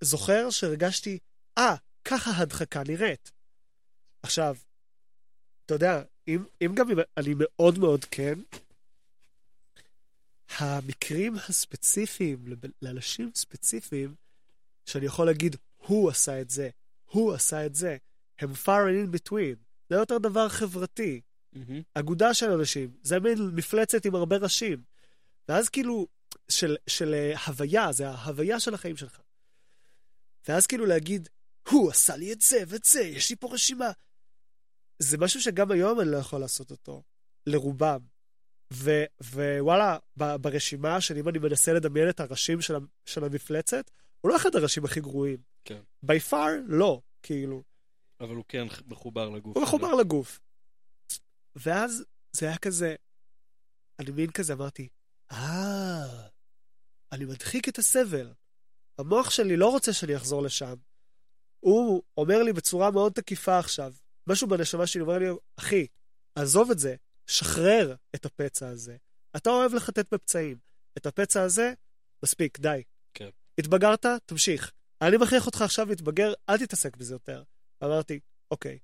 זוכר שהרגשתי, אה, ככה הדחקה נראית. עכשיו, אתה יודע, אם, אם גם אם אני מאוד מאוד כן, המקרים הספציפיים, לאנשים ספציפיים, שאני יכול להגיד, הוא עשה את זה, הוא עשה את זה, הם far in between. זה יותר דבר חברתי. מהמם. אגודה של אנשים, זה מין מפלצת עם הרבה ראשים. ואז כאילו, של, של אה, הוויה, זה ההוויה של החיים שלך. ואז כאילו להגיד, הוא עשה לי את זה ואת זה, יש לי פה רשימה. זה משהו שגם היום אני לא יכול לעשות אותו, לרובם. ו, ווואלה, ב, ברשימה של אם אני מנסה לדמיין את הראשים של, של המפלצת, הוא לא אחד הראשים הכי גרועים. כן. by far, לא, כאילו. אבל הוא כן מחובר לגוף. הוא. מחובר לגוף. ואז זה היה כזה, אני מין כזה אמרתי, אה, אני מדחיק את הסבל. המוח שלי לא רוצה שאני אחזור לשם. הוא אומר לי בצורה מאוד תקיפה עכשיו, משהו בנשמה שלי אומר לי, אחי, עזוב את זה, שחרר את הפצע הזה. אתה אוהב לחטט בפצעים. את הפצע הזה, מספיק, די. כן. התבגרת, תמשיך. אני מכריח אותך עכשיו להתבגר, אל תתעסק בזה יותר. אמרתי, אוקיי,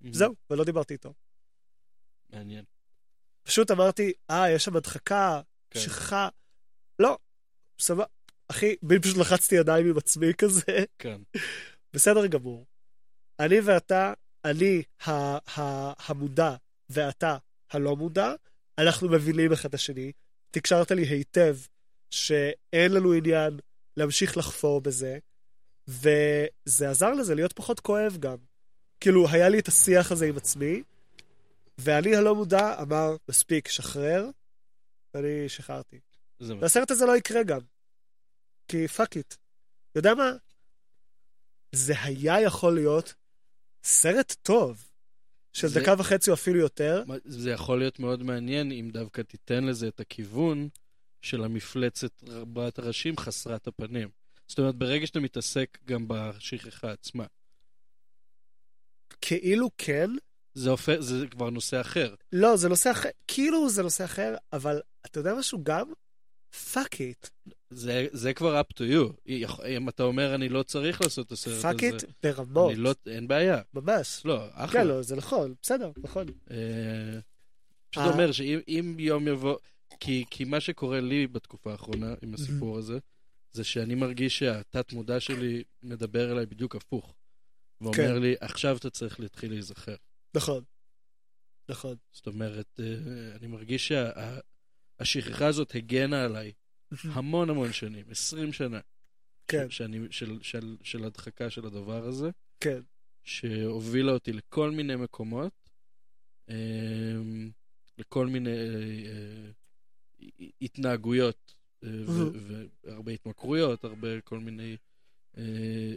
מהמם. זהו, ולא דיברתי איתו. מעניין. פשוט אמרתי, אה, יש שם הדחקה, כן. שכחה. לא, סבבה. אחי, בי פשוט לחצתי ידיים עם עצמי כזה, כן. בסדר גמור. אני ואתה, אני ה- ה- המודע ואתה הלא מודע, אנחנו מבינים אחד את השני. תקשרת לי היטב שאין לנו עניין להמשיך לחפור בזה, וזה עזר לזה להיות פחות כואב גם. כאילו, היה לי את השיח הזה עם עצמי, ואני הלא מודע אמר, מספיק, שחרר, ואני שחררתי. והסרט הזה לא יקרה גם. כי fuck it. יודע מה? זה היה יכול להיות סרט טוב. של זה- דקה וחצי או אפילו יותר. זה יכול להיות מאוד מעניין אם דווקא תיתן לזה את הכיוון של המפלצת רבת הראשים חסרת הפנים. זאת אומרת, ברגע שאתה מתעסק גם בשכחה עצמה, כאילו כן. זה, הופך, זה כבר נושא אחר. לא, זה נושא אחר. כאילו זה נושא אחר, אבל אתה יודע משהו גם? fuck it. זה, זה כבר up to you. אם אתה אומר, אני לא צריך לעשות את הסרט הזה, fuck it ברמות. לא, אין בעיה. ממש. לא, אחלה. כן, לא, זה נכון. בסדר, נכון. אה, פשוט אה. אומר שאם אם יום יבוא... כי, כי מה שקורה לי בתקופה האחרונה עם הסיפור הזה, זה שאני מרגיש שהתת מודע שלי מדבר אליי בדיוק הפוך. ואומר כן. לי, עכשיו אתה צריך להתחיל להיזכר. נכון. נכון. זאת אומרת, אה, אני מרגיש שהשכחה הזאת הגנה עליי המון המון שנים, 20 שנה. כן, שאני, של, של, של הדחקה של הדבר הזה, כן. שהובילה אותי לכל מיני מקומות, אמ, לכל מיני אה, אה, התנהגויות, אה, והרבה התמכרויות, הרבה כל מיני אה,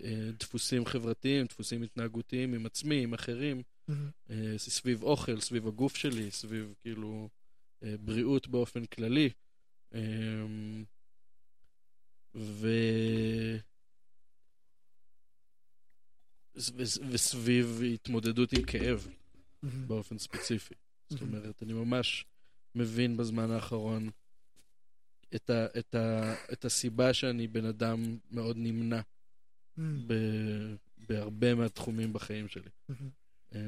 אה, דפוסים חברתיים, דפוסים התנהגותיים עם עצמי, עם אחרים, אה, סביב אוכל, סביב הגוף שלי, סביב כאילו אה, בריאות באופן כללי. אמ, ו... ו- וסביב התמודדות עם כאב באופן ספציפי. זאת אומרת, אני ממש מבין בזמן האחרון את, ה, את, ה, את הסיבה שאני בן אדם מאוד נמנע ב, בהרבה מהתחומים בחיים שלי. אמ,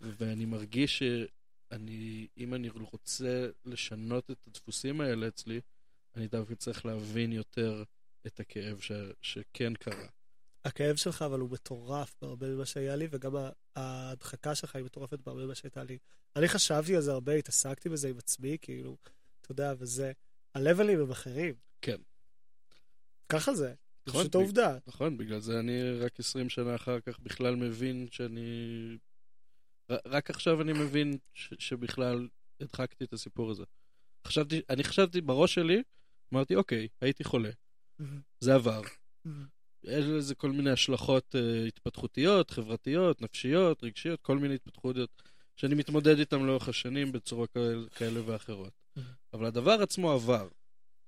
ואני מרגיש שאני, אם אני רוצה לשנות את הדפוסים האלה אצלי, אני דווקא צריך להבין יותר את הכאב ש, שכן קרה. הכאב שלך אבל הוא מטורף בהרבה ממה שהיה לי, וגם ההדחקה שלך היא מטורפת בהרבה ממה שהייתה לי. אני חשבתי על זה הרבה, התעסקתי בזה עם עצמי, כאילו, יודע, וזה... הלבלים הם אחרים. כן. ככה זה. נכון, פשוט העובדה. נכון, בגלל זה אני רק 20 שנה אחר כך בכלל מבין שאני... רק עכשיו אני מבין ש- שבכלל הדחקתי את הסיפור הזה. חשבתי, אני חשבתי בראש שלי, אמרתי, אוקיי, הייתי חולה, זה עבר. יש לזה כל מיני השלכות uh, התפתחותיות, חברתיות, נפשיות, רגשיות, כל מיני התפתחויות שאני מתמודד איתן לאורך השנים בצורה כאלה, כאלה ואחרות. אבל הדבר עצמו עבר.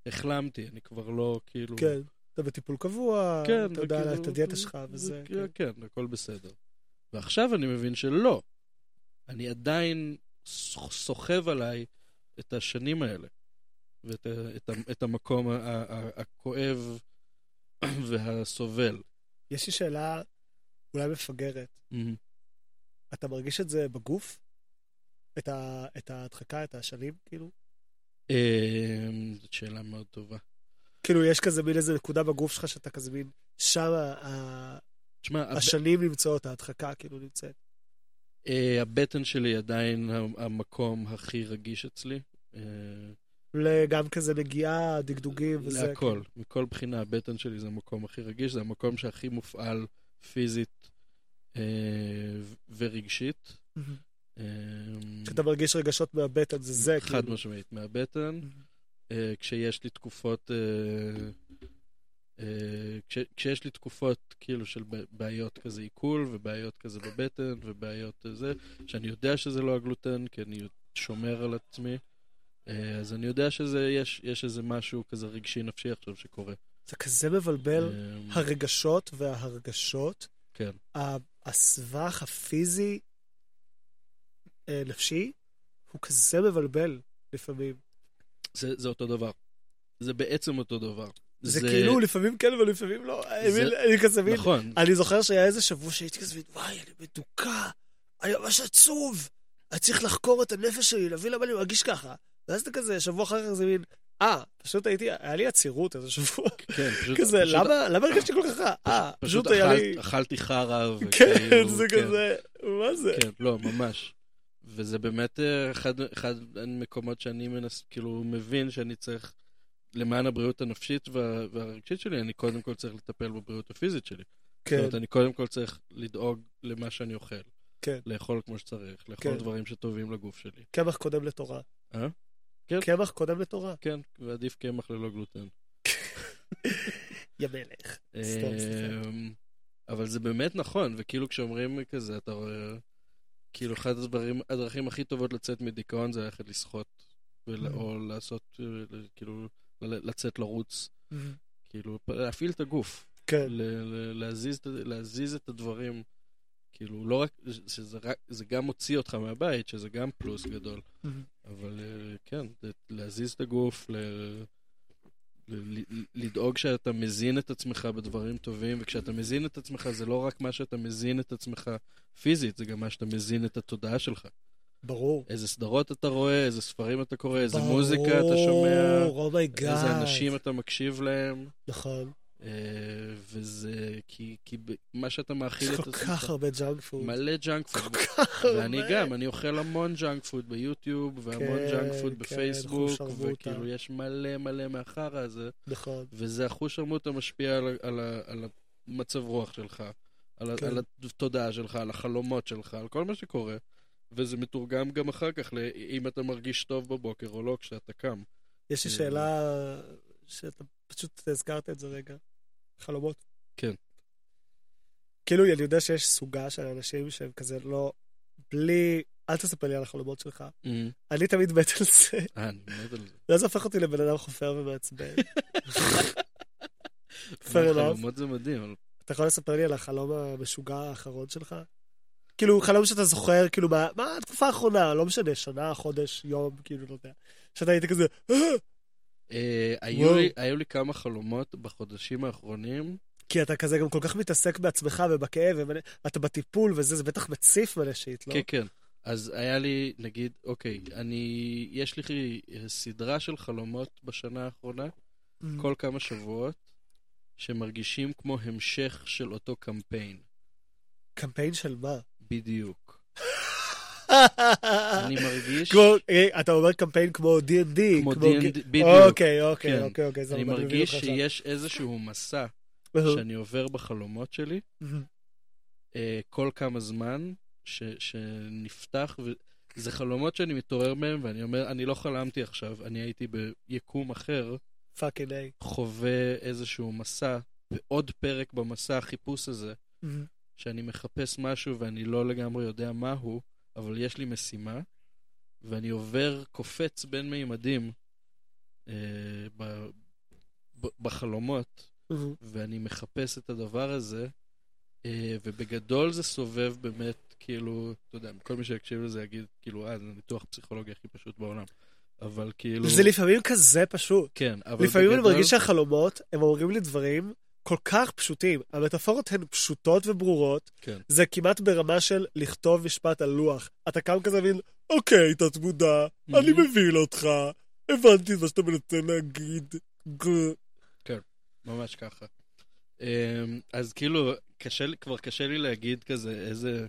החלמתי, אני כבר לא כאילו... כן, אתה בטיפול קבוע, כן, אתה יודע וכאילו- את הדיאטה שלך וזה. וכאילו, כן. כן, הכל בסדר. ועכשיו אני מבין שלא. אני עדיין סוחב עליי את השנים האלה, ואת את את המקום הכואב והסובל. יש לי שאלה אולי מפגרת. אתה מרגיש את זה בגוף? את ה- את ההדחקה, את השנים, כאילו? אמ, זאת שאלה מאוד טובה. כאילו, יש כזה מין איזה נקודה בגוף שלך שאתה כזה מין, שם השנים נמצאות, ההדחקה כאילו נמצאת. אה, הבטן שלי עדיין המקום הכי רגיש אצלי. אה, גם כזה נגיעה, דגדוגים וזה. להכל, מכל בחינה, הבטן שלי זה המקום הכי רגיש, זה המקום שהכי מופעל פיזית אה, ורגשית. כשאתה מרגיש רגשות מהבטן, זה זה, חד כאילו. משמעית, מהבטן. אה, כשיש לי תקופות, אה, אה, כש, כשיש לי תקופות כאילו של בעיות כזה עיכול, ובעיות כזה בבטן, ובעיות זה, שאני יודע שזה לא הגלוטן, כי אני שומר על עצמי, אז אני יודע שזה, יש, יש איזה משהו כזה רגשי נפשי עכשיו שקורה. זה כזה מבלבל, הרגשות וההרגשות, כן, הסבך הפיזי אה, נפשי, הוא כזה מבלבל לפעמים. זה, זה אותו דבר. זה בעצם אותו דבר. זה כאילו לפעמים כן ולפעמים לא. אני זה- מבין, אני כזה מבין, נכון, אני זוכר שהיה איזה שבוע שהייתי כזה, מין, וואי, אני מדוכא, אני ממש עצוב, אני צריך לחקור את הנפש שלי, להבין למה אני מרגיש ככה. ואז אתה כזה, שבוע אחר כך זה מין, אה, פשוט הייתי, היה לי עצירות איזה שבוע. כן, פשוט... כזה, פשוט- למה, למה הרגשתי כל כך רע? אה, פשוט פשוט היה אכל- לי... אכלתי חרא, כן, וכאילו, זה כן. כזה, מה זה? כן, לא, ממש. וזה באמת אה, אחד, אחד המקומות שאני מנס, כאילו מבין שאני צריך, למען הבריאות הנפשית וה, והרגשית שלי, אני קודם כל צריך לטפל בבריאות הפיזית שלי. זאת כן, אומרת, אני קודם כל צריך לדאוג למה שאני אוכל. כן. לאכול כמו שצריך, לאכול כן. דברים שטובים לגוף שלי. קמח קודם לתורה. אה? כן. קמח קודם לתורה. כן, ועדיף קמח ללא גלוטן. יא מלך. סתם, סליחה. אמ, אבל זה באמת נכון, וכאילו כשאומרים כזה, אתה רואה, כאילו אחת הדברים, הדרכים הכי טובות לצאת מדיכאון זה ללכת לשחות, ול-. או לעשות, אה, כאילו, ל- לצאת לרוץ, כאילו, פ- להפעיל את הגוף, כן, ל- ל- להזיז, להזיז את הדברים, כאילו, לא רק, שזה רק, זה גם מוציא אותך מהבית, שזה גם פלוס גדול, אבל אה, כן, להזיז את הגוף, ל- לדאוג שאתה מזין את עצמך בדברים טובים, וכשאתה מזין את עצמך זה לא רק מה שאתה מזין את עצמך פיזית, זה גם מה שאתה מזין את התודעה שלך. ברור. איזה סדרות אתה רואה, איזה ספרים אתה קורא, איזה מוזיקה אתה שומע, ברור, oh my God. איזה אנשים אתה מקשיב להם, נכון. אה, וזה כי, כי מה שאתה מאכיל את כל עצמך, כך הרבה junk food. מלא junk כל food. כך הרבה. ואני גם, אני אוכל המון junk food ביוטיוב, והמון כן, junk food כן, בפייסבוק, שרמוטה. וכאילו יש מלא מלא מהחרא הזה, נכון. וזה החוש שרמוטה משפיע על, על, על המצב רוח שלך, על, כן. על התודעה שלך, על החלומות שלך, על כל מה שקורה, וזה מתורגם גם אחר כך לאם אתה מרגיש טוב בבוקר או לא כשאתה קם. יש לי אה, שאלה שאתה פשוט הזכרת את זה רגע. חלומות. כן. כאילו, אני יודע שיש סוגה של אנשים שהם כזה לא... בלי... אל תספר לי על החלומות שלך. אני תמיד מת על זה. אה, אני מת על זה. ואז הופך אותי לבן אדם חופר ומעצבן. Fair enough. חלומות זה מדהים, אתה יכול לספר לי על החלום המשוגע האחרון שלך? כאילו, חלום שאתה זוכר, כאילו, מה, מה התקופה האחרונה, לא משנה, שנה, חודש, יום, כאילו, לא יודע. שאתה היית כזה, "אה, אה, היו וואו. לי- היו לי כמה חלומות בחודשים האחרונים. כי אתה כזה גם כל כך מתעסק בעצמך ובכאב, ואתה בטיפול וזה, זה בטח מציף מלא שיט, לא? כן, כן. אז היה לי, נגיד, אוקיי, אני, יש לי אה, סדרה של חלומות בשנה האחרונה, Mm. כל כמה שבועות, שמרגישים כמו המשך של אותו קמפיין. קמפיין של מה? בדיוק. אני מרגיש... כמו, אה, אתה אומר קמפיין כמו D&D. כמו D&D, בדיוק. אוקיי, אוקיי, כן. אוקיי, אוקיי, אני מבין מרגיש. שיש איזשהו מסע. שאני עובר בחלומות שלי. אה, כל כמה זמן, שנפתח, וזה חלומות שאני מתעורר מהם, ואני אומר, אני לא חלמתי עכשיו, אני הייתי ביקום אחר, fucking A. חווה איזשהו מסע, ועוד פרק במסע החיפוש הזה. שאני מחפש משהו ואני לא לגמרי יודע מהו, אבל יש לי משימה, ואני עובר, קופץ בין מימדים אה, ב, ב, בחלומות, מהמם. ואני מחפש את הדבר הזה, אה, ובגדול זה סובב באמת, כאילו, אתה יודע, כל מי שיקשיב לזה יגיד, כאילו, אה, זה ניתוח פסיכולוגי הכי פשוט בעולם. אבל כאילו... זה לפעמים כזה פשוט. כן, אבל לפעמים אני בגדול... מרגיש שהחלומות, הם אומרים לי דברים כל כך פשוטים. המטאפורות הן פשוטות וברורות. כן. זה כמעט ברמה של לכתוב משפט על לוח. אתה קם כזה מבין, אוקיי, תת מודע, אני מהמם. מבין אותך, הבנתי את מה שאתה מנסה להגיד. גו. ממש ככה. אמ, אז כאילו, קשה כבר קשה לי להגיד כזה איזה,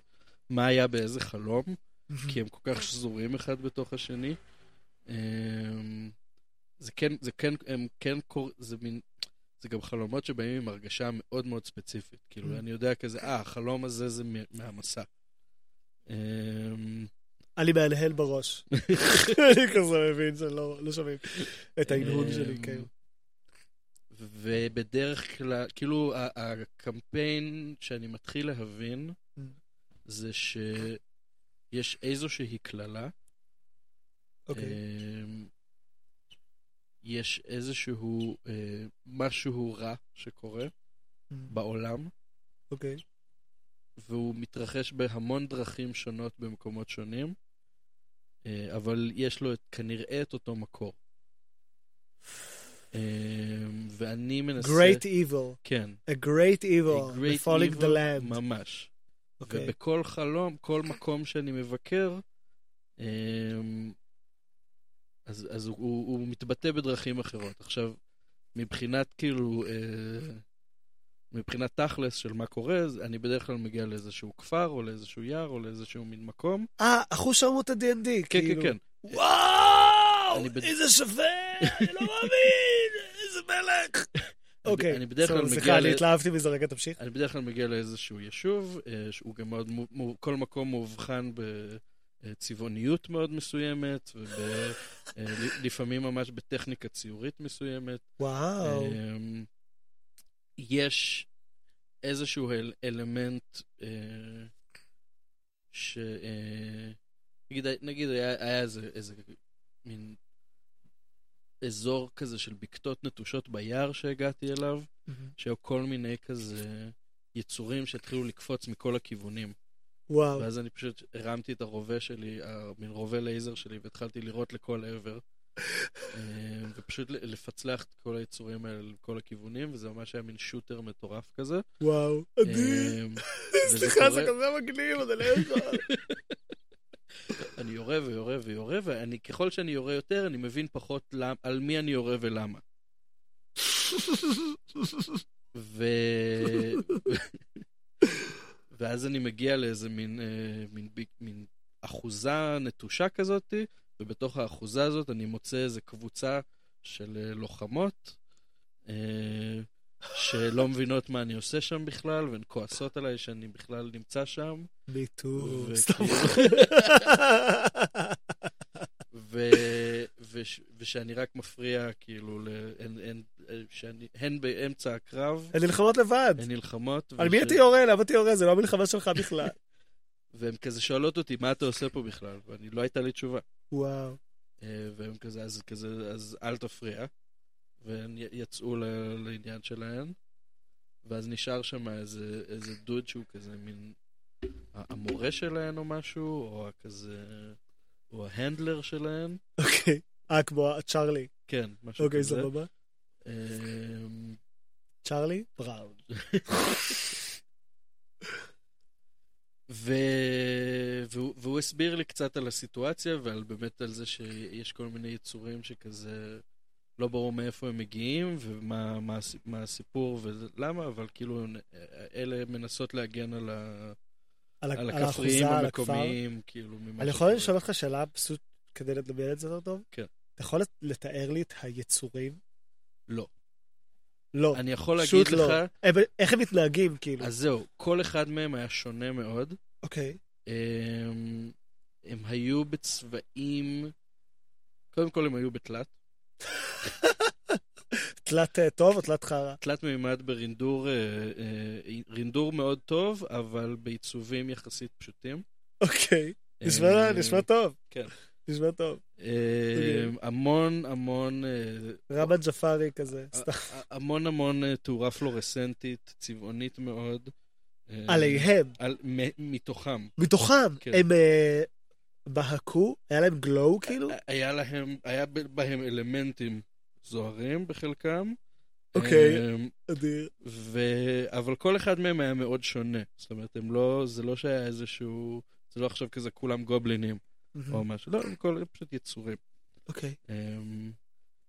מה היה באיזה חלום, כי הם כל כך שזורים אחד בתוך השני. אמ, זה כן, זה כן, הם כן. זה מין... זה גם חלומות שבאים עם הרגשה מאוד מאוד ספציפית. כאילו, Mm. אני יודע כזה, אה, החלום הזה זה מהמסע. אמ, אני מהנהן בראש. אני כזה מבין שלא לא שומעים את ההנהון שלי, אמ, כן. ובדרך כלל, כאילו, הקמפיין שאני מתחיל להבין, Mm. זה שיש איזושהי קללה, אוקיי. יש איזשהו אה, משהו רע שקורה בעולם, אוקיי. והוא מתרחש בהמון דרכים שונות במקומות שונים, אה, אבל יש לו את, כנראה את אותו מקור. אמ, ואני מנסה... Great evil. כן. A great evil. A great Falling the evil, land. ממש. אוקיי. ובכל חלום, כל מקום שאני מבקר, אמ, אז, אז הוא, הוא, הוא מתבטא בדרכים אחרות. עכשיו, מבחינת כאילו, אה, מבחינת תכלס של מה קורה, אני בדרך כלל מגיע לאיזשהו כפר, או לאיזשהו יער, או לאיזשהו מין מקום. אה, אחוז שרמוט ה-D&D. כן, כאילו. כן, כן. וואו! אני בד- איזה שווה! אני לא מאמין! איזה מלך! אוקיי. אני בדרך כלל מגיע סליחה, אני התלהבתי מזה, רגע, תמשיך. אני בדרך כלל מגיע לאיזשהו יישוב, אה, שהוא גם מאוד, כל מקום מאובחן בצבעוניות מאוד מסוימת, ולפעמים ממש בטכניקה ציורית מסוימת. וואו. אמ, יש איזשהו אל, אלמנט אה, ש... אה, נגיד, נגיד היה, היה איזה, איזה מין אזור כזה של בקתות נטושות ביער שהגעתי אליו, שהיו כל מיני כזה יצורים שהתחילו לקפוץ מכל הכיוונים. וואו. ואז אני פשוט הרמתי את הרובה שלי, המין רובה לייזר שלי, והתחלתי לירות לכל עבר. אה, ופשוט לפצלח את כל היצורים האלה לכל הכיוונים, וזה ממש היה מין שוטר מטורף כזה. וואו. אדיר. אה, סליחה, זה כזה מגניב, אתה לא יכול. אני יורה ויורה ויורה, ואני, ככל שאני יורה יותר, אני מבין פחות למ, על מי אני יורה ולמה. ו... ואז אני מגיע לאיזה מין, אה, מין, ב- מין אחוזה נטושה כזאת, ובתוך האחוזה הזאת אני מוצא איזה קבוצה של אה, לוחמות, אה, שלא מבינות מה אני עושה שם בכלל, והן כועסות עליי שאני בכלל נמצא שם. וכאילו- סתם. ו... וש... ושאני רק מפריע, כאילו, ל... הן, הן, שאני... הן באמצע הקרב, הן נלחמות לבד. הן נלחמות, על מי אתה יורה? למה אתה יורה? זה לא המלחמה שלך בכלל. והן כזה שואלות אותי, מה אתה עושה פה בכלל? ואני, לא הייתה לי תשובה. וואו. אה, והם כזה, אז כזה, אז אל תפריע. והן יצאו ל... לעניין שלהן, ואז נשאר שם איזה, איזה דוד שהוא כזה מין... המורה שלהן או משהו, או כזה... או ההנדלר שלהן. אוקיי. אה, כמו צ'ארלי. כן, משהו אוקיי, כזה. סבבה. אמ, צ'ארלי בראון. ו... והוא, והוא הסביר לי קצת על הסיטואציה ועל באמת על זה שיש כל מיני יצורים שכזה לא ברור מאיפה הם מגיעים ומה מה, מה הסיפור ולמה, אבל כאילו אלה מנסות להגן על, ה... על על הכפריים. המקומיים, כאילו ממה אני יכול. לשאול אותך שאלה פשוט כדי לדמיין את זה יותר טוב? כן. אתה יכול לתאר לי את היצורים? לא. לא. אני יכול להגיד לא. לך, הם- איך הם מתנהגים, כאילו? אז זהו, כל אחד מהם היה שונה מאוד. אוקיי. הם, הם היו בצבעים, קודם כל הם היו בתלת. תלת אה, טוב או תלת חרא? תלת מימד ברינדור, אה, אה, רינדור מאוד טוב, אבל בעיצובים יחסית פשוטים. אוקיי. נשמע טוב. כן. נשמע טוב. אה, המון המון, רבא ג'פארי כזה. סתם. המון המון תאורה פלורסנטית, צבעונית מאוד. עליהם. מתוכם. מתוכם. כן. הם בהקו? היה להם גלואו כאילו? היה להם, היה בהם אלמנטים זוהרים בחלקם. אוקיי. אה, אדיר. ו... אבל כל אחד מהם היה מאוד שונה. זאת אומרת, הם לא, זה לא שהיה איזשהו, זה לא עכשיו כזה כולם גובלינים או משהו, לא, הם כל, פשוט יצורים. אוקיי. אמ,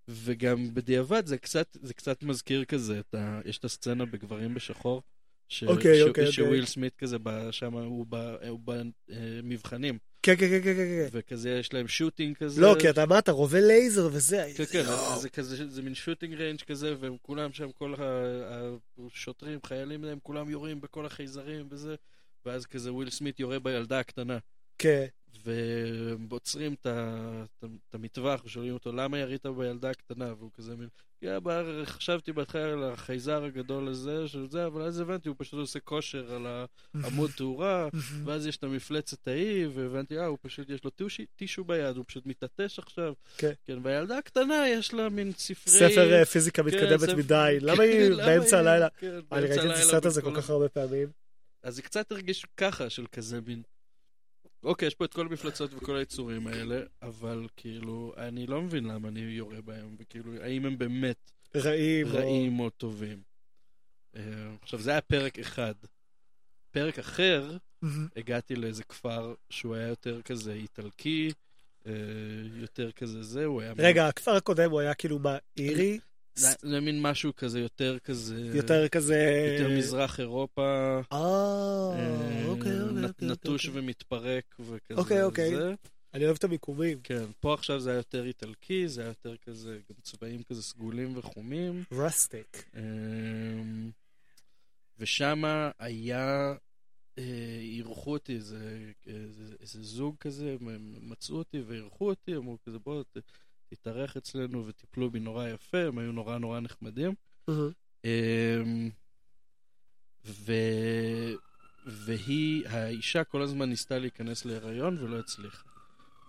וגם בדיעבד זה קצת, זה קצת מזכיר כזה, את ה... יש את הסצנה בגברים בשחור. ש... אוקיי, ש... אוקיי, שוויל אוקיי. סמית כזה. שם הוא במבחנים, כן, כן, כן, כן, כן. וכזה יש להם shooting כזה. לא, כי אתה אמרת רובה לייזר וזה. כן, כן, זה כזה, זה מין shooting range כזה, והם כולם שם, כל השוטרים, חיילים להם, כולם יורים בכל החייזרים וזה, ואז כזה וויל סמית יורה בילדה הקטנה, כן. והם עוצרים את המטווח, ושואלים אותו, למה ירית בילדה הקטנה? והוא כזה מין, יא, בר, חשבתי בהתחלה על החייזר הגדול הזה, של זה, אבל אז הבנתי, הוא פשוט עושה כושר על העמוד תאורה, ואז יש את המפלצת ההיא, והבנתי, אה, הוא פשוט, יש לו טישו, טישו ביד, הוא פשוט מתעטש עכשיו. כן. כן, והילדה הקטנה, יש לה מין ספרי... ספר אה, פיזיקה כן, מתקדמת ספר- מדי. כן, למה היא באמצע הלילה? כן, אני ראיתי את הסרט הזה כל כך הרבה פעמים. אז זה קצת הרגיש ככה, של כזה מין... אוקיי, יש פה את כל המפלצות וכל היצורים האלה, אבל כאילו, אני לא מבין למה אני יורה בהם, וכאילו, האם הם באמת רעים. או- רעים או טובים. אה, עכשיו, זה היה פרק אחד. פרק אחר. הגעתי לאיזה כפר שהוא היה יותר כזה איטלקי, אה, יותר כזה זה, הוא היה... רגע, הכפר הקודם הוא היה כאילו מה, אירי? זה זה מין משהו כזה, יותר כזה... יותר כזה... יותר מזרח אירופה. אה, אה, אוקיי, אוקיי, נ- אוקיי. נטוש אוקיי. ומתפרק וכזה. אוקיי, אוקיי. זה. אני אוהב את המיקומים. כן, פה עכשיו זה היה יותר איטלקי, זה היה יותר כזה, גם צבעים כזה סגולים וחומים. רסטיק. אמ, ושם היה, אה, אירחו אותי איזה, איזה, איזה זוג כזה, מצאו אותי ואירחו אותי, אמרו כזה בוא תתארח אצלנו וטיפלו בי נורא יפה, הם היו נורא נורא נחמדים. אמ, ו... והיא, האישה כל הזמן ניסתה להיכנס להיריון ולא הצליחה.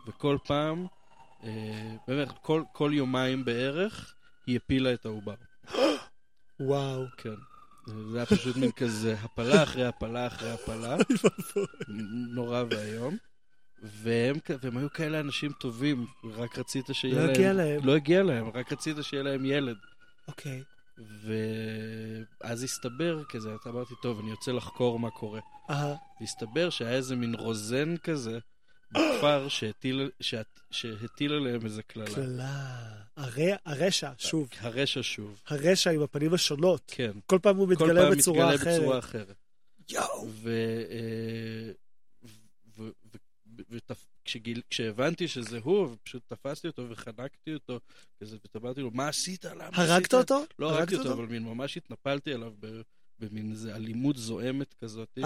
וכל פעם, אה, באמת, כל, כל יומיים בערך, היא הפילה את העובר. וואו. כן. זה היה פשוט מין כזה הפלה אחרי הפלה אחרי הפלה, נורא ואיום. והם, והם היו כאלה אנשים טובים, רק רצית שיהיה לא להם... הגיע להם. לא הגיע להם, רק רצית שיהיה להם ילד. אוקיי. ואז הסתבר כזה, אתה אמרתי, טוב, אני יוצא לחקור מה קורה. אהה. והסתבר שהיה איזה מין רוזן כזה בכפר שהטיל, שהט, שהטיל עליהם איזה קללה. קללה. הר- הרשע, שוב. הרשע שוב. הרשע עם הפנים השונות. כן. כל פעם הוא כל מתגלה פעם בצורה מתגלה בצורה אחרת. אחרת. יואו. וכשהבנתי שזה הוא, ופשוט תפסתי אותו וחנקתי אותו, כזה, ואמרתי לו, מה עשית? למה עשית? הרגת אותו? לא הרגת הרגתי אותו, אבל ממש התנפלתי עליו במין איזה אלימות זועמת כזאת.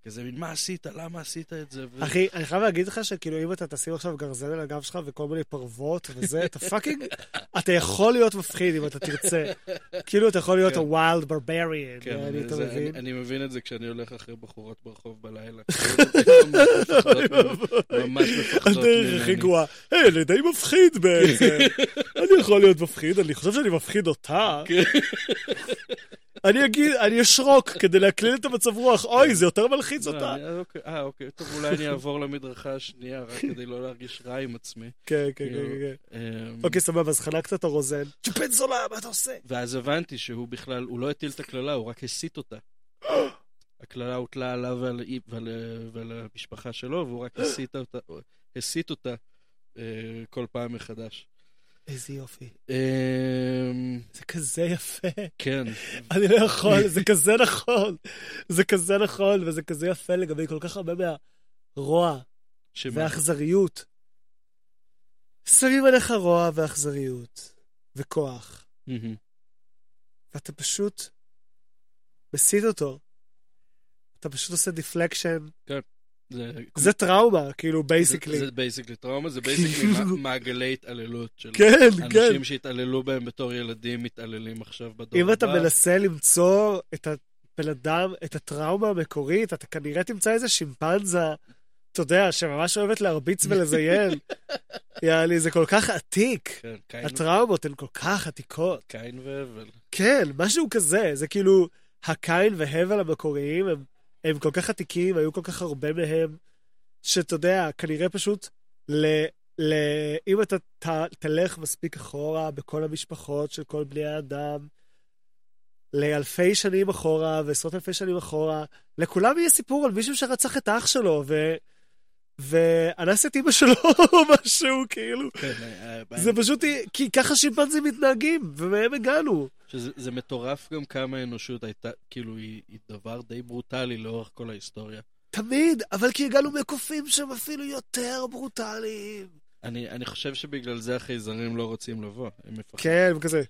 וכזה מין, מה עשית? למה עשית את זה? ו- אחי, אני חייב להגיד לך שכאילו אם אתה תשים עכשיו גרזן על הגב שלך וכל מיני פרוות וזה, אתה fucking, אתה יכול להיות מפחיד אם אתה תרצה. כאילו אתה יכול להיות כן. ה-wild barbarian, כן, אני, אני, אתה זה, מבין? אני, מבין את זה כשאני הולך אחרי בחורות ברחוב בלילה. ממש מפחדות הדרך הכי ממני. גרועה. היי, אני די מפחיד בעצם. אני יכול להיות מפחיד, אני חושב שאני מפחיד אותה. כן. אני אגיד, אני אשרוק כדי להקליל את המצב רוח. אוי, זה יותר מלחיץ לא, אותה. אני- אוקיי, אה, אוקיי, טוב, אולי אני אעבור למדרכה השנייה, רק כדי לא להרגיש רע עם עצמי. כן, כן, כאילו, כן, כן. אמ, אוקיי, סבבה, אז חנקת את הרוזן. צ'ופן זולה, מה אתה עושה? ואז הבנתי שהוא בכלל, הוא לא הטיל את הקללה, הוא רק הסית אותה. הקללה הוטלה עליו ועל, ועל, המשפחה שלו, והוא רק אותה, הסית אותה אה, כל פעם מחדש. איזה יופי. אמ, זה כזה יפה. כן, אני לא יכול, זה כזה נכון. זה כזה נכון, וזה כזה יפה לגבי כל כך הרבה מהרוע שמה? ואכזריות. שמים עליך רוע ואכזריות וכוח. ואתה פשוט מסית אותו. אתה פשוט עושה deflection. זה, זה טראומה, כאילו, basically. זה basically טראומה, זה basically מעגלי התעללות של כן, כן. אנשים שהתעללו בהם בתור ילדים, מתעללים עכשיו בדור אם אתה הבא. מנסה למצוא את הבן אדם, את הטראומה המקורית, אתה כנראה תמצא איזה שימפנזה, אתה יודע, שממש אוהבת להרביץ ולזיין. יעני, זה כל כך עתיק. כן, הטראומות הן כל כך עתיקות. קין והבל. כן, משהו כזה. זה כאילו, הקין והבל המקוריים הם, הם כל כך עתיקים, היו כל כך הרבה מהם, שאתה יודע, כנראה פשוט, ל, ל, אם אתה ת, תלך מספיק אחורה בכל המשפחות של כל בני האדם, לאלפי שנים אחורה ועשרות אלפי שנים אחורה, לכולם יהיה סיפור על מישהו שרצח את אח שלו, ו... ואנס את אימא שלו או משהו, כאילו. כן, אה, אה, זה פשוט, כי ככה שימפנזים מתנהגים, ומהם הגענו. שזה זה מטורף גם כמה האנושות הייתה, כאילו, היא, היא דבר די ברוטלי לאורך כל ההיסטוריה. תמיד, אבל כי הגענו מקופים שהם אפילו יותר ברוטליים. אני, אני חושב שבגלל זה החייזרים לא רוצים לבוא. הם מפחדים. כן, הם כזה.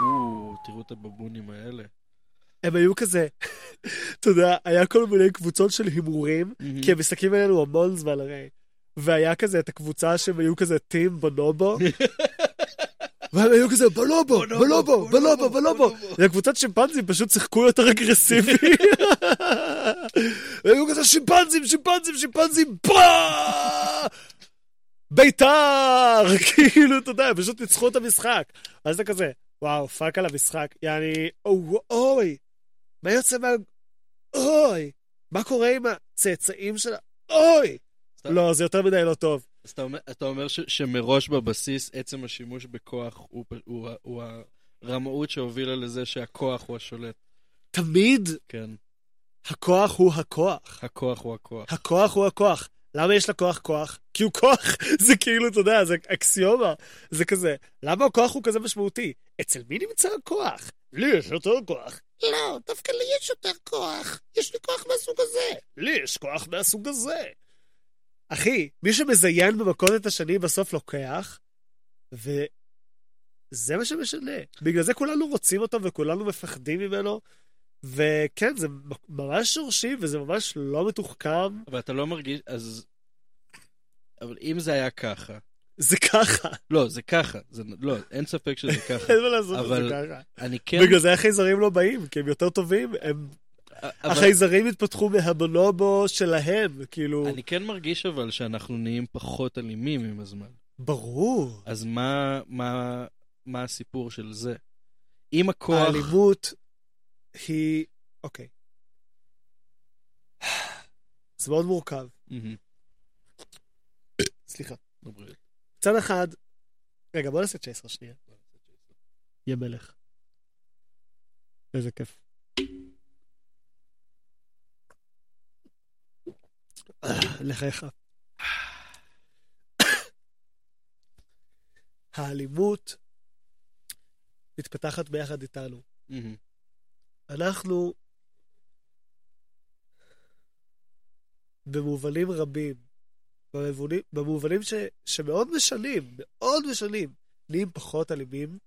או, תראו את הבבונים האלה. הם היו כזה, אתה יודע, היה כל מיני קבוצות של הימורים, כי הם מסתכלים עלינו המון זמן הרי. והיה כזה את הקבוצה שהם היו כזה טים בונובו, והם היו כזה בלובו, בלובו, בלובו, בלובו. והקבוצת שימפנזים פשוט שיחקו יותר אגרסיבי. והיו כזה שימפנזים, שימפנזים, שימפנזים! ביתר! כאילו, אתה יודע, פשוט ניצחו את המשחק. אז אתה כזה, וואו, fuck על המשחק. יעני, אוי, מה יוצא מה... אוי, מה קורה עם הצאצאים שלה? אוי! לא, זה יותר מדי לא טוב. אז אתה אומר, אתה אומר ש, שמראש בבסיס עצם השימוש בכוח הוא, הוא, הוא הרמאות שהובילה לזה שהכוח הוא השולט. תמיד כן, הכוח הוא הכוח. הכוח הוא הכוח. הכוח הוא הכוח. למה יש לכוח כוח? כי הוא כוח. זה כאילו, אתה יודע, זה אקסיומה. זה כזה, למה הכוח הוא כזה משמעותי? אצל מי נמצא הכוח? לי יש יותר כוח. לא, דווקא לי יש יותר כוח. יש לי כוח מהסוג הזה. לי יש כוח מהסוג הזה. אחי, מי שמזיין במכות את השני בסוף לוקח, וזה מה שמשנה. בגלל זה כולנו רוצים אותו וכולנו מפחדים ממנו, וכן, זה ממש שורשי וזה ממש לא מתוחכם. אבל אתה לא מרגיש, אז... אבל אם זה היה ככה... זה ככה, לא, זה ככה. זה, לא, אין ספק שזה ככה. אין מה לעשות, אבל- זה ככה. אני כן... בגלל זה החייזרים לא באים, כי הם יותר טובים. הם... אבל, החייזרים התפתחו מהבונובו שלהם, כאילו... אני כן מרגיש אבל שאנחנו נהיים פחות אלימים עם הזמן. ברור. אז מה, מה, מה הסיפור של זה? אם הכוח... האלימות היא... אוקיי. זה מאוד מורכב. סליחה. בבריאות. מצד אחד... רגע, בוא נעשה צ'ייסר שנייה. יא מלך. איזה כיף. לחייך. האלימות מתפתחת ביחד איתנו. אנחנו במובנים רבים, במובנים, במובנים ש, שמאוד משנים, מאוד משנים, נהיים פחות אלימים,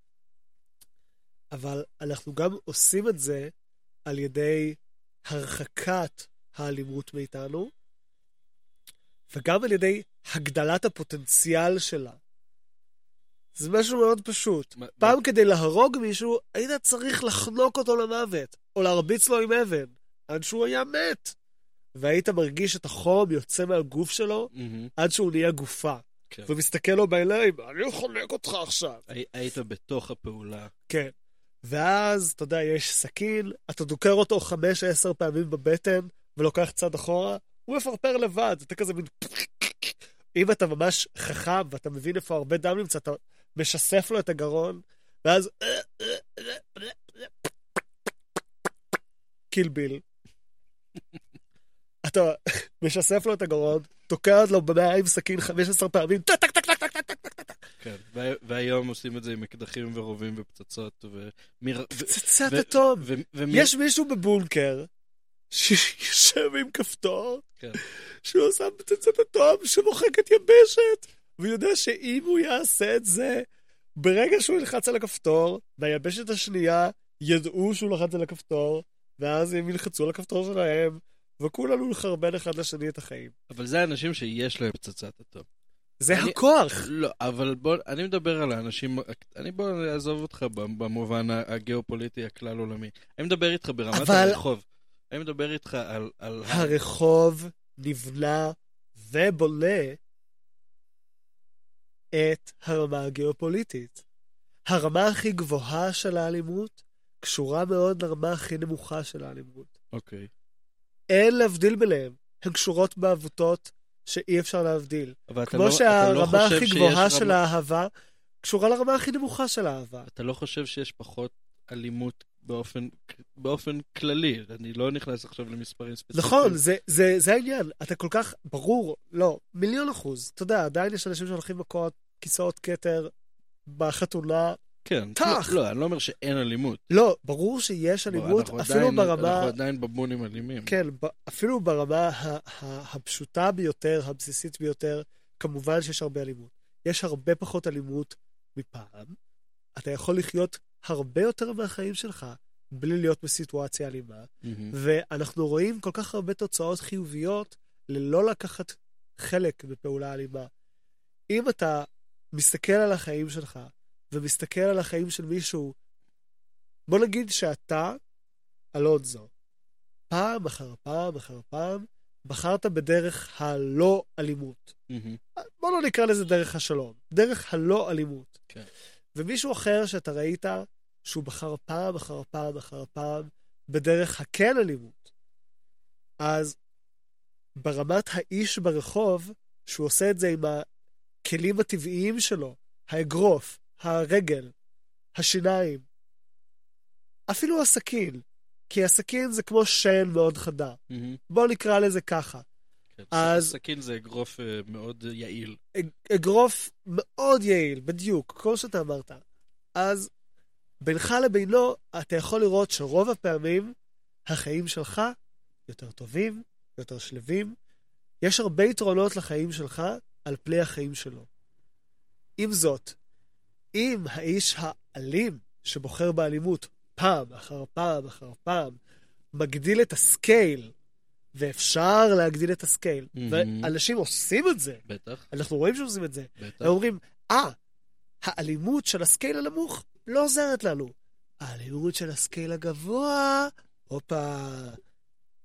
אבל אנחנו גם עושים את זה על ידי הרחקת האלימות מאיתנו, וגם על ידי הגדלת הפוטנציאל שלה. זה משהו מאוד פשוט. מה- פעם כדי להרוג מישהו, היית צריך לחנוק אותו למוות, או להרביץ לו עם אבן, עד שהוא היה מת. והיית מרגיש את החום יוצא מהגוף שלו, עד שהוא נהיה גופה. כן. ומסתכל לו בעיניים, אני חונק אותך עכשיו. הי- היית בתוך הפעולה. כן. ואז, אתה יודע, יש סכין, אתה דוקר אותו חמש, עשר פעמים בבטן, ולוקח צעד אחורה, הוא מפרפר לבד, אתה כזה מין... אם אתה ממש חכם ואתה מבין איפה הרבה דם נמצא, אתה משסף לו את הגרון, ואז... קיל ביל. אתה משסף לו את הגרון, תוקע לו במאה עם סכין 15 פעמים, טק טק טק טק טק טק טק טק טק. כן, וה- והיום עושים את זה עם אקדחים ורובים ופצצות ו... פצצת אטום. יש מישהו בבונקר שיושב עם כפתור, כן. שהוא שם פצצת אטום שמוחקת יבשת, והוא יודע שאם הוא יעשה את זה, ברגע שהוא ילחץ על הכפתור, והיבשת השנייה ידעו שהוא לחץ על הכפתור, ואז הם ילחצו על הכפתור שלהם, וכולנו נחרבן אחד לשני את החיים. אבל זה האנשים שיש להם פצצת אטום. זה אני- הכוח. לא, אבל בוא, אני מדבר על האנשים, אני בוא אעזוב אותך במובן הגיאופוליטי הכלל עולמי. אני מדבר איתך ברמת אבל- הרחוב. אני מדבר איתך על... על הרחוב נבנה ובונה את הרמה הגיאופוליטית. הרמה הכי גבוהה של האלימות קשורה מאוד לרמה הכי נמוכה של האלימות. אוקיי. אין להבדיל ביניהם. הן קשורות בעבותות שאי אפשר להבדיל. כמו לא, לא שהרמה חושב הכי גבוהה של רמה- האהבה קשורה לרמה הכי נמוכה של האהבה. אתה לא חושב שיש פחות אלימות באופן, באופן כללי? אני לא נכנס עכשיו למספרים ספציפיים. נכון, זה, זה, זה העניין. אתה כל כך, ברור, לא, מיליון אחוז. אתה יודע, עדיין יש אנשים שהולכים מכות כיסאות כתר בחתונה. כן. טח. לא, לא, אני לא אומר שאין אלימות. לא, ברור שיש בוא, אלימות, אנחנו אפילו עדיין- ברמה... אנחנו עדיין בבונים אלימים. כן, ב- אפילו ברמה ה- ה- הפשוטה ביותר, הבסיסית ביותר, כמובן שיש הרבה אלימות. יש הרבה פחות אלימות מפעם. אתה יכול לחיות הרבה יותר מהחיים שלך בלי להיות בסיטואציה אלימה. מהמם. ואנחנו רואים כל כך הרבה תוצאות חיוביות ללא לקחת חלק בפעולה אלימה. אם אתה מסתכל על החיים שלך ומסתכל על החיים של מישהו, בוא נגיד שאתה, אלונזו, פעם אחר פעם אחר פעם, בחרת בדרך הלא אלימות. מהמם. בוא לא נקרא לזה דרך השלום, דרך הלא אלימות. כן. ומישהו אחר שאתה ראית שהוא בחר פעם אחר פעם אחר פעם בדרך הכן אלימות. אז ברמת האיש ברחוב, שהוא עושה את זה עם הכלים הטבעיים שלו, האגרוף, הרגל, השיניים, אפילו הסכין, כי הסכין זה כמו שן מאוד חדה. מהמם. בואו נקרא לזה ככה. כן. אז- סכין זה אגרוף אה, מאוד יעיל. אג- אגרוף מאוד יעיל, בדיוק, כמו שאתה אמרת. אז בינך לבינו, אתה יכול לראות שרוב הפעמים החיים שלך יותר טובים, יותר שלווים. יש הרבה יתרונות לחיים שלך על פני החיים שלו. עם זאת, אם האיש האלים שבוחר באלימות פעם אחר פעם אחר פעם מגדיל את ה scale, ואפשר להגדיל את ה scale, מהמם. ואנשים עושים את זה, בטח, אנחנו רואים שעושים את זה. בטח. הם אומרים, אה, האלימות של ה scale הנמוך לא עוזרת לנו. האלימות של ה scale הגבוה, הופה,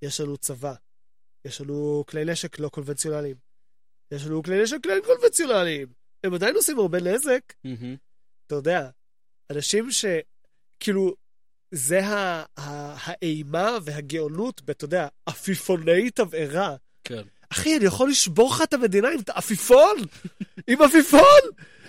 יש לנו צבא, יש לנו כלי נשק לא קונבנציונליים, יש לנו כלי נשק לא קונבנציונליים. הם עדיין עושים הרבה נזק, מהמם. אתה יודע, אנשים ש... כאילו, זה ה... ה... האימה והגאונות, ב- אתה יודע, עפיפוני תבערה. כן. אחי, אני יכול לשבור לך את המדינה עם עפיפון? עם עפיפון?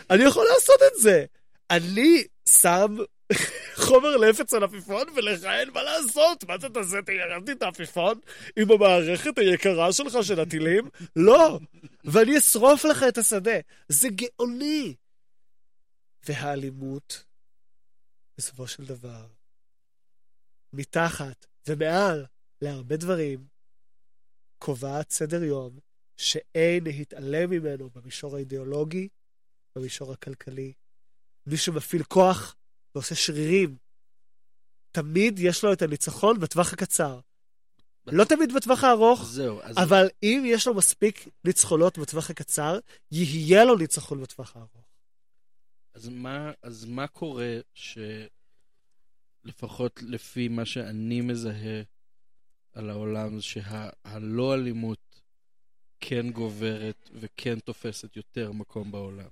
אני יכול לעשות את זה. אני שם חומר נפץ על עפיפון, ולך אין מה לעשות. מה אתה תעשה? תיירדתי את העפיפון עם המערכת היקרה שלך של הטילים? לא. ואני אשרוף לך את השדה. זה גאוני. והאלימות, בסופו של דבר, מתחת ומעל להרבה דברים, קובעת סדר יום שאין להתעלם ממנו במישור האידיאולוגי, במישור הכלכלי. מי שמפעיל כוח ועושה שרירים, תמיד יש לו את הניצחון בטווח הקצר. לא תמיד בטווח הארוך, זהו, אז אבל אם יש לו מספיק ניצחונות בטווח הקצר, יהיה לו ניצחון בטווח הארוך. אז מה, אז מה קורה שלפחות לפי מה שאני מזהה על העולם, שהלא אלימות כן גוברת וכן תופסת יותר מקום בעולם?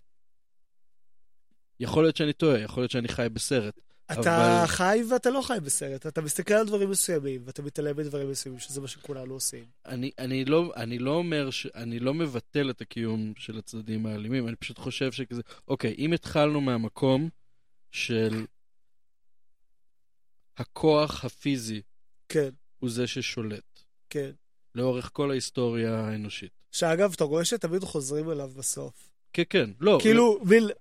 יכול להיות שאני טועה, יכול להיות שאני חי בסרט, אתה אבל- חי ואתה לא חי בסרט, אתה מסתכל על דברים מסוימים, ואתה מתעלם מדברים מסוימים, שזה מה שכולנו עושים. אני, אני, לא, אני לא אומר, ש, אני לא מבטל את הקיום של הצדדים האלימים, אני פשוט חושב שכזה, אוקיי, אם התחלנו מהמקום של הכוח הפיזי כן, הוא זה ששולט, כן. לאורך כל ההיסטוריה האנושית. שאגב, אתה רואה שתמיד חוזרים אליו בסוף. כן, כן, לא. כאילו, מיל,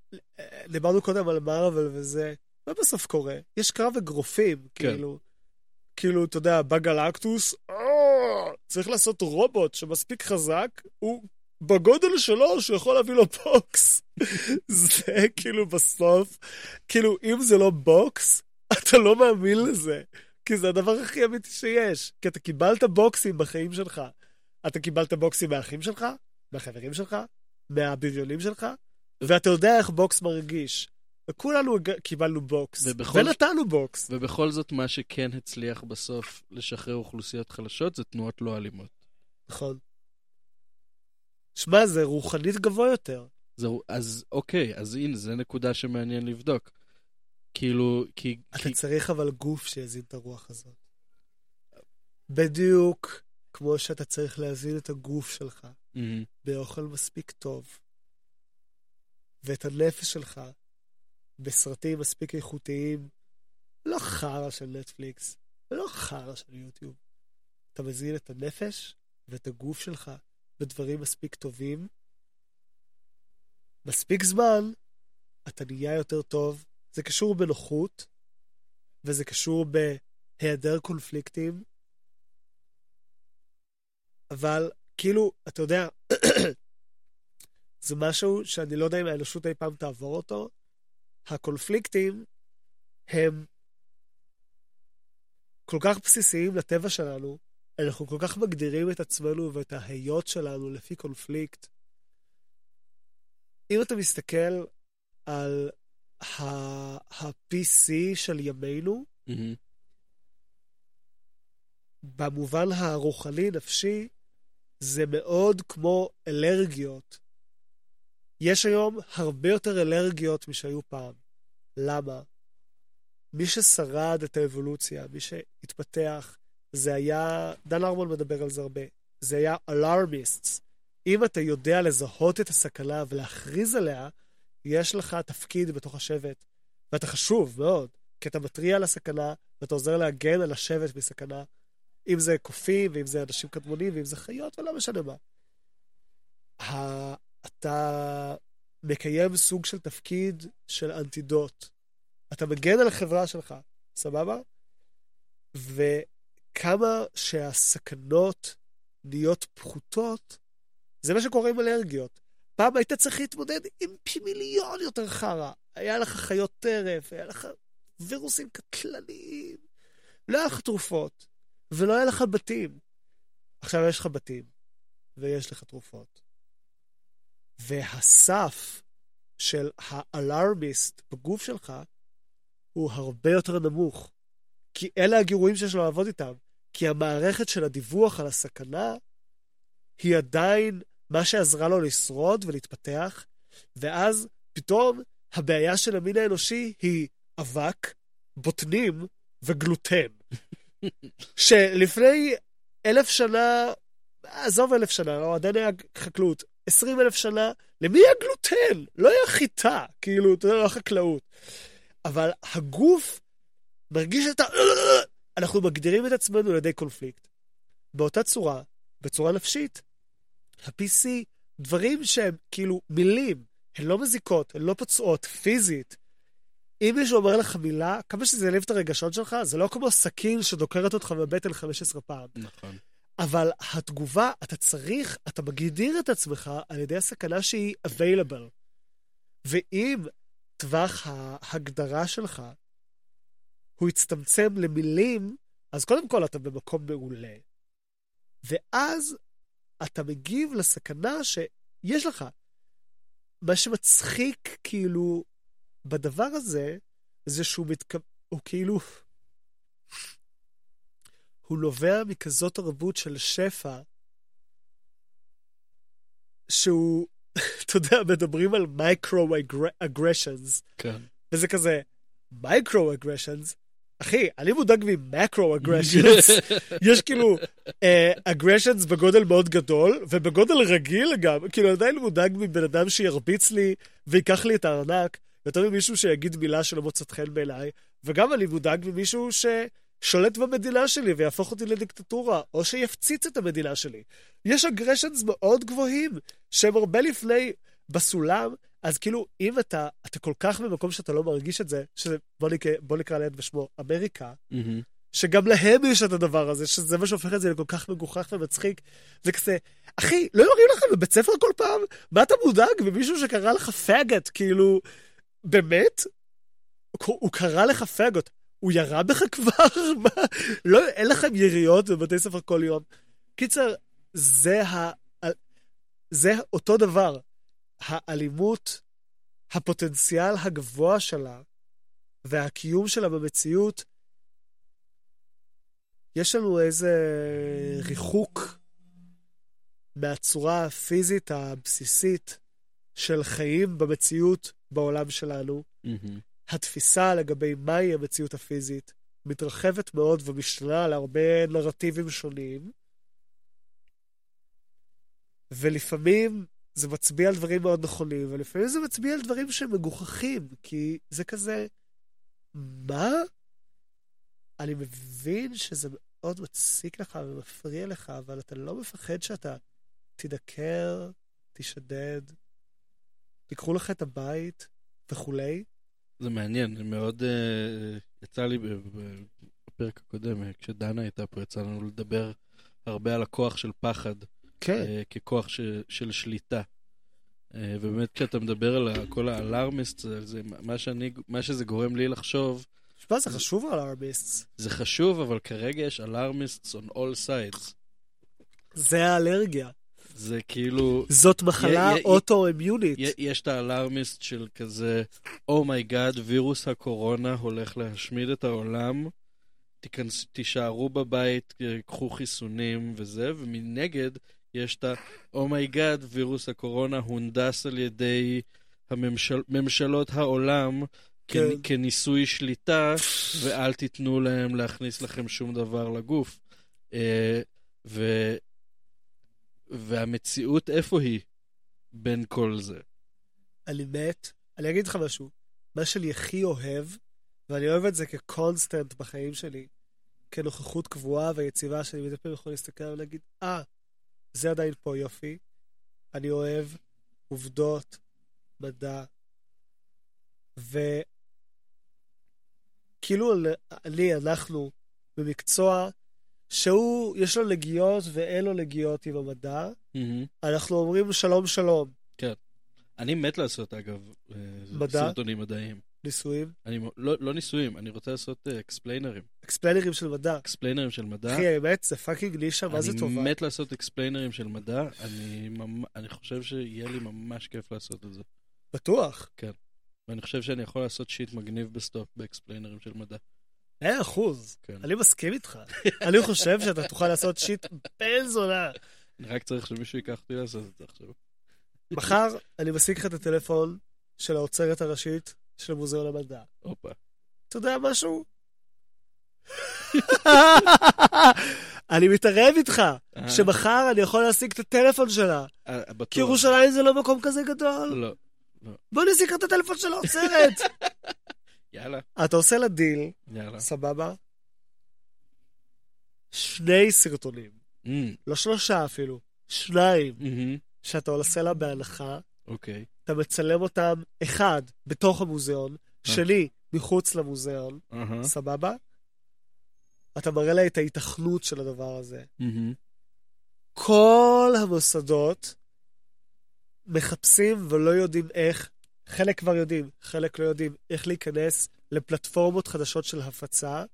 דיברנו קודם על מארוול וזה, מה בסוף קורה? יש קרב אגרופים, כן. כאילו. כאילו, אתה יודע, בגלקטוס, "אה, צריך לעשות רובוט שמספיק חזק, הוא בגודל שלו שהוא יכול להביא לו בוקס. זה כאילו בסוף, כאילו, אם זה לא בוקס, אתה לא מאמין לזה. כי זה הדבר הכי אמיתי שיש. כי אתה קיבלת בוקסים בחיים שלך. אתה קיבלת בוקסים מהאחים שלך, מהחברים שלך, מהבריונים שלך, ואתה יודע איך בוקס מרגיש. וכולנו קיבלנו בוקס, ובכל- ונתנו בוקס. ובכל זאת, מה שכן הצליח בסוף לשחרר אוכלוסיות חלשות זה תנועות לא אלימות. נכון. שמע, זה רוחנית גבוה יותר. זהו, אז אוקיי, אז הנה, זו נקודה שמעניין לבדוק. כאילו, כי... אתה כי צריך אבל גוף שיזין את הרוח הזאת. בדיוק כמו שאתה צריך להזין את הגוף שלך מהמם. באוכל מספיק טוב, ואת הנפש שלך בסרטים מספיק איכותיים, לא חרא של נטפליקס, ולא חרא של יוטיוב. אתה מזין את הנפש ואת הגוף שלך בדברים מספיק טובים, מספיק זמן, אתה נהיה יותר טוב. זה קשור בנוחות, וזה קשור בהיעדר קונפליקטים, אבל כאילו, אתה יודע, זה משהו שאני לא יודע אם האנושות אי פעם תעבור אותו. הקונפליקטים הם כל כך בסיסיים לטבע שלנו, אנחנו כל כך מגדירים את עצמנו ואת ההיות שלנו לפי קונפליקט. אם אתה מסתכל על ה-PC של ימינו. במובן הרוחני-נפשי, זה מאוד כמו אלרגיות. יש היום הרבה יותר אלרגיות משהיו פעם. למה? מי ששרד את האבולוציה, מי שהתפתח, זה היה, דן ארמון מדבר על זה הרבה, זה היה אלארמיסטס. אם אתה יודע לזהות את הסכנה ולהכריז עליה, יש לך תפקיד בתוך השבט, ואתה חשוב מאוד, כי אתה מתריע על הסכנה, ואתה עוזר להגן על השבט מסכנה, אם זה קופים, ואם זה אנשים קדמונים, ואם זה חיות, ולא משנה מה. אתה מקיים סוג של תפקיד של אנטידוט. אתה מגן על החברה שלך, סבבה? וכמה שהסכנות נהיות פחותות, זה מה שקורה עם אלרגיות. פעם היית צריך להתמודד עם פי מיליון יותר חרא. היה לך חיות טרף, היה לך וירוסים קטלניים. לא היה לך תרופות, ולא היה לך בתים. עכשיו יש לך בתים, ויש לך תרופות. והסף של האלארמיסט בגוף שלך הוא הרבה יותר נמוך. כי אלה הגירויים שיש לו לעבוד איתם. כי המערכת של הדיווח על הסכנה היא עדיין מה שעזרה לו לשרוד ולהתפתח, ואז פתאום הבעיה של המין האנושי היא אבק, בוטנים וגלוטן. שלפני אלף שנה, עזוב אלף שנה, לא, עדיין היה חקלאות, עשרים אלף שנה, למי היה גלוטן? לא היה חיטה, כאילו, אתה יודע, לא חקלאות. אבל הגוף מרגיש את ה... אנחנו מגדירים את עצמנו על ידי קונפליקט. באותה צורה, בצורה נפשית, ה-PC, דברים שהם כאילו מילים, הן לא מזיקות, הן לא פוצעות, פיזית. אם מישהו אומר לך מילה, כמה שזה ילב את הרגשות שלך, זה לא כמו סכין שדוקרת אותך בבטן 15 פעם. נכון. אבל התגובה, אתה צריך, אתה מגדיר את עצמך על ידי הסכנה שהיא available. ואם טווח ההגדרה שלך הוא יצטמצם למילים, אז קודם כל אתה במקום מעולה. ואז אתה מגיב לסכנה שיש לך. מה שמצחיק, כאילו, בדבר הזה, זה שהוא מתכוון, הוא כאילו, הוא נובע מכזאת תרבות של שפע, שהוא, אתה יודע, מדברים על micro-aggressions, כן. וזה כזה, micro-aggressions, אחי, אני מודאג מ macro-aggressions. יש כאילו aggressions בגודל מאוד גדול, ובגודל רגיל גם, כאילו, עדיין מודאג מבן אדם שירביץ לי ויקח לי את הארנק, יותר ממישהו שיגיד מילה שלא מוצאת חן בעיניי, וגם אני מודאג ממישהו ששולט במדינה שלי ויהפוך אותי לדיקטטורה, או שיפציץ את המדינה שלי. יש אגרשנס מאוד גבוהים, שהם הרבה לפני בסולם, אז כאילו, אם אתה, אתה כל כך במקום שאתה לא מרגיש את זה, שבוא נקרא, בוא נקרא ליד בשמו אמריקה, מהמם. שגם להם יש את הדבר הזה, שזה מה שהופך את זה לכל כך מגוחך ומצחיק. זה כזה, אחי, לא יורים לכם בבית ספר כל פעם? מה אתה מודאג? ומישהו שקרא לך פאגט, כאילו, באמת? הוא קרא לך פאגות. הוא ירה בך כבר? מה? לא, אין לכם יריות בבתי ספר כל יום. קיצר, זה ה... זה אותו דבר. האלימות, הפוטנציאל הגבוה שלה והקיום שלה במציאות, יש לנו איזה ריחוק מהצורה הפיזית הבסיסית של חיים במציאות בעולם שלנו. מהמם. התפיסה לגבי מהי המציאות הפיזית מתרחבת מאוד ומשתנה להרבה נרטיבים שונים, ולפעמים זה מצביע על דברים מאוד נכונים, ולפעמים זה מצביע על דברים שהם מגוחכים, כי זה כזה, מה? אני מבין שזה מאוד מציק לך ומפריע לך, אבל אתה לא מפחד שאתה תדקר, תשדד, ייקחו לך את הבית וכולי? זה מעניין, זה מאוד... אה, יצא לי בפרק הקודם, אה, כשדנה הייתה פה, יצא לנו לדבר הרבה על הכוח של פחד, כן. אה, ככוח ש- של שליטה. אה, ובאמת, כשאתה מדבר על כל האלארמיסט, זה, זה מה, שאני, מה שזה גורם לי לחשוב, שמע, זה חשוב על האלארמיסט. זה חשוב, אבל כרגע יש alarmists on all sides. זה האלרגיה. זה כאילו... זאת מחלה אוטו-אימיונית. יש את ה alarmist של כזה, oh my god, oh וירוס הקורונה הולך להשמיד את העולם, תיכנס, תישארו בבית, קחו חיסונים וזה, ומנגד יש את ה-oh my god, וירוס הקורונה הונדס על ידי הממשל, ממשלות העולם כן. כ- כניסוי שליטה, ואל תיתנו להם להכניס לכם שום דבר לגוף. אה, ו... והמציאות איפה היא בין כל זה? אני מת. אני אגיד לך משהו. מה שאני הכי אוהב, ואני אוהב את זה כקונסטנט בחיים שלי, כנוכחות קבועה ויציבה, שאני מדי פעם יכול להסתכל ולהגיד, אה, זה עדיין פה יופי. אני אוהב עובדות, מדע, וכאילו אני, אנחנו, במקצוע שהוא, יש לו נגיעות ואין לו נגיעות עם המדע. אנחנו אומרים שלום שלום, אני מת לעשות, אגב, אה, מדע? סרטונים מדעיים. ניסויים, אני לא, לא ניסויים, אני רוצה לעשות אקספליינרים. explainerים של מדע. explainerים של מדע. אחי, האמת, זה fucking נישה, מה זה טובה? אני מת לעשות explainerים של מדע, אני, ממ... אני חושב שיהיה לי ממש כיף לעשות את זה. בטוח. ואני חושב שאני יכול לעשות shit מגניב בסטופ ב explainerים של מדע. מאה אחוז. כן. אני מסכים איתך. אני חושב שאתה תוכל לעשות shit בן זונה. אני רק צריך שמישהו ייקח אותי לעשות את זה עכשיו. מחר אני משיג לך את הטלפון של האוצרת הראשית של מוזיאון המדע. הופה. אתה יודע משהו? אני מתערב איתך, אה, שמחר אני יכול להשיג את הטלפון שלה. אה, בטוח. כי ירושלים זה לא מקום כזה גדול. לא. בוא נשיג את הטלפון של האוצרת. יאללה, אתה עושה לה דיל, יאללה. סבבה? שני סרטונים, אמ, לא שלושה אפילו, שניים, מהמם, שאתה עושה לה בהנחה, אוקיי. אתה מצלם אותם, אחד, בתוך המוזיאון, שני, מחוץ למוזיאון, אהה, סבבה? אתה מראה לה את ההיתכנות של הדבר הזה. מהמם, כל המוסדות מחפשים ולא יודעים איך, חלק כבר יודעים, חלק לא יודעים, איך להיכנס לפלטפורמות חדשות של הפצה.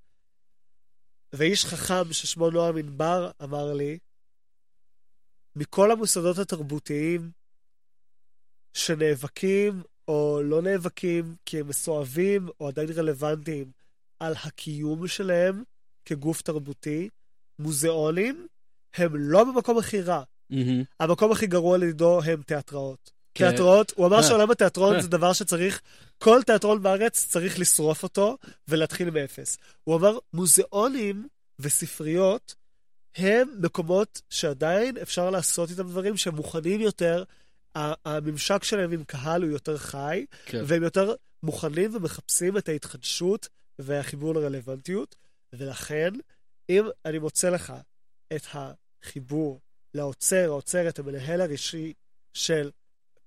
ואיש חכם ששמו נועם ענבר אמר לי, מכל המוסדות התרבותיים שנאבקים או לא נאבקים כי הם מסואבים או עדיין רלוונטיים על הקיום שלהם כגוף תרבותי, מוזיאונים הם לא במקום הכי רע. מהמם, המקום הכי גרוע לידו הם תיאטראות. כן. תיאטרות, הוא אמר אה. שעולם התיאטרון אה. זה דבר שצריך, כל תיאטרון בארץ צריך לשרוף אותו ולהתחיל מאפס. הוא אמר, מוזיאונים וספריות הם מקומות שעדיין אפשר לעשות איתם דברים שהם מוכנים יותר, הממשק שלהם עם קהל הוא יותר חי, כן. והם יותר מוכנים ומחפשים את ההתחדשות והחיבור לרלוונטיות, ולכן, אם אני מוצא לך את החיבור לאוצר, האוצרת, המנהל הראשי של,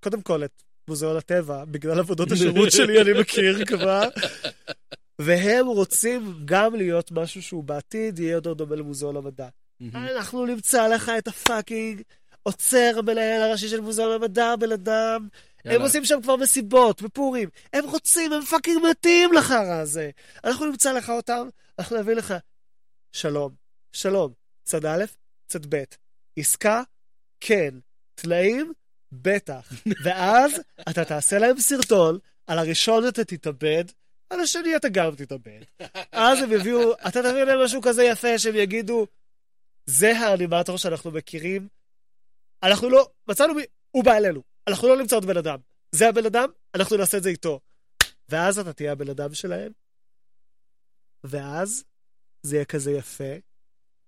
קודם כל את מוזיאון הטבע, בגלל עבודות השירות שלי אני מכיר כבר, והם רוצים גם להיות משהו שהוא בעתיד יהיה יותר דומה למוזיאון המדע. אנחנו נמצא לך את הפאקינג עוצר המנהל הראשי של מוזיאון המדע, בן אדם. הם. עושים שם כבר מסיבות ופורים. הם רוצים, הם fucking מתים לחרא הזה. אנחנו נמצא לך אותם, אנחנו נביא לך שלום, שלום, צד א', צד ב', עסקה, כן, תנאים, בטח. ואז אתה תעשה להם סרטון, על הראשון אתה תתאבד, על השני אתה גם תתאבד. אז הם יביאו, אתה תביא להם משהו כזה יפה שהם יגידו, זה האנימטור שאנחנו מכירים. אנחנו לא, מצאנו מי, הוא בא אלינו. אנחנו לא נמצא עוד בן אדם. זה הבן אדם, אנחנו נעשה את זה איתו. ואז אתה תהיה הבן אדם שלהם, ואז זה יהיה כזה יפה,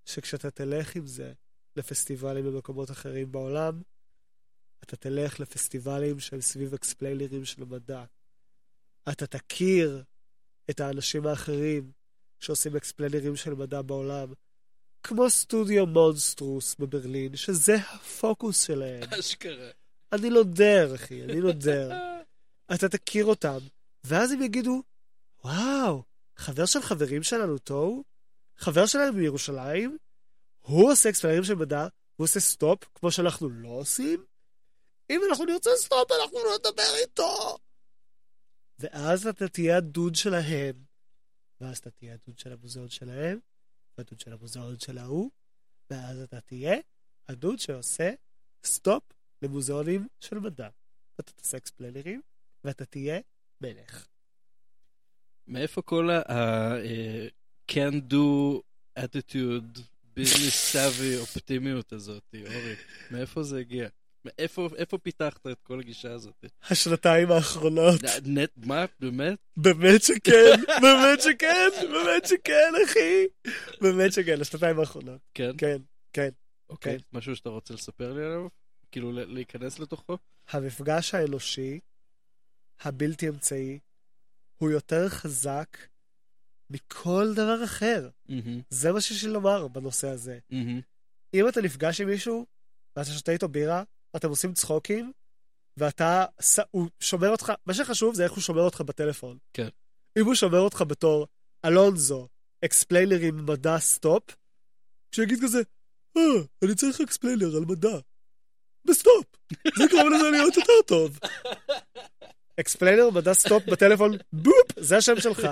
שכשאתה תלך עם זה לפסטיבלים במקומות אחרים בעולם, אתה תלך לפסטיבלים שהם סביב אקספליינרים של מדע. אתה תכיר את האנשים האחרים שעושים אקספליינרים של מדע בעולם, כמו סטודיו מונסטרוס בברלין, שזה הפוקוס שלהם. אשכרה. אני לא דר, אחי, אני לא דר. אתה תכיר אותם, ואז הם יגידו, וואו, חבר של חברים שלנו תוהו? חבר שלהם מירושלים? הוא עושה אקספלרים של מדע, הוא עושה סטופ, כמו שאנחנו לא עושים? אם אנחנו נרצה סטופ, אנחנו לא נדבר איתו. ואז אתה תהיה הדוד שלהם, ואז אתה תהיה הדוד של המוזיאון שלהם, והדוד של המוזיאון של ההוא, ואז אתה תהיה הדוד שעושה סטופ למוזיאונים של מדע. ואתה תעשה explainerים, ואתה תהיה מלך. מאיפה כל ה-can do attitude, business savvy, אופטימיות הזאת, אורי? מאיפה זה הגיע? מאיפה איפה פיתחת את כל הגישה הזאת? השנתיים האחרונות. נט, מה? באמת? באמת שכן, באמת שכן, באמת שכן, אחי. באמת שכן, השנתיים האחרונות. כן? כן, כן. אוקיי. כן. משהו שאתה רוצה לספר לי עליו? כאילו להיכנס לתוכו? המפגש האנושי, הבלתי אמצעי, הוא יותר חזק מכל דבר אחר. זה מה שיש לי לומר בנושא הזה. אם אתה נפגש עם מישהו, ואתה שותה איתו בירה, ואתם עושים צחוקים, ואתה, הוא שומר אותך, מה שחשוב זה איך הוא שומר אותך בטלפון. כן. אם הוא שומר אותך בתור אלונזו, explainer עם מדע סטופ, שיגיד כזה, אה, אני צריך explainer על מדע. בסטופ. זה גורם לזה להיות יותר טוב. explainer מדע סטופ בטלפון, בופ, זה השם שלך.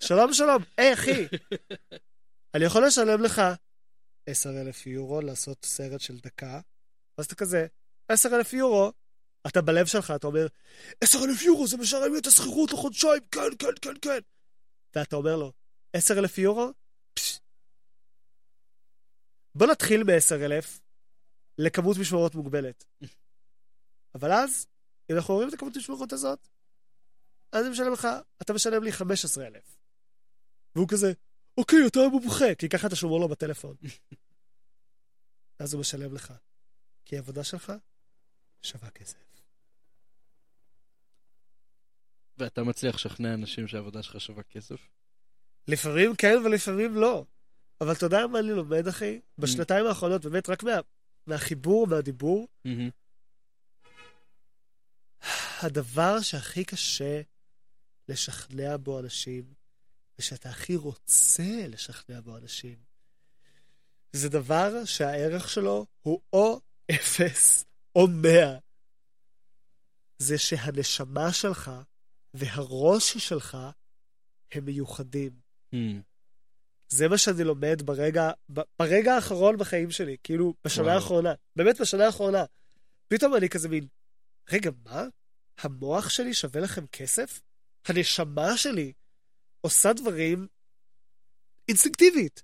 שלום שלום, היי אחי, אני יכול לשלם לך 10,000 יורו לעשות סרט של דקה, ואז אתה כזה, 10,000 יורו, אתה בלב שלך, אתה אומר, 10,000 יורו, זה משלם לי את השכירות לחודשיים, כן, כן, כן, כן. ואתה אומר לו, 10,000 יורו? בוא נתחיל ב-10,000 לכמות משמרות מוגבלת. אבל אז, אם אנחנו רואים את הכמות המשמרות הזאת, אז אני משלם לך, אתה משלם לי 15,000. והוא כזה, אוקיי, אתה מומחה, כי ככה אתה שומר לו בטלפון. אז הוא משלם לך. כי העבודה שלך שווה כסף. ואתה מצליח לשכנע אנשים שהעבודה שלך שווה כסף? לפעמים כן ולפעמים לא. אבל אתה יודע מה אני לומד, אחי? בשנתיים האחרונות, באמת, רק מה, מהחיבור, מהדיבור, מהמם. הדבר שהכי קשה לשכנע בו אנשים, ושאתה הכי רוצה לשכנע בו אנשים, זה דבר שהערך שלו הוא או אפס או מאה. זה שהנשמה שלך והראש שלך הם מיוחדים. מהמם. זה מה שאני לומד ברגע, ברגע האחרון בחיים שלי, כאילו, בשנה וואו. האחרונה. באמת בשנה האחרונה. פתאום אני כזה מין, רגע, מה? המוח שלי שווה לכם כסף? הנשמה שלי עושה דברים אינסטינקטיבית,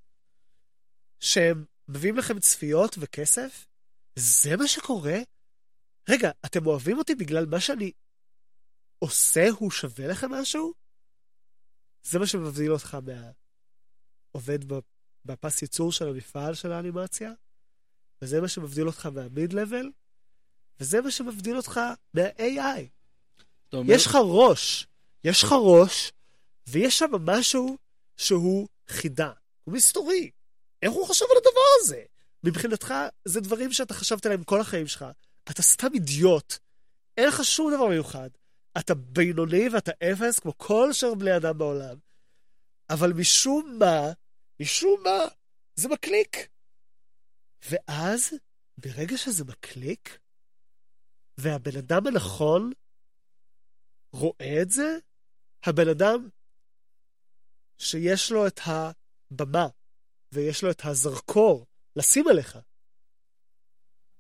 שהם מביאים לכם צפיות וכסף? זה מה שקורה? רגע, אתם אוהבים אותי בגלל מה שאני עושה הוא שווה לכם משהו? זה מה שמבדיל אותך מהעובד בפס ייצור של המפעל של האנימציה, וזה מה שמבדיל אותך מהמיד-לבל, וזה מה שמבדיל אותך מה-AI. אומר, יש לך ראש, יש לך ראש, ויש שם משהו שהוא חידה. הוא מסתורי. איך הוא חשב על הדבר הזה? מבחינתך, זה דברים שאתה חשבת עליהם כל החיים שלך. אתה סתם אידיוט. אין לך שום דבר מיוחד. אתה בינוני ואתה אפס כמו כל שאר בני אדם בעולם. אבל משום מה, משום מה, זה מקליק. ואז, ברגע שזה מקליק, והבן אדם הנכון רואה את זה, הבן אדם שיש לו את הבמה ויש לו את הזרקור לשים עליך,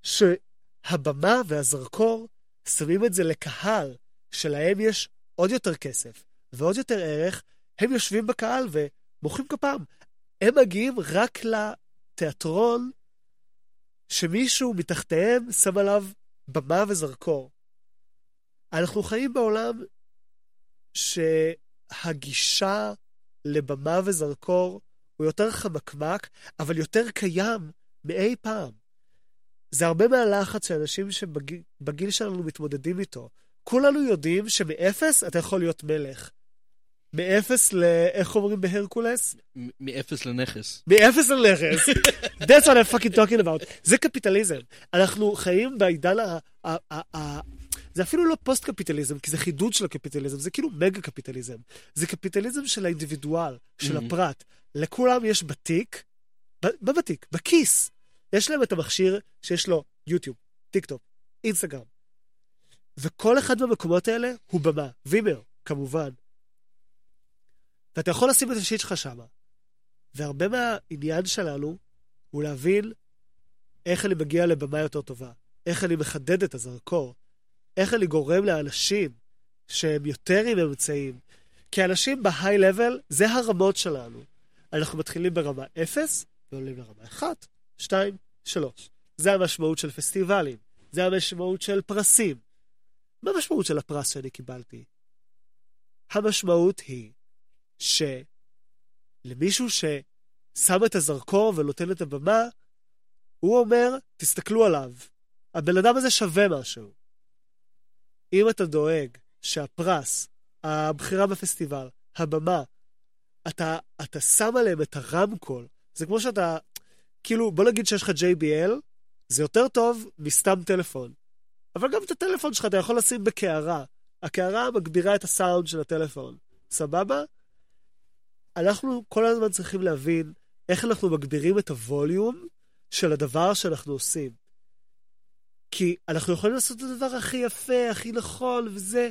שהבמה והזרקור שמים את זה לקהל שלהם יש עוד יותר כסף ועוד יותר ערך, הם יושבים בקהל ומוחאים כפיים. הם מגיעים רק לתיאטרון שמישהו מתחתיהם שם עליו במה וזרקור. אנחנו חיים בעולם שהגישה לבמה וזרקור הוא יותר חמקמק, אבל יותר קיים מאי פעם. זה הרבה מהלחץ שאנשים שבגיל שלנו מתמודדים איתו. כולנו יודעים שמאפס אתה יכול להיות מלך. מאפס ל... איך אומרים בהרקולס? מאפס לנכס. מאפס לנכס. That's what I'm fucking talking about. זה קפיטליזם. אנחנו חיים בעידן. זה אפילו לא פוסט-קפיטליזם, כי זה חידוד של הקפיטליזם, זה כאילו מגה-קפיטליזם. זה קפיטליזם של האינדיבידואל, של Mhm. הפרט. לכולם יש בתיק, בבתיק, בכיס. יש להם את המכשיר שיש לו יוטיוב, טיק טוק, אינסטגרם. וכל אחד מהמקומות האלה הוא במה. וימאו, כמובן. ואתה יכול לשים את ה shit שלך שמה. והרבה מהעניין שלנו הוא להבין איך אני מגיע לבמה יותר טובה, איך אני מחדד את הזרקור, איך אני גורם לאנשים שהם יותר עם אמצעים. כי אנשים בהיי-לבל, זה הרמות שלנו. אנחנו מתחילים ברמה 0 ועולים לרמה 1, 2, 3. זה המשמעות של פסטיבלים, זה המשמעות של פרסים. מה המשמעות של הפרס שאני קיבלתי? המשמעות היא שלמישהו ששם את הזרקור ונותן את הבמה, הוא אומר, תסתכלו עליו, הבן אדם הזה שווה משהו. אם אתה דואג שהפרס, הבחירה בפסטיבל, הבמה, אתה, אתה שם עליהם את הרמקול, זה כמו שאתה, כאילו, בוא נגיד שיש לך JBL, זה יותר טוב מסתם טלפון. אבל גם את הטלפון שלך אתה יכול לשים בקערה. הקערה מגבירה את הסאונד של הטלפון. סבבה? אנחנו כל הזמן צריכים להבין איך אנחנו מגבירים את הווליום של הדבר שאנחנו עושים. כי אנחנו יכולים לעשות את הדבר הכי יפה, הכי נכון, וזה...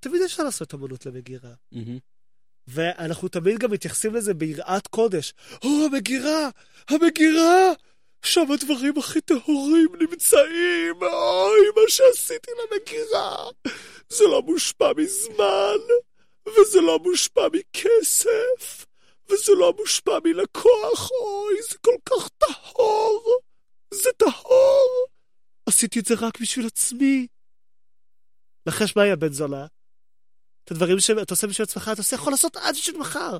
תמיד אפשר לעשות אמנות למגירה. מהמם. ואנחנו תמיד גם מתייחסים לזה ביראת קודש. או, המגירה! המגירה! שם הדברים הכי טהורים נמצאים! אוי, מה שעשיתי למגירה! זה לא מושפע מזמן, וזה לא מושפע מכסף, וזה לא מושפע מלקוח, אוי, זה כל כך טהור! זה טהור! עשיתי את זה רק בשביל עצמי. נחש מהי הבן זונה? את הדברים שאתה עושה בשביל עצמך, אתה עושה, יכול לעשות עד בשביל מחר.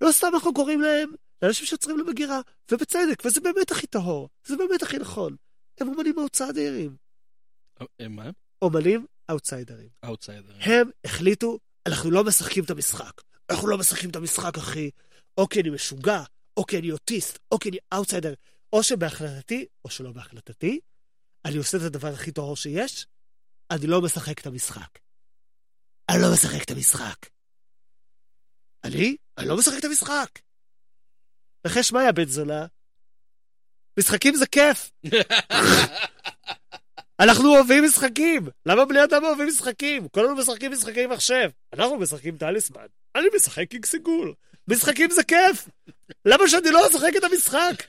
לא סתם אנחנו קוראים להם לאנשים שיוצרים למגירה, ובצדק, וזה באמת הכי טהור, זה באמת הכי נכון. הם אומנים outsiderים. אה, מה? אומנים outsiderים. outsider. הם החליטו, אנחנו לא משחקים את המשחק. אנחנו לא משחקים את המשחק, אחי. או כי אני משוגע, או כי אני אוטיסט, או כי אני אאוטסיידר. או שבהחלטתי, או שלא בהחלטתי, אני עושה את הדבר הכי טהור שיש, אני לא משחק את המשחק. אני לא משחק את המשחק. אני? אני לא משחק את המשחק. נחש מה, יא בן זונה? משחקים זה כיף. אנחנו אוהבים משחקים. למה בני אדם אוהבים משחקים? כולנו משחקים משחקי מחשב. אנחנו משחקים טליסמן. אני משחק קינג סיגול. משחקים זה כיף. למה שאני לא אשחק את המשחק?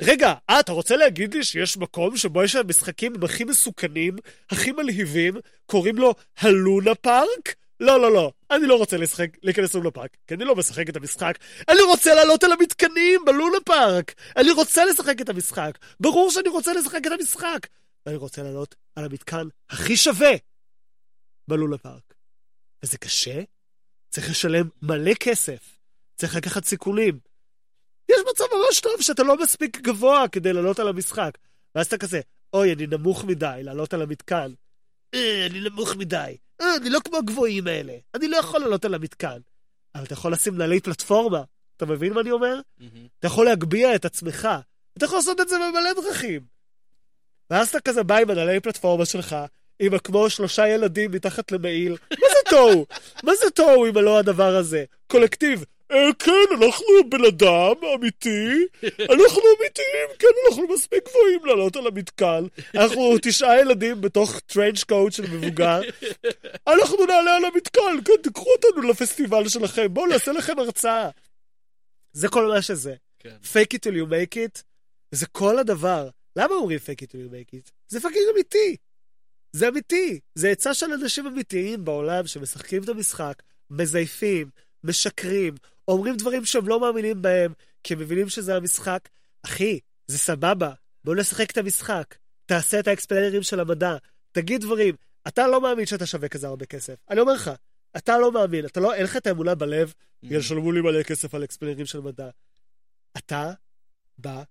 רגע, אה, אתה רוצה להגיד לי שיש מקום שבו יש המשחקים הכי מסוכנים, הכי מלהיבים, קוראים לו הלונה פארק? לא, לא, לא. אני לא רוצה לשחק, להיכנס ללונה פארק, כי אני לא משחק את המשחק. אני רוצה לעלות על המתקנים בלונה פארק. אני רוצה לשחק את המשחק. ברור שאני רוצה לשחק את המשחק. אני רוצה לעלות על המתקן הכי שווה בלונה פארק. וזה קשה, צריך לשלם מלא כסף, צריך לקחת סיכונים. יש מצב ממש טוב שאתה לא מספיק גבוה כדי לעלות על המשחק. ואז אתה כזה, אוי, אני נמוך מדי לעלות על המתקן. אה, אני נמוך מדי. אה, אני לא כמו הגבוהים האלה. אני לא יכול לעלות על המתקן. אבל אתה יכול לשים נעלי פלטפורמה. אתה מבין מה אני אומר? מהמם. אתה יכול להגביה את עצמך. אתה יכול לעשות את זה במלא דרכים. ואז אתה כזה בא עם הנעלי פלטפורמה שלך, עם כמו שלושה ילדים מתחת למעיל. מה זה תוהו? מה זה תוהו אם לא הדבר הזה? קולקטיב. אה, כן, אנחנו בן אדם אמיתי, אנחנו אמיתיים, כן, אנחנו מספיק גבוהים לעלות על המתקן. אנחנו תשעה ילדים בתוך trench coat של מבוגר. אנחנו נעלה על המתקן, כן, תיקחו אותנו לפסטיבל שלכם, בואו נעשה לכם הרצאה. זה כל מה שזה. כן. fake it till you make it, זה כל הדבר. למה אומרים fake it till you make it? זה fucking אמיתי. זה אמיתי. זה עצה של אנשים אמיתיים בעולם שמשחקים את המשחק, מזייפים, משקרים, אומרים דברים שהם לא מאמינים בהם, כי הם מבינים שזה המשחק. אחי, זה סבבה, בוא נשחק את המשחק. תעשה את האקספלנרים של המדע, תגיד דברים. אתה לא מאמין שאתה שווה כזה הרבה כסף. אני אומר לך, אתה לא מאמין, אתה לא, אין לך את האמונה בלב, ישלמו לי מלא כסף על אקספלנרים של מדע. אתה בא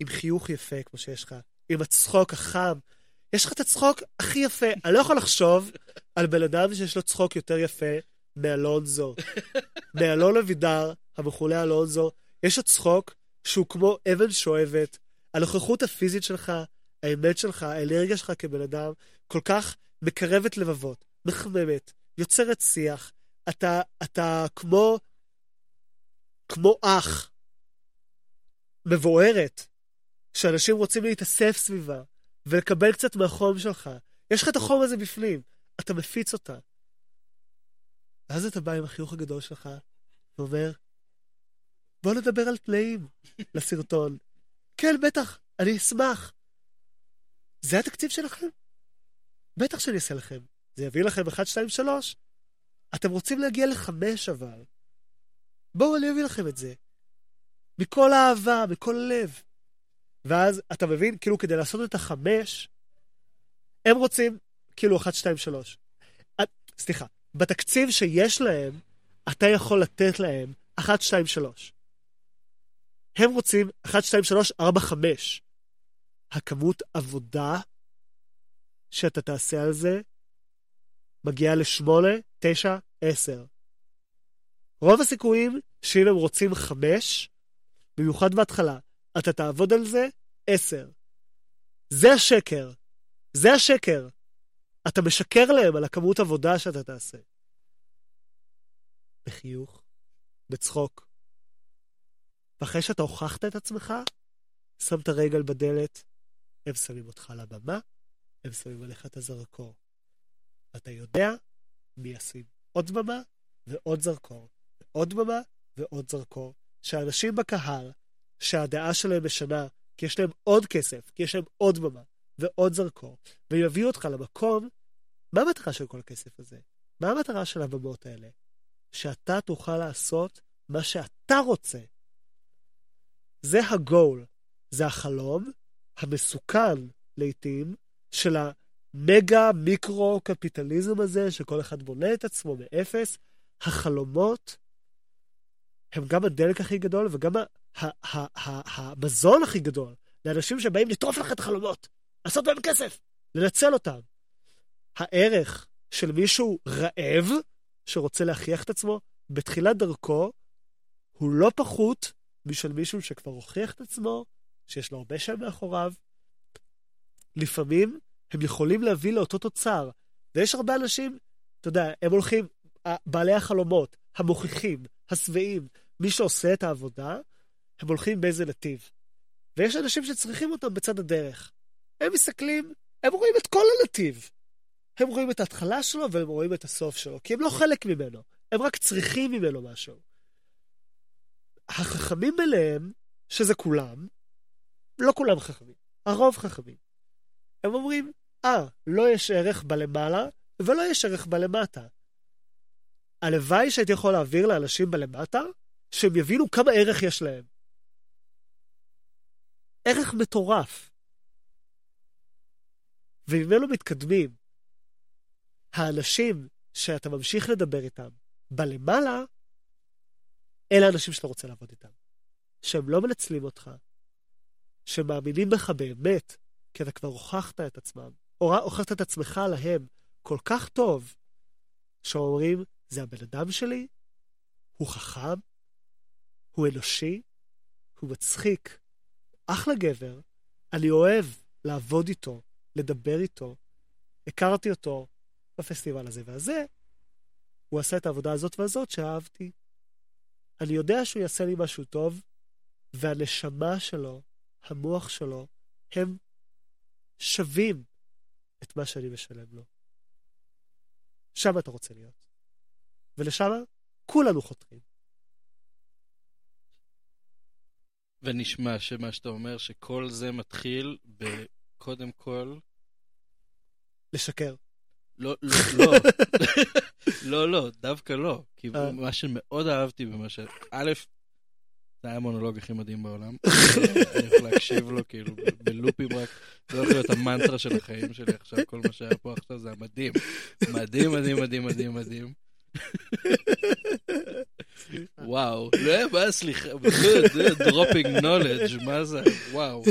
עם חיוך יפה, כמו שיש לך, עם הצחוק החם. יש לך את הצחוק הכי יפה. אני לא יכול לחשוב על בן אדם שיש לו צחוק יותר יפה מאלונזו. מאלון אבידר, המכונה אלונזו, יש לו צחוק שהוא כמו אבן שואבת. הנוכחות הפיזית שלך, האמת שלך, האנרגיה שלך כבן אדם, כל כך מקרבת לבבות, מחממת, יוצרת שיח. אתה, אתה כמו, כמו אח, מבוארת, שאנשים רוצים להתאסף סביבה ולקבל קצת מהחום שלך. יש לך את החום הזה בפנים, אתה מפיץ אותה. ואז אתה בא עם החיוך הגדול שלך ואומר, בוא נדבר על תנאים לסרטון. כן, בטח, אני אשמח. זה התקציב שלכם? בטח שאני אעשה לכם. זה יביא לכם 1, 2, 3. אתם רוצים להגיע לחמש אבל. בואו, אני אביא לכם את זה. מכל האהבה, מכל הלב. ואז אתה מבין, כאילו כדי לעשות את החמש, הם רוצים כאילו 1, 2, 3. סליחה, בתקציב שיש להם, אתה יכול לתת להם 1, 2, 3. הם רוצים 1, 2, 3, 4, 5. הכמות עבודה שאתה תעשה על זה מגיעה ל-8, 9, 10. רוב הסיכויים שאם הם רוצים 5, במיוחד בהתחלה, אתה תעבוד על זה 10. זה השקר. זה השקר. אתה משקר להם על הכמות עבודה שאתה תעשה. בחיוך, בצחוק. ואחרי שאתה הוכחת את עצמך, שמת רגל בדלת, הם שמים אותך על הבמה, הם שמים עליך את הזרקור. ואתה יודע מי ישים עוד במה ועוד זרקור, ועוד במה ועוד זרקור. שאנשים בקהל, שהדעה שלהם משנה, כי יש להם עוד כסף, כי יש להם עוד במה ועוד זרקור, ויביאו אותך למקום, מה המטרה של כל הכסף הזה? מה המטרה של הבמות האלה? שאתה תוכל לעשות מה שאתה רוצה. זה הגול, זה החלום המסוכן לעתים של המגה מיקרו קפיטליזם הזה, שכל אחד בונה את עצמו מאפס. החלומות הם גם הדלק הכי גדול וגם המזון הכי גדול לאנשים שבאים לטרוף לך את החלומות, לעשות בהם כסף, לנצל אותם. הערך של מישהו רעב שרוצה להכריח את עצמו בתחילת דרכו הוא לא פחות משל מישהו שכבר הוכיח את עצמו, שיש לו הרבה שם מאחוריו. לפעמים הם יכולים להביא לאותו תוצר. ויש הרבה אנשים, אתה יודע, הם הולכים, בעלי החלומות, המוכיחים, השבעים, מי שעושה את העבודה, הם הולכים באיזה נתיב. ויש אנשים שצריכים אותם בצד הדרך. הם מסתכלים, הם רואים את כל הנתיב. הם רואים את ההתחלה שלו והם רואים את הסוף שלו, כי הם לא חלק ממנו, הם רק צריכים ממנו משהו. החכמים ביניהם, שזה כולם, לא כולם חכמים, הרוב חכמים. הם אומרים, אה, לא יש ערך בלמעלה ולא יש ערך בלמטה. הלוואי שהייתי יכול להעביר לאנשים בלמטה, שהם יבינו כמה ערך יש להם. ערך מטורף. וממנו מתקדמים. האנשים שאתה ממשיך לדבר איתם בלמעלה, אלה האנשים שאתה רוצה לעבוד איתם. שהם לא מנצלים אותך, שמאמינים בך באמת, כי אתה כבר הוכחת את עצמם, או הוכחת את עצמך להם כל כך טוב, שאומרים, זה הבן אדם שלי, הוא חכם, הוא אנושי, הוא מצחיק, אחלה גבר, אני אוהב לעבוד איתו, לדבר איתו. הכרתי אותו בפסטיבל הזה והזה, הוא עשה את העבודה הזאת והזאת שאהבתי. אני יודע שהוא יעשה לי משהו טוב, והנשמה שלו, המוח שלו, הם שווים את מה שאני משלם לו. שם אתה רוצה להיות. ולשם כולנו חותרים. ונשמע שמה שאתה אומר, שכל זה מתחיל בקודם כל... לשקר. לא, לא, לא, לא, לא, דווקא לא. כי אה. מה שמאוד אהבתי במה ש... א', זה היה המונולוג הכי מדהים בעולם. אני יכול להקשיב לו כאילו בלופים רק. זה הולך להיות המנטרה של החיים שלי עכשיו, כל מה שהיה פה עכשיו זה היה מדהים. מדהים, מדהים, מדהים, מדהים, מדהים. וואו, לא בעיה, סליחה, dropping knowledge, מה זה, וואו.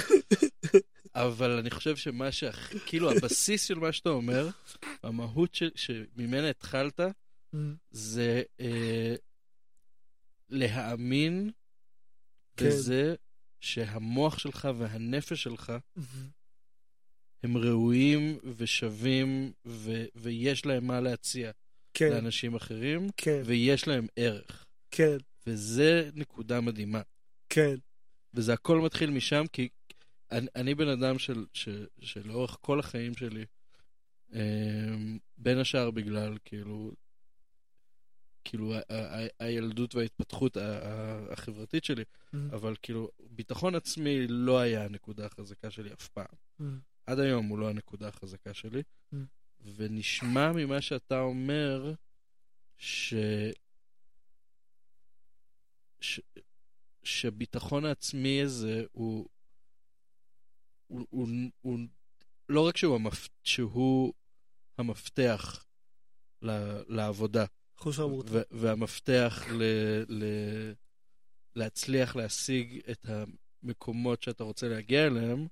אבל אני חושב שמה שהכי, כאילו הבסיס של מה שאתה אומר, המהות של- שממנה התחלת, זה אה, להאמין כן. בזה שהמוח שלך והנפש שלך הם ראויים ושווים ו- ויש להם מה להציע כן, לאנשים אחרים, כן, ויש להם ערך. כן, וזה נקודה מדהימה. כן. וזה הכל מתחיל משם, כי אני, אני בן אדם של, של, שלאורך כל החיים שלי, אמ, בין השאר בגלל, כאילו, כאילו, ה- ה- הילדות וההתפתחות ה- החברתית שלי, אבל כאילו, ביטחון עצמי לא היה הנקודה החזקה שלי אף פעם. עד היום הוא לא הנקודה החזקה שלי. Mm. ונשמע ממה שאתה אומר, ש... ש... שהביטחון העצמי הזה הוא... הוא, הוא, הוא לא רק שהוא, המפ... שהוא המפתח ל... לעבודה, חוש המורתע. ו- והמפתח ל... ל... להצליח להשיג את המקומות שאתה רוצה להגיע אליהם,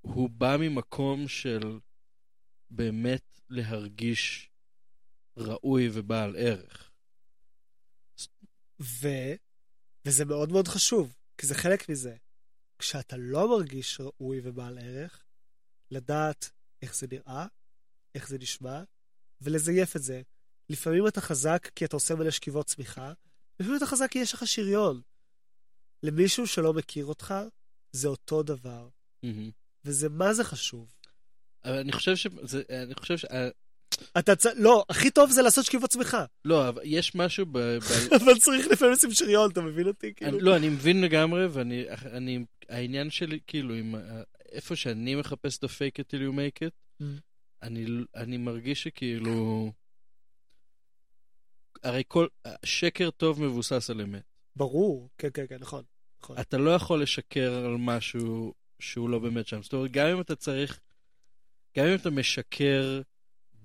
הוא בא ממקום של באמת להרגיש ראוי ובעל ערך. ו... וזה מאוד מאוד חשוב, כי זה חלק מזה. כשאתה לא מרגיש ראוי ובעל ערך, לדעת איך זה נראה, איך זה נשמע, ולזייף את זה. לפעמים אתה חזק כי אתה עושה מלא שכיבות צמיחה, לפעמים אתה חזק כי יש לך שריון. למישהו שלא מכיר אותך, זה אותו דבר, מהמם. וזה מה זה חשוב. אבל אני חושב ש... זה, אני חושב ש... אה, אתה צ... לא, הכי טוב זה לעשות שכיבות צמיחה. לא, אבל יש משהו ב... ב... אבל צריך לפעמים לשים שריון, אתה מבין אותי? כאילו? לא, אני מבין לגמרי, ואני... אני, העניין שלי, כאילו, עם... ה- איפה שאני מחפש את ה-fake it till you make it, Mm. אני, אני מרגיש שכאילו... הרי כל... שקר טוב מבוסס על אמת. ברור, כן, כן, כן, נכון. נכון. אתה לא יכול לשקר על משהו שהוא לא באמת שם. זאת אומרת, גם אם אתה צריך... גם אם אתה משקר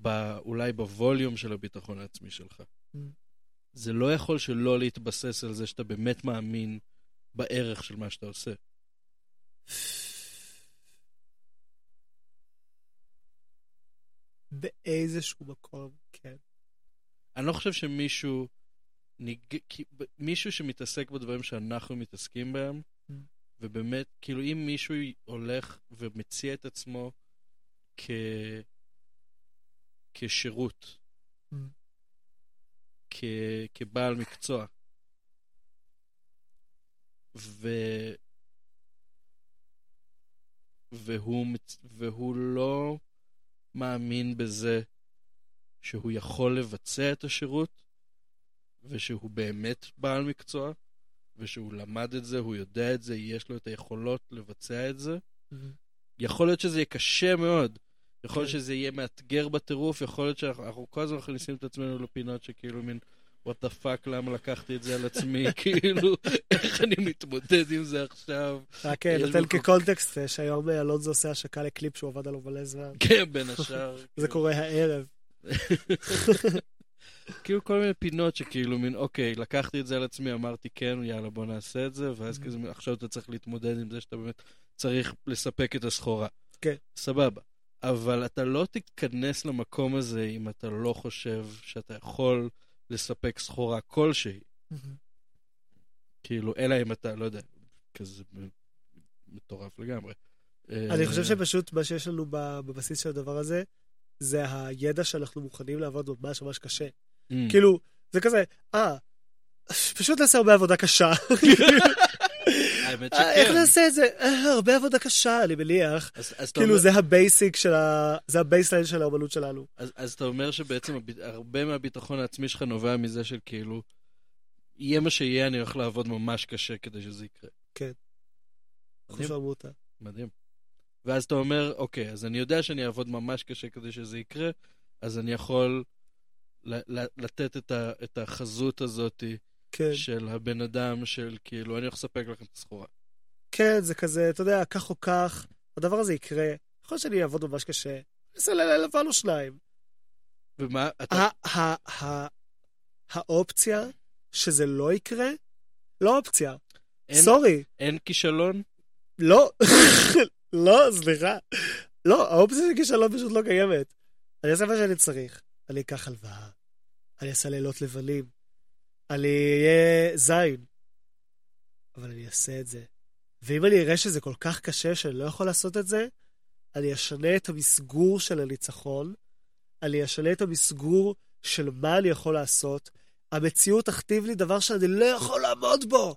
ב, אולי בווליום של הביטחון העצמי שלך, Mm. זה לא יכול שלא להתבסס על זה שאתה באמת מאמין בערך של מה שאתה עושה. באיזשהו מקום, כן. אני לא חושב שמישהו... ניג... מישהו שמתעסק בדברים שאנחנו מתעסקים בהם, Mm. ובאמת, כאילו אם מישהו הולך ומציע את עצמו כ... כשירות, Mm. כ... כבעל מקצוע, ו... והוא. והוא לא מאמין בזה שהוא יכול לבצע את השירות, ושהוא באמת בעל מקצוע, ושהוא למד את זה, הוא יודע את זה, יש לו את היכולות לבצע את זה. יכול להיות שזה יהיה קשה מאוד. יכול להיות כן. שזה יהיה מאתגר בטירוף, יכול להיות שאנחנו אנחנו כל הזמן מכניסים את עצמנו לפינות שכאילו מין, what the fuck, למה לקחתי את זה על עצמי, כאילו, איך אני מתמודד עם זה עכשיו? רק אה, נותן כקונטקסט אה, שהיום אה, אלונזו עושה השקה לקליפ שהוא עבד עליו מלא זמן. כן, בין השאר. זה כאילו. קורה הערב. כאילו כל מיני פינות שכאילו מין, אוקיי, לקחתי את זה על עצמי, אמרתי כן, יאללה, בוא נעשה את זה, ואז Mhm. כזה, עכשיו אתה צריך להתמודד עם זה שאתה באמת צריך לספק את הסחורה. כן. סבבה. אבל אתה לא תיכנס למקום הזה אם אתה לא חושב שאתה יכול לספק סחורה כלשהי. כאילו, אלא אם אתה, לא יודע, כזה מטורף לגמרי. אני אה, חושב שפשוט מה שיש לנו בבסיס של הדבר הזה, זה הידע שאנחנו מוכנים לעבוד ממש ממש קשה. mm. כאילו, זה כזה, אה, פשוט נעשה הרבה עבודה קשה. האמת אה, איך שכן. נעשה את זה? אה, הרבה עבודה קשה, אני מניח. כאילו, זה ה basic של ה... זה ה baseline של האמנות שלנו. אז, אתה אומר שבעצם הרבה מהביטחון העצמי שלך נובע מזה של כאילו, יהיה מה שיהיה, אני הולך לעבוד ממש קשה כדי שזה יקרה. מדהים. חוש עמותה. מדהים. ואז אתה אומר, אוקיי, אז אני יודע שאני אעבוד ממש קשה כדי שזה יקרה, אז אני יכול לתת את, החזות הזאת כן. של הבן אדם, של כאילו, אני הולך לספק לכם את הסחורה. כן, זה כזה, אתה יודע, כך או כך, הדבר הזה יקרה. יכול להיות שאני אעבוד ממש קשה. נעשה לילה לבן או שניים. ומה, אתה... ה- ה- ה- האופציה שזה לא יקרה, לא אופציה. אין, סורי. אין כישלון? לא, לא, סליחה. לא, האופציה של כישלון פשוט לא קיימת. אני אעשה מה שאני צריך. אני אקח הלוואה, אני אעשה לילות לבנים, אני אהיה זין. אבל אני אעשה את זה. ואם אני אראה שזה כל כך קשה שאני לא יכול לעשות את זה, אני אשנה את המסגור של הניצחון, אני אשנה את המסגור של מה אני יכול לעשות. המציאות תכתיב לי דבר שאני לא יכול לעמוד בו.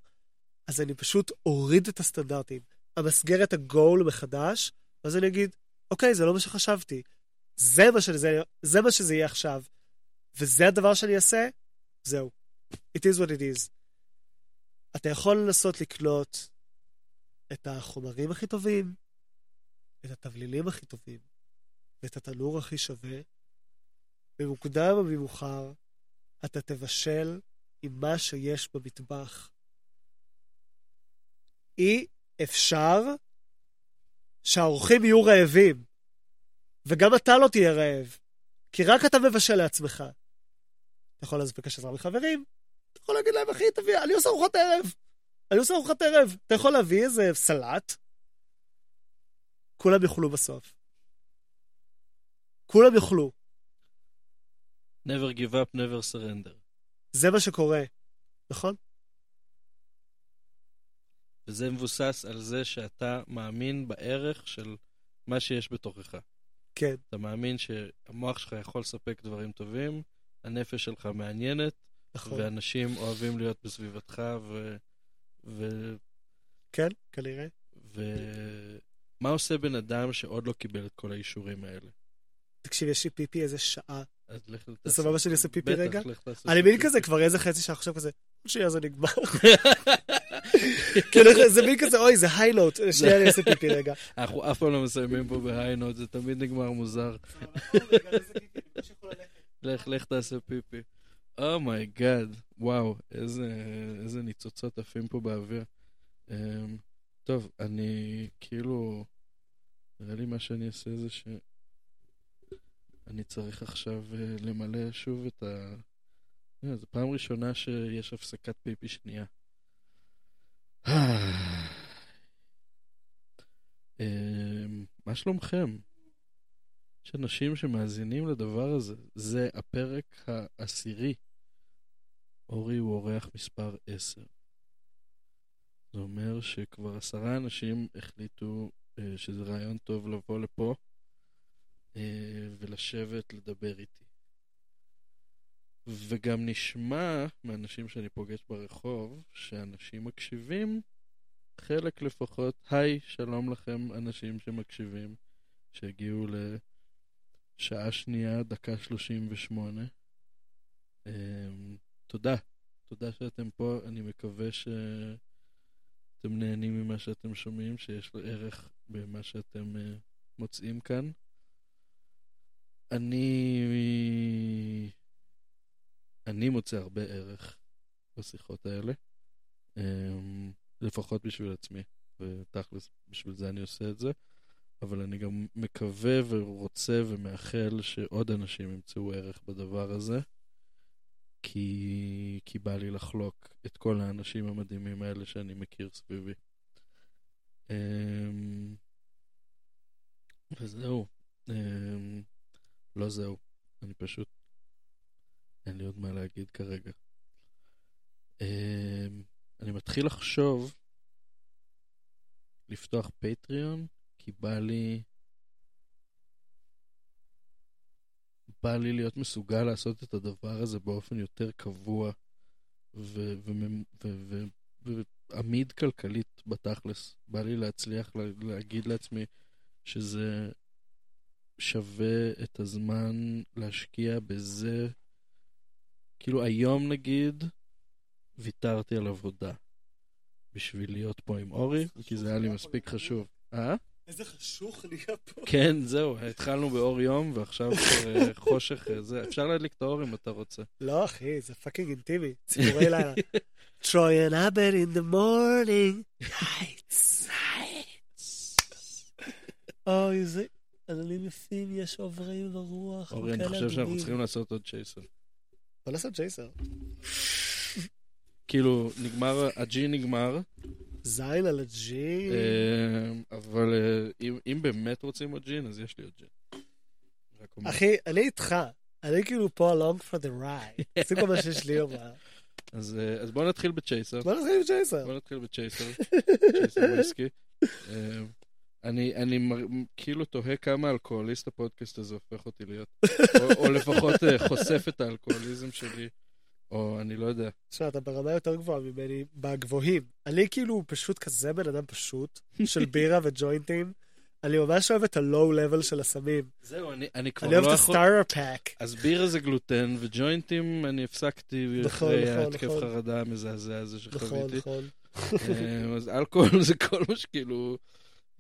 אז אני פשוט אוריד את הסטנדרטים, אמסגר את הגול מחדש, ואז אני אגיד, אוקיי, זה לא מה שחשבתי. זה מה שזה, זה מה שזה יהיה עכשיו. וזה הדבר שאני אעשה, זהו. It is what it is. אתה יכול לנסות לקלוט את החומרים הכי טובים, את התבלינים הכי טובים, ואת התנור הכי שווה. במוקדם או במאוחר, אתה תבשל עם מה שיש במטבח. אי אפשר שהאורחים יהיו רעבים, וגם אתה לא תהיה רעב, כי רק אתה מבשל לעצמך. אתה יכול לבקש עזרה מחברים, יכול להגיד להם, אחי, תביא, אני עושה ארוחת ערב. אני עושה ארוחת ערב. אתה יכול להביא איזה סלט, כולם יאכלו בסוף. כולם יאכלו. never give up, never surrender. זה מה שקורה, נכון? וזה מבוסס על זה שאתה מאמין בערך של מה שיש בתוכך. כן. אתה מאמין שהמוח שלך יכול לספק דברים טובים, הנפש שלך מעניינת, נכון. ואנשים אוהבים להיות בסביבתך, ו... ו... כן, כנראה. ו... מה עושה בן אדם שעוד לא קיבל את כל האישורים האלה? תקשיב, יש לי פיפי איזה שעה. אז לך תעשה... זה סבבה שאני אעשה פיפי רגע? בטח, לך תעשה אני מבין. כזה כבר איזה חצי שעה עכשיו כזה, שנייה זה נגמר. כאילו זה מין כזה, אוי, זה highlight, שנייה אני אעשה פיפי רגע. אנחנו אף פעם לא מסיימים פה ב high note, זה תמיד נגמר מוזר. לך, לך תעשה פיפי. oh my god, וואו, איזה, איזה ניצוצות עפים פה באוויר. Um, טוב, אני כאילו, נראה לי מה שאני אעשה זה ש... אני צריך עכשיו uh, למלא שוב את ה... Yeah, זו פעם ראשונה שיש הפסקת פיפי שנייה. um, מה שלומכם? יש אנשים שמאזינים לדבר הזה. זה הפרק העשירי. אורי הוא אורח מספר 10. זה אומר שכבר עשרה אנשים החליטו אה, שזה רעיון טוב לבוא לפה אה, ולשבת לדבר איתי. וגם נשמע מאנשים שאני פוגש ברחוב, שאנשים מקשיבים, חלק לפחות, היי, שלום לכם אנשים שמקשיבים, שהגיעו לשעה שנייה, דקה שלושים ושמונה. תודה, תודה שאתם פה, אני מקווה שאתם נהנים ממה שאתם שומעים, שיש לו ערך במה שאתם uh, מוצאים כאן. אני... אני מוצא הרבה ערך בשיחות האלה, אמ, לפחות בשביל עצמי, ותכלס, בשביל זה אני עושה את זה, אבל אני גם מקווה ורוצה ומאחל שעוד אנשים ימצאו ערך בדבר הזה, כי, כי בא לי לחלוק את כל האנשים המדהימים האלה שאני מכיר סביבי. אמ, וזהו. אמ, לא זהו. אני פשוט... אין לי עוד מה להגיד כרגע. אמ, אני מתחיל לחשוב לפתוח פטריון, כי בא לי... בא לי להיות מסוגל לעשות את הדבר הזה באופן יותר קבוע ועמיד כלכלית בתכלס. בא לי להצליח לה- להגיד לעצמי שזה שווה את הזמן להשקיע בזה. כאילו היום נגיד, ויתרתי על עבודה בשביל להיות פה עם אורי, כי זה היה לי מספיק חשוב. אה? איזה חשוך נהיה פה. כן, זהו, התחלנו באור יום, ועכשיו אה, חושך, אה, זה, אפשר להדליק את האור אם אתה רוצה. לא, אחי, זה fucking אינטימי. ציבורי לילה. Troy and Abed in the morning. Nights. אוי, זה... עננים יפים, יש עוברים ברוח. אורי, אני חושב שאנחנו. צריכים לעשות עוד צ'ייסר. בוא נעשה צ'ייסר. כאילו, נגמר, הג'ין נגמר, זין על הג'ין. אה, אבל אה, אם- באמת רוצים עוד ג'ין, אז יש לי עוד ג'ין. אחי, אני איתך. אני כאילו פה along for the ride. זה כל מה שיש לי לומר. אז אה, אז בואו נתחיל בצ'ייסר. בוא נתחיל עם ג'ייסר. בואו נתחיל בצ'ייסר. צ'ייסר וויסקי. אני, אני מר- כאילו תוהה כמה אלכוהוליסט הפודקאסט הזה הופך אותי להיות. או, או לפחות חושף את האלכוהוליזם שלי, או אני לא יודע. תשמע, אתה ברמה יותר גבוהה ממני, בגבוהים. אני כאילו פשוט כזה בן אדם פשוט, של בירה וג'וינטים. אני ממש אוהב את ה low level של הסמים. זהו, אני, אני כבר אני אוהב לא את יכול... ה starter pack. אז בירה זה גלוטן, וג'וינטים אני הפסקתי נכון, אחרי נכון, ההתקף נכון. חרדה המזעזע הזה נכון, שחוויתי. נכון. אה, אז אלכוהול זה כל מה שכאילו,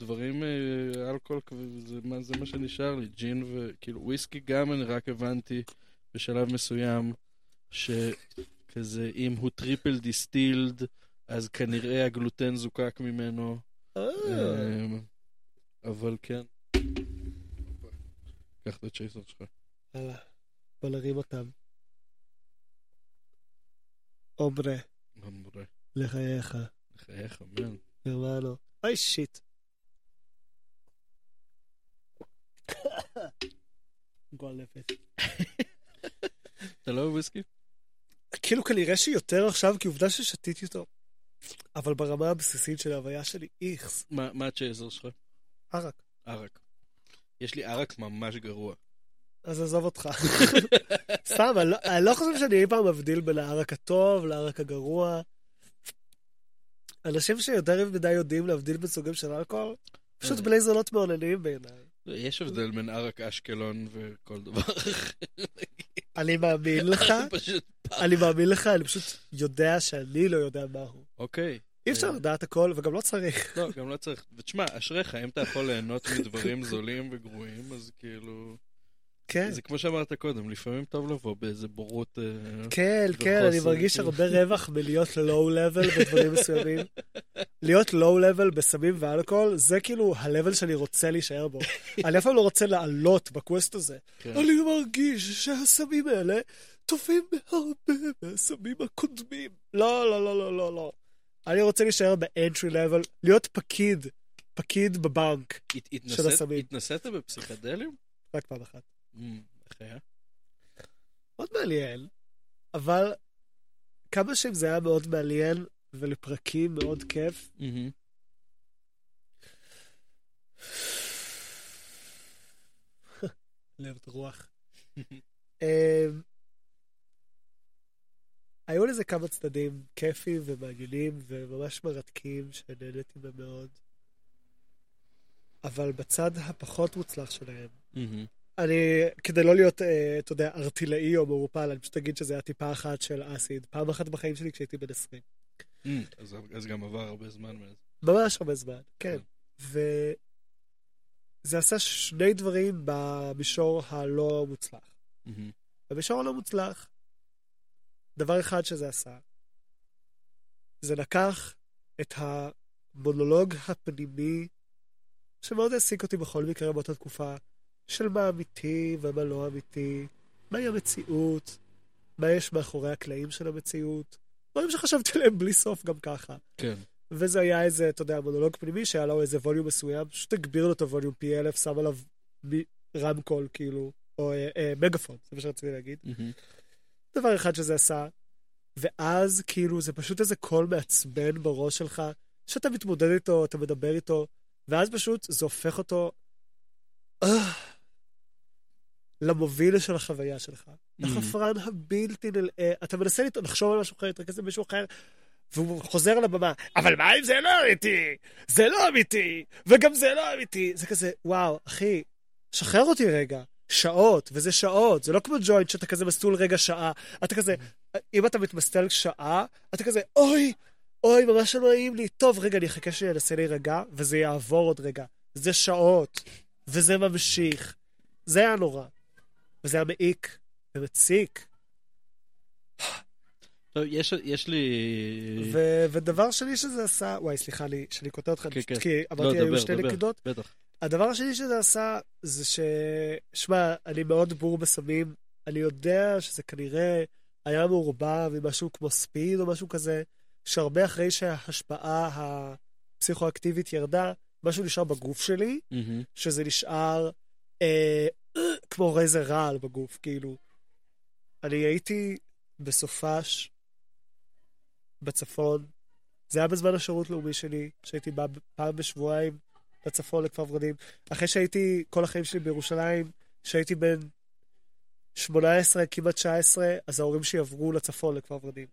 דברים, אה, אלכוהול זה מה, זה מה שנשאר לי, ג'ין וכאילו וויסקי גם אני רק הבנתי בשלב מסוים שכזה אם הוא triple distilled אז כנראה הגלוטן זוקק ממנו, אה, אה, אבל כן. קח את הצ'ייסר שלך. יאללה, בוא נרים אותם. אומרה, אמורה, לחייך, לחייך, מן. הרמנו. אוי שיט. גועל נפש. אתה לא אוהב וויסקי? כאילו כנראה שיותר עכשיו, כי עובדה ששתיתי אותו. אבל ברמה הבסיסית של ההוויה שלי, איכס. מה מה הצ'ייסר שלך? ערק. ערק. יש לי ערק ממש גרוע. אז עזוב אותך. סתם, אני לא- אני לא חושב שאני אי פעם מבדיל בין הערק הטוב לערק הגרוע. אנשים שיותר מדי יודעים להבדיל בין סוגים של אלכוהול, פשוט אה. בני זונות מעוננים בעיניי. יש הבדל בין ערק אשקלון וכל דבר אחר. אני מאמין לך. אני מאמין לך, אני פשוט יודע שאני לא יודע מהו. אוקיי. אי אפשר אה, לדעת הכל, וגם לא צריך. לא, גם לא צריך. ותשמע, אשריך, אם אתה יכול ליהנות מדברים זולים וגרועים, אז כאילו... כן, זה כמו שאמרת קודם, לפעמים טוב לבוא באיזה בורות... אה, כן, כן, אני מרגיש. הרבה רווח מלהיות לואו לבל בדברים מסוימים. להיות לואו לבל בסמים ואלכוהול, זה כאילו ה-level שאני רוצה להישאר בו. אני אף פעם לא רוצה לעלות בקווסט הזה. כן. אני מרגיש שהסמים האלה טובים בהרבה מהסמים הקודמים. לא, לא, לא, לא, לא, לא. אני רוצה להישאר ב-entry level, להיות פקיד, פקיד בבנק, של הסמים. התנסית בפסיכדלים? רק פעם אחת. מאוד מעניין, אבל כמה שאם זה היה מאוד מעניין, ולפרקים מאוד כיף. לב רוח. אמ, היו לזה כמה צדדים כיפים ומעניינים וממש מרתקים שנהניתי מהם מאוד. אבל בצד הפחות מוצלח שלהם. אני, כדי לא להיות, אה, אתה יודע, ארטילאי או מעורפל, אני פשוט אגיד שזה היה טיפה אחת של אסיד. פעם אחת בחיים שלי כשהייתי בן 20. אמ, אז- אז גם עבר הרבה זמן מאז. ממש הרבה זמן, כן. וזה עשה שני דברים במישור הלא מוצלח. במישור הלא מוצלח, דבר אחד שזה עשה, זה לקח את המונולוג הפנימי, שמאוד העסיק אותי בכל מקרה באותה תקופה, של מה אמיתי ומה לא אמיתי, מהי המציאות, מה יש מאחורי הקלעים של המציאות, דברים שחשבתי עליהם בלי סוף גם ככה. כן. וזה היה איזה, אתה יודע, מונולוג פנימי שהיה לו איזה ווליום מסוים, פשוט הגביר לו את הווליום פי אלף, שם עליו מ- רמקול, כאילו, או אה, אה, מגאפון, זה מה שרציתי להגיד. מהמם. דבר אחד שזה עשה, ואז כאילו זה פשוט איזה קול מעצבן בראש שלך, שאתה מתמודד איתו, אתה מדבר איתו, ואז פשוט זה הופך אותו אה, למוביל של החוויה שלך. לחפרן הבלתי נלאה, אתה מנסה לחשוב על משהו אחר, להתרכז במישהו אחר, והוא חוזר על הבמה, אבל מה אם זה לא אמיתי? זה לא אמיתי, וגם זה לא אמיתי. זה כזה, וואו, אחי, שחרר אותי רגע. שעות, וזה שעות, זה לא כמו ג'וינט שאתה כזה מסטול רגע שעה. אתה כזה, אם אתה מתמסטל שעה, אתה כזה, אוי, אוי, ממש לא נעים לי. טוב, רגע, אני אחכה שאני אנסה להירגע, וזה יעבור עוד רגע. זה שעות, וזה ממשיך. זה היה נורא. וזה היה מעיק ומציק. טוב, יש, יש לי... ו- ודבר שני שזה עשה, וואי, סליחה לי, שאני קוטע אותך, כן, כן. כי לא, אמרתי, היו דבר, שתי דבר. נקודות. בטח. הדבר השני שזה עשה, זה ש... שמע, אני מאוד בור בסמים. אני יודע שזה כנראה היה מעורבב עם משהו כמו ספיד או משהו כזה, שהרבה אחרי שההשפעה הפסיכואקטיבית ירדה, משהו נשאר בגוף שלי, מהמם. שזה נשאר אה, כמו איזה רעל בגוף, כאילו. אני הייתי בסופש בצפון, זה היה בזמן השירות לאומי שלי, שהייתי בא פעם בשבועיים לצפון לכפר ורדים. אחרי שהייתי כל החיים שלי בירושלים, שהייתי בן 18, כמעט 19, אז ההורים שלי עברו לצפון לכפר ורדים.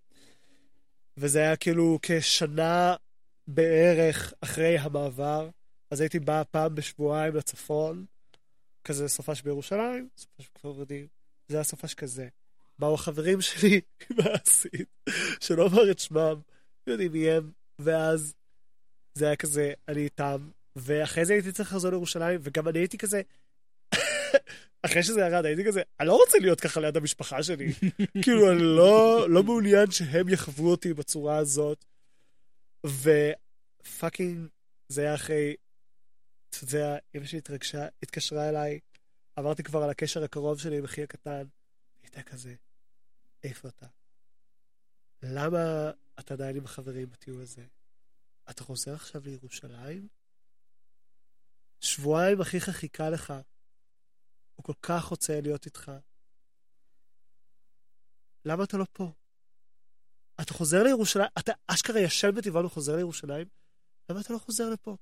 וזה היה כאילו כשנה בערך אחרי המעבר, אז הייתי בא פעם בשבועיים לצפון, כזה סופש בירושלים, סופש בכפר. זה היה סופש כזה. באו החברים שלי עם האסית, שלא אומר את שמם, יודעים מי הם, ואז זה היה כזה, אני איתם, ואחרי זה הייתי צריך לחזור לירושלים, וגם אני הייתי כזה, אחרי שזה ירד, הייתי כזה, אני לא רוצה להיות ככה ליד המשפחה שלי. כאילו, אני לא, לא מעוניין שהם יחוו אותי בצורה הזאת. ופאקינג, זה היה אחרי, אתה יודע, אמא שלי התרגשה, התקשרה אליי, אמרתי כבר על הקשר הקרוב שלי עם אחי הקטן, הייתה כזה, איפה אתה? למה אתה עדיין עם החברים בטיול הזה? אתה חוזר עכשיו לירושלים? שבועיים אחיך חיכה לך. הוא כל כך רוצה להיות איתך. למה אתה לא פה? אתה חוזר לירושלים? אתה אשכרה ישן בטבעון וחוזר לירושלים? למה אתה לא חוזר לפה?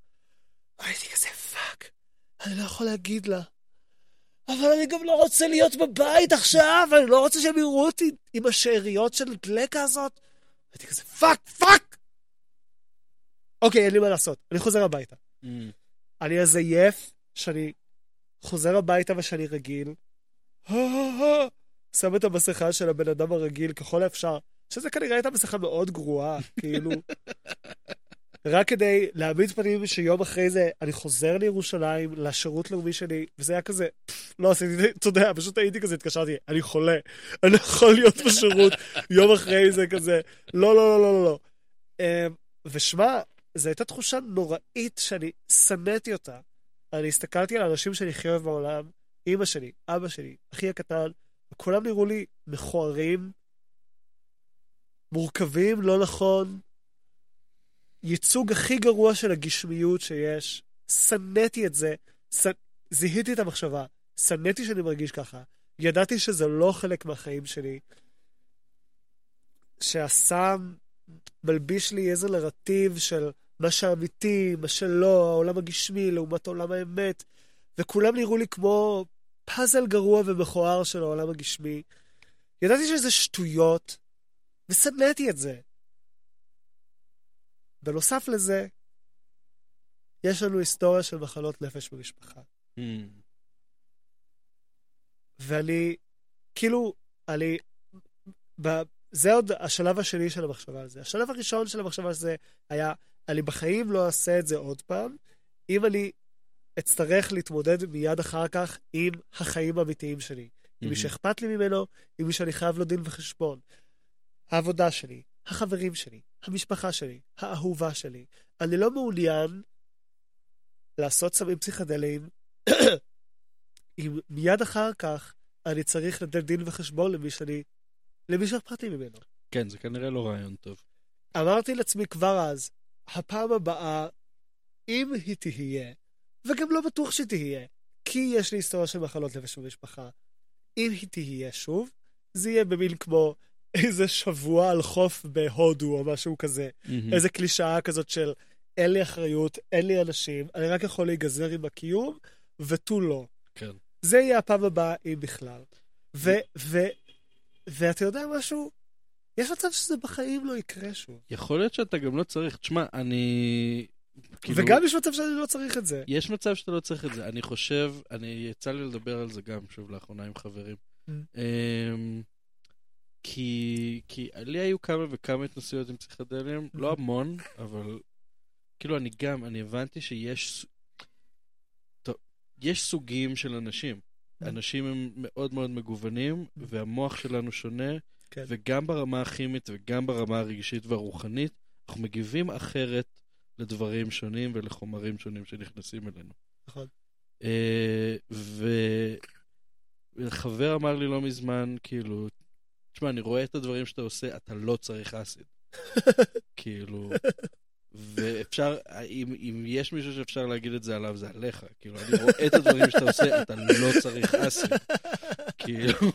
הייתי כזה אני לא יכול להגיד לה. אבל אני גם לא רוצה להיות בבית עכשיו, אני לא רוצה שהם יראו אותי עם השאריות של הדלקה הזאת. הייתי כזה fuck, fuck! אוקיי, אין לי מה לעשות, אני חוזר הביתה. מהמם. אני איזה כיף שאני חוזר הביתה ושאני רגיל, שם את המסכה של הבן אדם הרגיל ככל האפשר, שזה כנראה הייתה מסכה מאוד גרועה, כאילו, רק כדי להעמיד פנים שיום אחרי זה אני חוזר לירושלים, לשירות לאומי שלי, וזה היה כזה, לא עשיתי, אתה יודע, פשוט הייתי כזה, התקשרתי, אני חולה, אני יכול להיות בשירות יום אחרי זה כזה, לא, לא, לא, לא, לא, לא. אמ, ושמע, זו הייתה תחושה נוראית שאני שנאתי אותה. אני הסתכלתי על האנשים שאני הכי אוהב בעולם, אימא שלי, אבא שלי, אחי הקטן, וכולם נראו לי מכוערים, מורכבים, לא נכון, ייצוג הכי גרוע של הגשמיות שיש. שנאתי את זה, ש... זיהיתי את המחשבה, שנאתי שאני מרגיש ככה. ידעתי שזה לא חלק מהחיים שלי. שהסם מלביש לי איזה נרטיב של מה שאמיתי, מה שלא, העולם הגשמי לעומת עולם האמת, וכולם נראו לי כמו פאזל גרוע ומכוער של העולם הגשמי. ידעתי שזה שטויות, ושנאתי את זה. בנוסף לזה, יש לנו היסטוריה של מחלות נפש במשפחה. מהמם. ואני, כאילו, אני, ב, זה עוד השלב השני של המחשבה על זה. השלב הראשון של המחשבה על זה היה, אני בחיים לא אעשה את זה עוד פעם, אם אני אצטרך להתמודד מיד אחר כך עם החיים האמיתיים שלי. עם מי מהמם. שאכפת לי ממנו, עם מי שאני חייב לו דין וחשבון. העבודה שלי, החברים שלי, המשפחה שלי, האהובה שלי. אני לא מעוניין לעשות סמים פסיכדליים אם מיד אחר כך אני צריך לתת דין וחשבון למי שאני... למי שאכפת לי ממנו. כן, זה כנראה לא רעיון טוב. אמרתי לעצמי כבר אז, הפעם הבאה, אם היא תהיה, וגם לא בטוח שתהיה, כי יש לי היסטוריה של מחלות נפש במשפחה, אם היא תהיה שוב, זה יהיה במין כמו איזה שבוע על חוף בהודו או משהו כזה. מהמם. איזה קלישאה כזאת של אין לי אחריות, אין לי אנשים, אני רק יכול להיגזר עם הקיום, ותו לא. כן. זה יהיה הפעם הבאה, אם בכלל. ו... ו... ואתה יודע משהו? יש מצב שזה בחיים לא יקרה שוב. יכול להיות שאתה גם לא צריך, תשמע, אני... כאילו, וגם יש מצב שאני לא צריך את זה. יש מצב שאתה לא צריך את זה. אני חושב, אני, יצא לי לדבר על זה גם, שוב, לאחרונה עם חברים. Mm. אמ, כי, כי לי היו כמה וכמה התנסויות עם פסיכדלים, Mm-hmm. לא המון, אבל כאילו אני גם, אני הבנתי שיש, טוב, יש סוגים של אנשים. Mm. אנשים הם מאוד מאוד מגוונים, והמוח שלנו שונה, כן. וגם ברמה הכימית וגם ברמה הרגשית והרוחנית, אנחנו מגיבים אחרת לדברים שונים ולחומרים שונים שנכנסים אלינו. נכון. אה, וחבר אמר לי לא מזמן, כאילו, תשמע, אני רואה את הדברים שאתה עושה, אתה לא צריך אסיד. כאילו, ואפשר, אם, אם יש מישהו שאפשר להגיד את זה עליו, זה עליך. כאילו, אני רואה את הדברים שאתה עושה, אתה לא צריך אסיד. כאילו,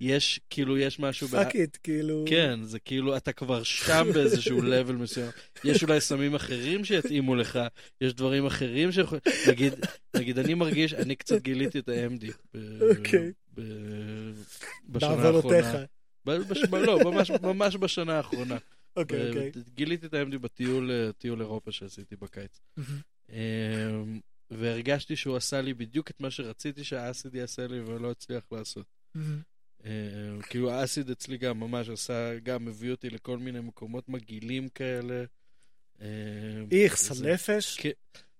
יש, כאילו, יש משהו... fuck it, כאילו... כן, זה כאילו, אתה כבר שם באיזשהו level מסוים. יש אולי סמים אחרים שיתאימו לך, יש דברים אחרים שיכולים... נגיד, נגיד, אני מרגיש, אני קצת גיליתי את ה-MD. אוקיי. בשנה. האחרונה. לא, ממש, ממש בשנה האחרונה. אוקיי, אוקיי. גיליתי את ה-MD בטיול אה, אירופה שעשיתי בקיץ. אמ, והרגשתי שהוא עשה לי בדיוק את מה שרציתי שה acid יעשה לי ולא הצליח לעשות. אה, כאילו האסיד אצלי גם ממש עשה, גם הביא אותי לכל מיני מקומות מגעילים כאלה. אה, איכס, זה- הנפש.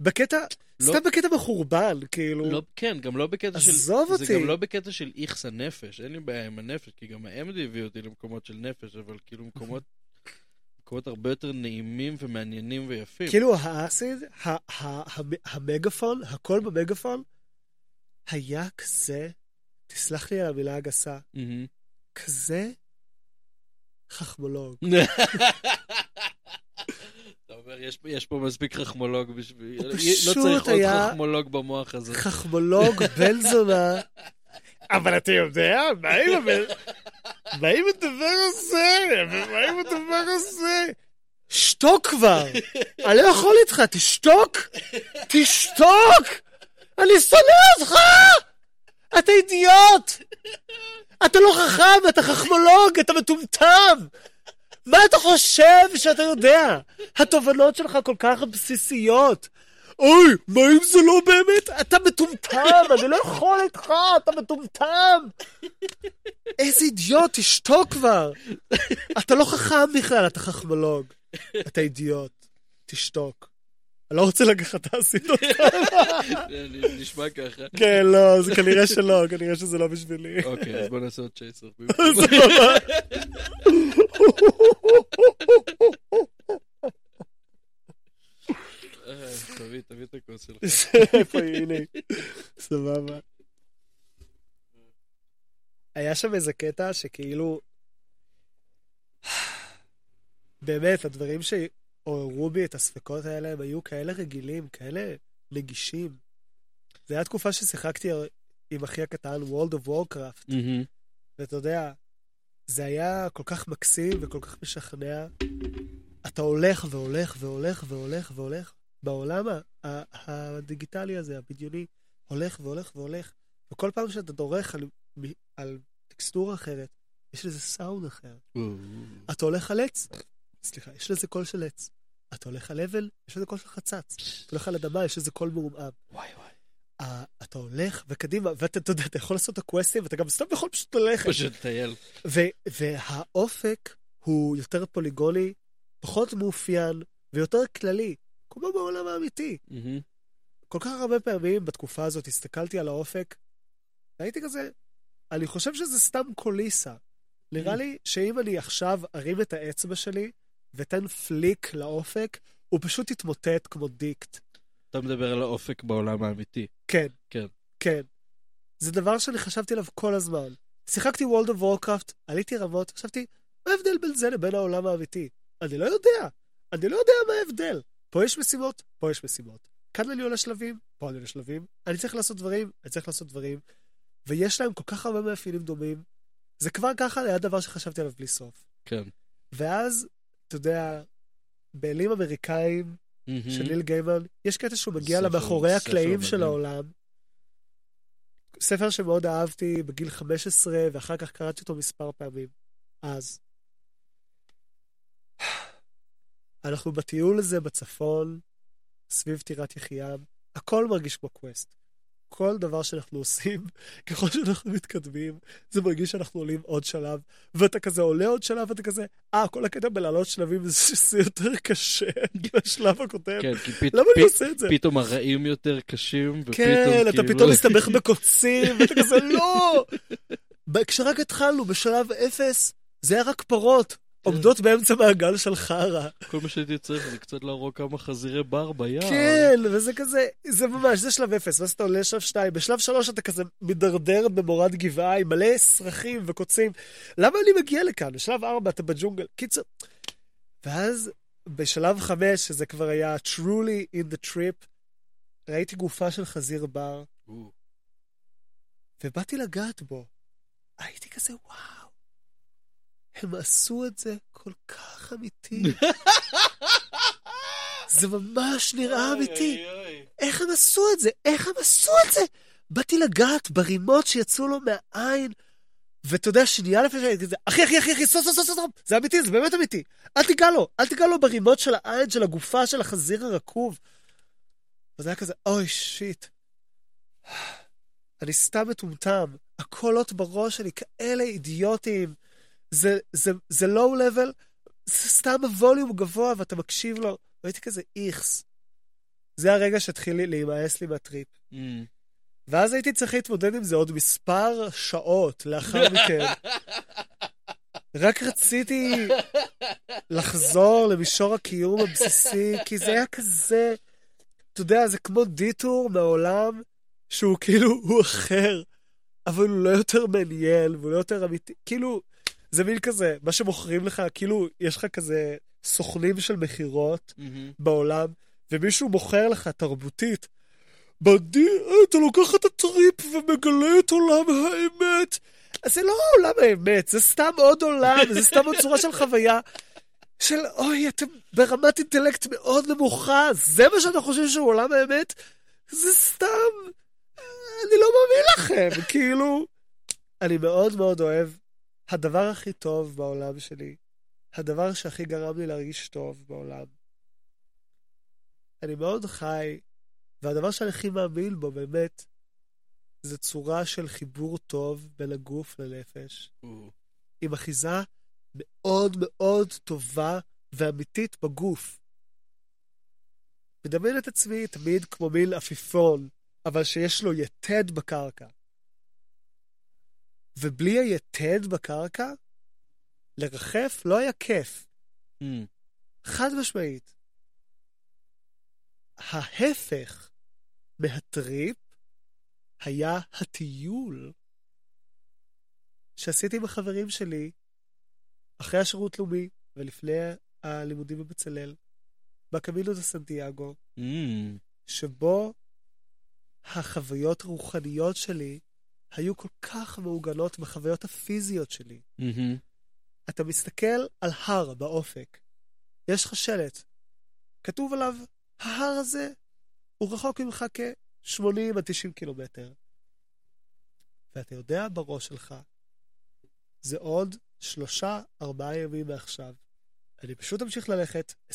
בקטע, לא- סתם בקטע מחורבן, כאילו. לא, כן, גם לא בקטע של... עזוב זה אותי. גם לא בקטע של איכס הנפש, אין לי בעיה עם הנפש, כי גם ה-MD הביא אותי למקומות של נפש, אבל כאילו מקומות, מקומות הרבה יותר נעימים ומעניינים ויפים. כאילו האסיד, ה- ה- המ- המגפון, הקול במגפון, היה כזה, תסלח לי על המילה הגסה. כזה חכמולוג. אומר, יש, יש פה מספיק חכמולוג בשביל... לא פשוט צריך עוד חכמולוג במוח הזה. חכמולוג בן זונה. אבל אתה יודע, מה עם הבן... מה עם הדבר הזה? מה עם הדבר הזה? שתוק כבר! אני לא יכול איתך, תשתוק! תשתוק! אני שונא אותך! אתה אידיוט! אתה לא חכם, אתה חכמולוג, אתה מטומטם! מה אתה חושב שאתה יודע? התובנות שלך כל כך בסיסיות. אוי, מה אם זה לא באמת? אתה מטומטם, אני לא יכול איתך, אתה מטומטם. איזה אידיוט, תשתוק כבר. אתה לא חכם בכלל, אתה חכמולוג. אתה אידיוט, תשתוק. אני לא רוצה לקחת את האסידות. נשמע ככה. כן, לא, זה כנראה שלא, כנראה שזה לא בשבילי. אוקיי, אז בוא נעשה עוד 19. תביא, תביא את הכוס שלך. איפה היא? הנה. סבבה. היה שם איזה קטע שכאילו... באמת, הדברים שעוררו בי את הספקות האלה הם היו כאלה רגילים, כאלה נגישים. זו הייתה תקופה ששיחקתי עם אחי הקטן World of Warcraft. ואתה יודע, זה היה כל כך מקסים וכל כך משכנע. אתה הולך והולך והולך והולך והולך בעולם הדיגיטלי הזה, הבדיוני, הולך והולך והולך, וכל פעם שאתה דורך על, על טקסטורה אחרת, יש לזה סאונד אחר. אתה הולך על עץ, סליחה, יש לזה קול של עץ. אתה הולך על gravel, יש לזה קול של חצץ. אתה הולך על אדמה, יש לזה קול מעומעם. וואי וואי. אה, אתה הולך וקדימה, ואתה אתה יודע, אתה יכול לעשות את הקווסטים, ואתה גם סתם יכול פשוט ללכת. פשוט טייל. ו- והאופק הוא יותר פוליגוני, פחות מאופיין ויותר כללי, כמו בעולם האמיתי. כל כך הרבה פעמים בתקופה הזאת הסתכלתי על האופק, והייתי כזה, אני חושב שזה סתם קוליסה. נראה לי שאם אני עכשיו ארים את האצבע שלי ואתן flick לאופק, הוא פשוט יתמוטט כמו דיקט. אתה מדבר על האופק בעולם האמיתי. כן. כן. כן. זה דבר שאני חשבתי עליו כל הזמן. שיחקתי World of Warcraft, עליתי רמות, חשבתי, מה ההבדל בין זה לבין העולם האמיתי? אני לא יודע. אני לא יודע מה ההבדל. פה יש משימות, פה יש משימות. כאן אני עולה שלבים, פה אני עולה שלבים. אני צריך לעשות דברים, אני צריך לעשות דברים. ויש להם כל כך הרבה מאפיינים דומים. זה כבר ככה היה דבר שחשבתי עליו בלי סוף. כן. ואז, אתה יודע, באלים אמריקאים של ניל גיימן, יש קטע שהוא מגיע למאחורי הקלעים של. העולם. ספר שמאוד אהבתי בגיל 15, ואחר כך קראתי אותו מספר פעמים. אז. אנחנו בטיול הזה בצפון, סביב טירת יחיעם, הכל מרגיש כמו קווסט. כל דבר שאנחנו עושים, ככל שאנחנו מתקדמים, זה מרגיש שאנחנו עולים עוד שלב, ואתה כזה עולה עוד שלב, ואתה כזה, אה, כל הקטע בלעלות שלבים זה יותר קשה מהשלב הקודם. כן, כי פת- למה אני פ- עושה את זה? פתאום הרעים יותר קשים, ופתאום כן, אתה כאילו- פתאום מסתבך בקוצים, ואתה כזה, לא! כשרק התחלנו, בשלב אפס, זה היה רק פרות, עומדות באמצע מעגל של חרא. כל מה שהייתי צריך זה קצת להרוג כמה חזירי בר ביער. כן, וזה כזה, זה ממש, זה שלב אפס, ואז אתה עולה לשלב שתיים. בשלב שלוש אתה כזה מידרדר במורד גבעה עם מלא סרחים וקוצים. למה אני מגיע לכאן? בשלב ארבע אתה בג'ונגל. קיצר. ואז בשלב חמש, שזה כבר היה truly in the trip, ראיתי גופה של חזיר בר, ובאתי לגעת בו. הייתי כזה, וואו, הם עשו את זה כל כך אמיתי. זה ממש נראה אמיתי. איך הם עשו את זה? איך הם עשו את זה? באתי לגעת ברימות שיצאו לו מהעין, ואתה יודע, שנייה לפני שהייתי כזה, אחי, אחי, אחי, אחי, סוף, סוף, סוף, סוף, זה אמיתי, זה באמת אמיתי. אל תיגע לו, אל תיגע לו ברימות של העין, של הגופה של החזיר הרקוב. וזה היה כזה, אוי, שיט. אני סתם מטומטם. הקולות בראש שלי כאלה אידיוטיים. זה, זה, זה לואו לבל, זה סתם הווליום גבוה ואתה מקשיב לו. והייתי כזה איכס. זה הרגע שהתחיל להימאס לי מהטריפ. אמ, ואז הייתי צריך להתמודד עם זה עוד מספר שעות לאחר מכן. רק רציתי לחזור למישור הקיום הבסיסי, כי זה היה כזה, אתה יודע, זה כמו דיטור מהעולם שהוא כאילו, הוא אחר, אבל הוא לא יותר מעניין, והוא לא יותר אמיתי, כאילו, זה מין כזה, מה שמוכרים לך, כאילו, יש לך כזה סוכנים של מכירות אמ, בעולם, ומישהו מוכר לך תרבותית. בדי, אתה לוקח את הטריפ ומגלה את עולם האמת. אז זה לא עולם האמת, זה סתם עוד עולם, זה סתם עוד צורה של חוויה. של אוי, אתם ברמת אינטלקט מאוד נמוכה, זה מה שאתם חושבים שהוא עולם האמת? זה סתם, אני לא מאמין לכם, כאילו. אני מאוד מאוד אוהב, הדבר הכי טוב בעולם שלי, הדבר שהכי גרם לי להרגיש טוב בעולם, אני מאוד חי, והדבר שאני הכי מאמין בו באמת, זה צורה של חיבור טוב בין הגוף לנפש, או, עם אחיזה מאוד מאוד טובה ואמיתית בגוף. מדמיין את עצמי תמיד כמו מין עפיפון, אבל שיש לו יתד בקרקע. ובלי היתד בקרקע, לרחף לא היה כיף. אמ, חד משמעית. ההפך מהטריפ היה הטיול שעשיתי עם החברים שלי אחרי השירות לאומי ולפני הלימודים בבצלאל, בקמינו דה סנטיאגו, אמ, שבו החוויות הרוחניות שלי היו כל כך מעוגנות בחוויות הפיזיות שלי. אמ, אתה מסתכל על הר באופק, יש לך שלט, כתוב עליו, ההר הזה הוא רחוק ממך כ-80 עד 90 קילומטר. ואתה יודע בראש שלך, זה עוד שלושה, ארבעה ימים מעכשיו. אני פשוט אמשיך ללכת 20-25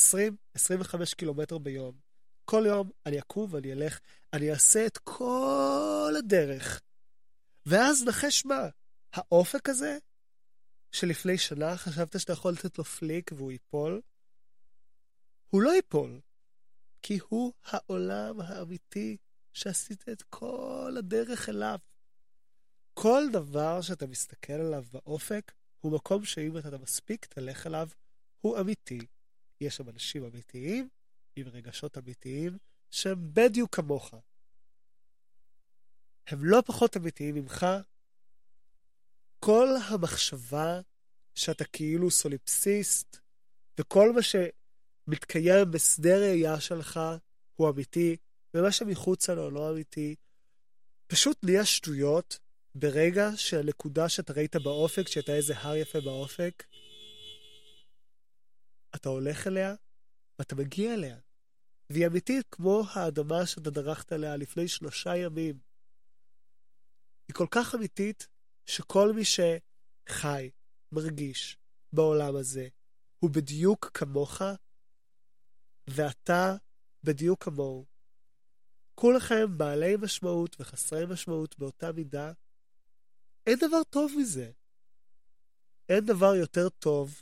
קילומטר ביום. כל יום אני אקום ואני אלך, אני אעשה את כל הדרך. ואז נחש מה, האופק הזה שלפני שנה חשבת שאתה יכול לתת לו פליק והוא ייפול, הוא לא ייפול, כי הוא העולם האמיתי שעשית את כל הדרך אליו. כל דבר שאתה מסתכל עליו באופק הוא מקום שאם אתה מספיק תלך אליו, הוא אמיתי. יש שם אנשים אמיתיים, עם רגשות אמיתיים, שהם בדיוק כמוך. הם לא פחות אמיתיים ממך. כל המחשבה שאתה כאילו סוליפסיסט, וכל מה שמתקיים בשדה ראייה שלך הוא אמיתי, ומה שמחוצה לו לא אמיתי, פשוט נהיה שטויות ברגע שהנקודה שאתה ראית באופק, שהייתה איזה הר יפה באופק, אתה הולך אליה ואתה מגיע אליה. והיא אמיתית כמו האדמה שאתה דרכת עליה לפני שלושה ימים. היא כל כך אמיתית, שכל מי שחי, מרגיש בעולם הזה, הוא בדיוק כמוך, ואתה בדיוק כמוהו. כולכם בעלי משמעות וחסרי משמעות באותה מידה. אין דבר טוב מזה. אין דבר יותר טוב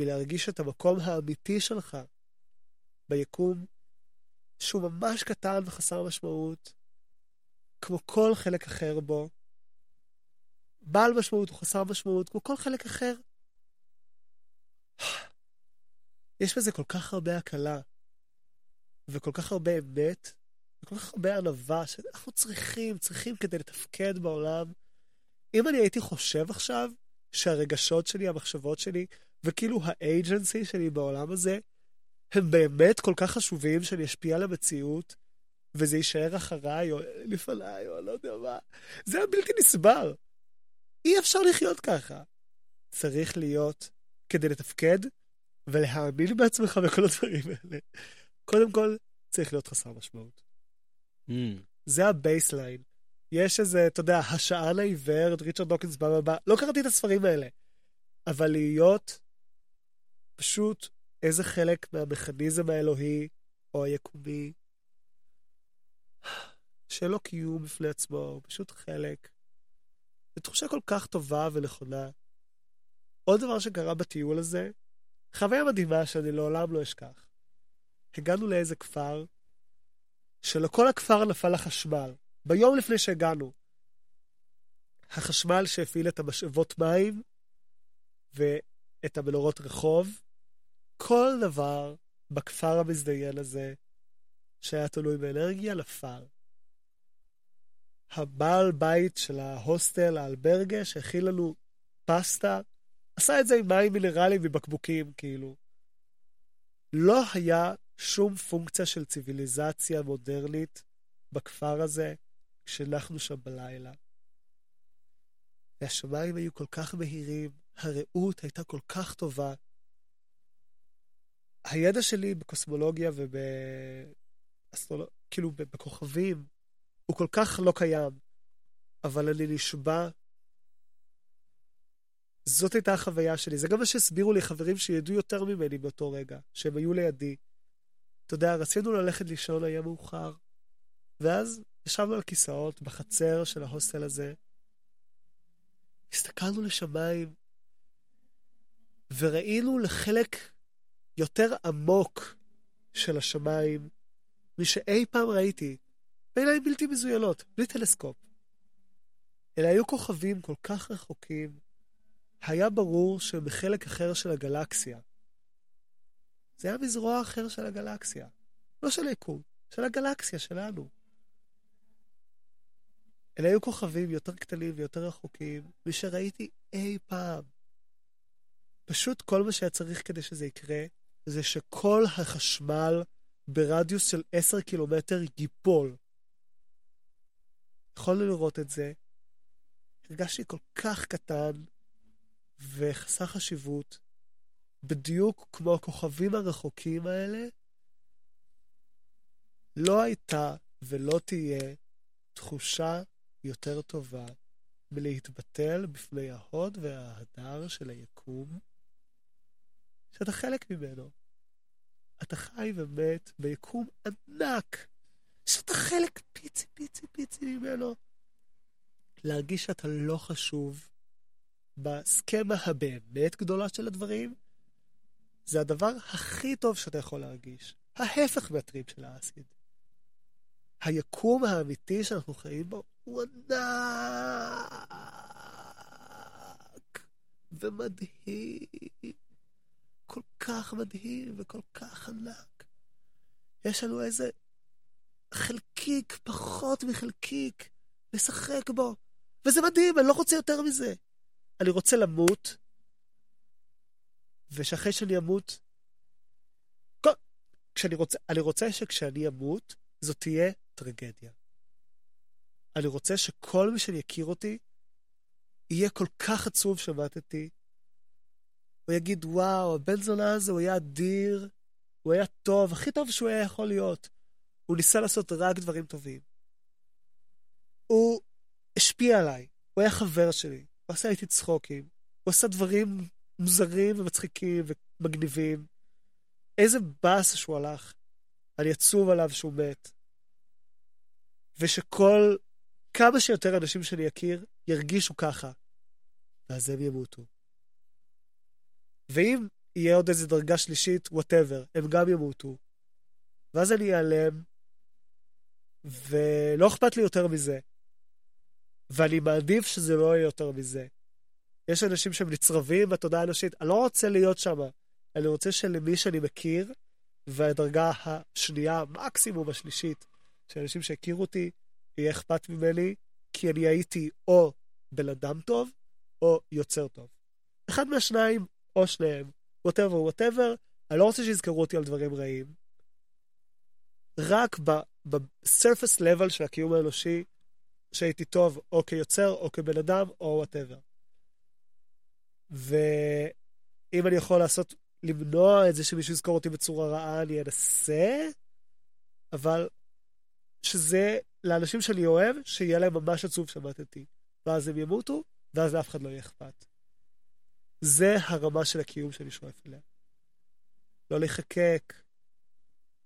מלהרגיש את המקום האמיתי שלך ביקום, שהוא ממש קטן וחסר משמעות, כמו כל חלק אחר בו. בעל משמעות הוא חסר משמעות, כמו כל חלק אחר. יש בזה כל כך הרבה הקלה, וכל כך הרבה אמת, וכל כך הרבה ענווה, שאנחנו צריכים, צריכים כדי לתפקד בעולם. אם אני הייתי חושב עכשיו שהרגשות שלי, המחשבות שלי, וכאילו האג'נסי שלי בעולם הזה, הם באמת כל כך חשובים שאני אשפיע על המציאות, וזה יישאר אחריי, או לפניי, או לא יודע מה. זה היה בלתי נסבל. אי אפשר לחיות ככה. צריך להיות, כדי לתפקד ולהאמין בעצמך בכל הדברים האלה. קודם כל, צריך להיות חסר משמעות. Mm. זה ה baseline. יש איזה, אתה יודע, השען העיוור, את ריצ'רד דוקינס בלה בלה, לא קראתי את הספרים האלה. אבל להיות פשוט איזה חלק מהמכניזם האלוהי או היקומי, לו קיום בפני עצמו, פשוט חלק. זו תחושה כל כך טובה ונכונה. עוד דבר שקרה בטיול הזה, חוויה מדהימה שאני לעולם לא אשכח. הגענו לאיזה כפר, שלכל הכפר נפל החשמל. ביום לפני שהגענו, החשמל שהפעיל את המשאבות מים ואת המנורות רחוב, כל דבר בכפר המזדיין הזה, שהיה תלוי באנרגיה, נפל. הבעל בית של ההוסטל, האלברגה, שהכין לנו פסטה, עשה את זה עם מים מינרליים ובקבוקים, כאילו. לא היה שום פונקציה של ציוויליזציה מודרנית בכפר הזה כשנחנו שם בלילה. והשמיים היו כל כך בהירים, הרעות הייתה כל כך טובה. הידע שלי בקוסמולוגיה וב... כאילו, בכוכבים, הוא כל כך לא קיים, אבל אני נשבע. זאת הייתה החוויה שלי. זה גם מה שהסבירו לי חברים שידעו יותר ממני באותו רגע, שהם היו לידי. אתה יודע, רצינו ללכת לישון, היה מאוחר, ואז ישבנו על כיסאות בחצר של ההוסטל הזה, הסתכלנו לשמיים, וראינו לחלק יותר עמוק של השמיים משאי פעם ראיתי, בעיניים בלתי מזוינות, בלי טלסקופ. אלה היו כוכבים כל כך רחוקים, היה ברור שהם בחלק אחר של הגלקסיה. זה היה מזרוע אחר של הגלקסיה. לא של היקום, של הגלקסיה שלנו. אלה היו כוכבים יותר קטנים ויותר רחוקים משראיתי אי פעם. פשוט כל מה שהיה צריך כדי שזה יקרה, זה שכל החשמל ברדיוס של 10 קילומטר ייפול. יכולנו לראות את זה. הרגשתי כל כך קטן וחסר חשיבות, בדיוק כמו הכוכבים הרחוקים האלה, לא הייתה ולא תהיה תחושה יותר טובה מלהתבטל בפני ההוד וההדר של היקום, שאתה חלק ממנו. אתה חי ומת ביקום ענק, שאתה חלק פיצי פיצי פיצי ממנו. להרגיש שאתה לא חשוב בסכמה הבאמת גדולה של הדברים, זה הדבר הכי טוב שאתה יכול להרגיש. ההפך מהטריפ של האסיד. היקום האמיתי שאנחנו חיים בו הוא ענק ומדהים. כל כך מדהים וכל כך ענק. יש לנו איזה חלקיק, פחות מחלקיק, לשחק בו. וזה מדהים, אני לא רוצה יותר מזה. אני רוצה למות, ושאחרי שאני אמות, כל... כשאני רוצה, אני רוצה שכשאני אמות, זאת תהיה טרגדיה. אני רוצה שכל מי שאני יכיר אותי, יהיה כל כך עצוב שמטתי. הוא יגיד, וואו, הבן זונה הזה, הוא היה אדיר, הוא היה טוב, הכי טוב שהוא היה יכול להיות. הוא ניסה לעשות רק דברים טובים. הוא השפיע עליי, הוא היה חבר שלי, הוא עשה איתי צחוקים, הוא עשה דברים מוזרים ומצחיקים ומגניבים. איזה באס שהוא הלך. אני עצוב עליו שהוא מת. ושכל, כמה שיותר אנשים שאני אכיר, ירגישו ככה. ואז הם ימותו. ואם יהיה עוד איזה דרגה שלישית, וואטאבר, הם גם ימותו. ואז אני אעלם, ולא אכפת לי יותר מזה. ואני מעדיף שזה לא יהיה יותר מזה. יש אנשים שהם נצרבים בתודעה האנושית, אני לא רוצה להיות שם. אני רוצה שלמי שאני מכיר, והדרגה השנייה, מקסימום השלישית, של אנשים שהכירו אותי, יהיה אכפת ממני, כי אני הייתי או בן אדם טוב, או יוצר טוב. אחד מהשניים, או שניהם. whatever, whatever, אני לא רוצה שיזכרו אותי על דברים רעים. רק ב-surface level של הקיום האנושי, שהייתי טוב או כיוצר, או כבן אדם, או whatever. ואם אני יכול לעשות, למנוע את זה שמישהו יזכור אותי בצורה רעה, אני אנסה, אבל שזה לאנשים שאני אוהב, שיהיה להם ממש עצוב שמטתי. ואז הם ימותו, ואז לאף אחד לא יהיה אכפת. זה הרמה של הקיום שאני שואף אליה. לא להיחקק.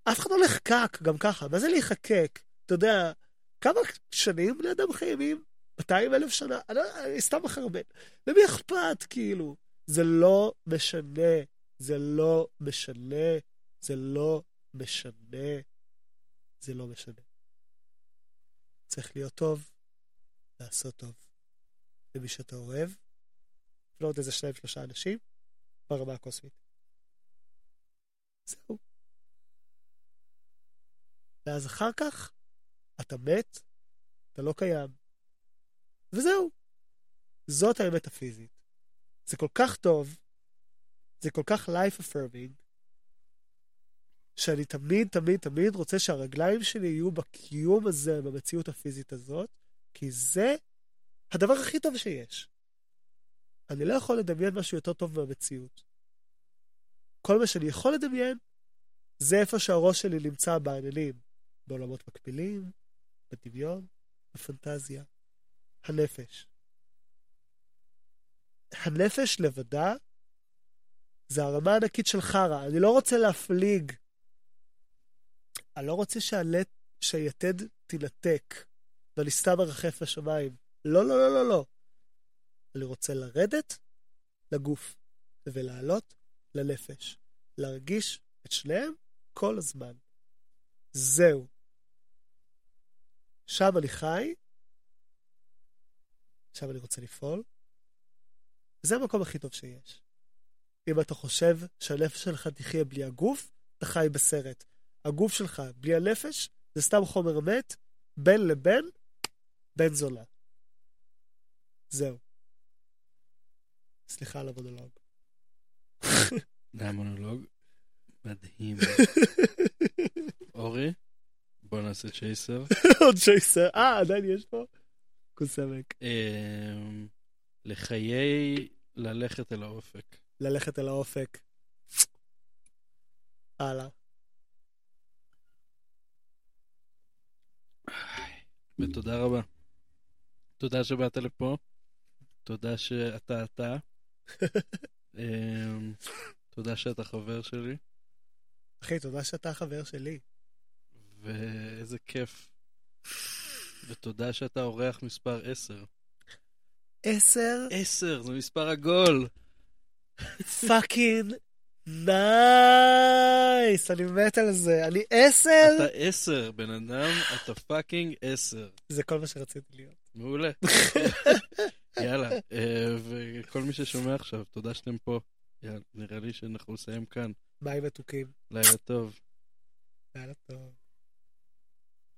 אף אחד לא נחקק גם ככה. מה זה להיחקק? אתה יודע, כמה שנים בני אדם חייבים? 200 אלף שנה? אני, אני סתם מחרבן. למי אכפת, כאילו? זה לא משנה. זה לא משנה. זה לא משנה. זה לא משנה. צריך להיות טוב, לעשות טוב. למי שאתה אוהב, לא עוד איזה שניים שלושה אנשים, ברמה הקוסמית. זהו. ואז אחר כך, אתה מת, אתה לא קיים. וזהו. זאת האמת הפיזית. זה כל כך טוב, זה כל כך life affirming, שאני תמיד, תמיד, תמיד רוצה שהרגליים שלי יהיו בקיום הזה, במציאות הפיזית הזאת, כי זה הדבר הכי טוב שיש. אני לא יכול לדמיין משהו יותר טוב מהמציאות. כל מה שאני יכול לדמיין, זה איפה שהראש שלי נמצא בעננים, בעולמות מקבילים, בדמיון, בפנטזיה. הנפש. הנפש לבדה זה הרמה הענקית של חרא. אני לא רוצה להפליג. אני לא רוצה שהלט, שהיתד תינתק, ואני סתם ארחף לשמיים. לא, לא, לא, לא, לא. אני רוצה לרדת לגוף ולעלות לנפש. להרגיש את שניהם כל הזמן. זהו. שם אני חי, שם אני רוצה לפעול. זה המקום הכי טוב שיש. אם אתה חושב שהנפש שלך תחיה בלי הגוף, אתה חי בסרט. הגוף שלך בלי הנפש זה סתם חומר מת, בין לבין, בן זונה. זהו. סליחה על המונולוג. זה היה מונולוג מדהים. אורי, בוא נעשה צ'ייסר. עוד צ'ייסר. אה, עדיין יש פה? כוס עמק. אמ, לחיי ללכת אל האופק. ללכת אל האופק. הלאה. ותודה רבה. תודה שבאת לפה. תודה שאתה אתה. אמ, תודה שאתה חבר שלי, אחי, תודה שאתה חבר שלי. ואיזה כיף. ותודה שאתה אורח מספר 10. עשר 10, זה מספר עגול. fucking nice, אני מת על זה. אני עשר? אתה 10, בן אדם, אתה fucking 10. זה כל מה שרציתי להיות. מעולה. יאללה, אה, ו- כל מי ששומע עכשיו, תודה שאתם פה. יאללה, נראה לי שאנחנו נסיים כאן. ביי מתוקים. לילה טוב. לילה טוב.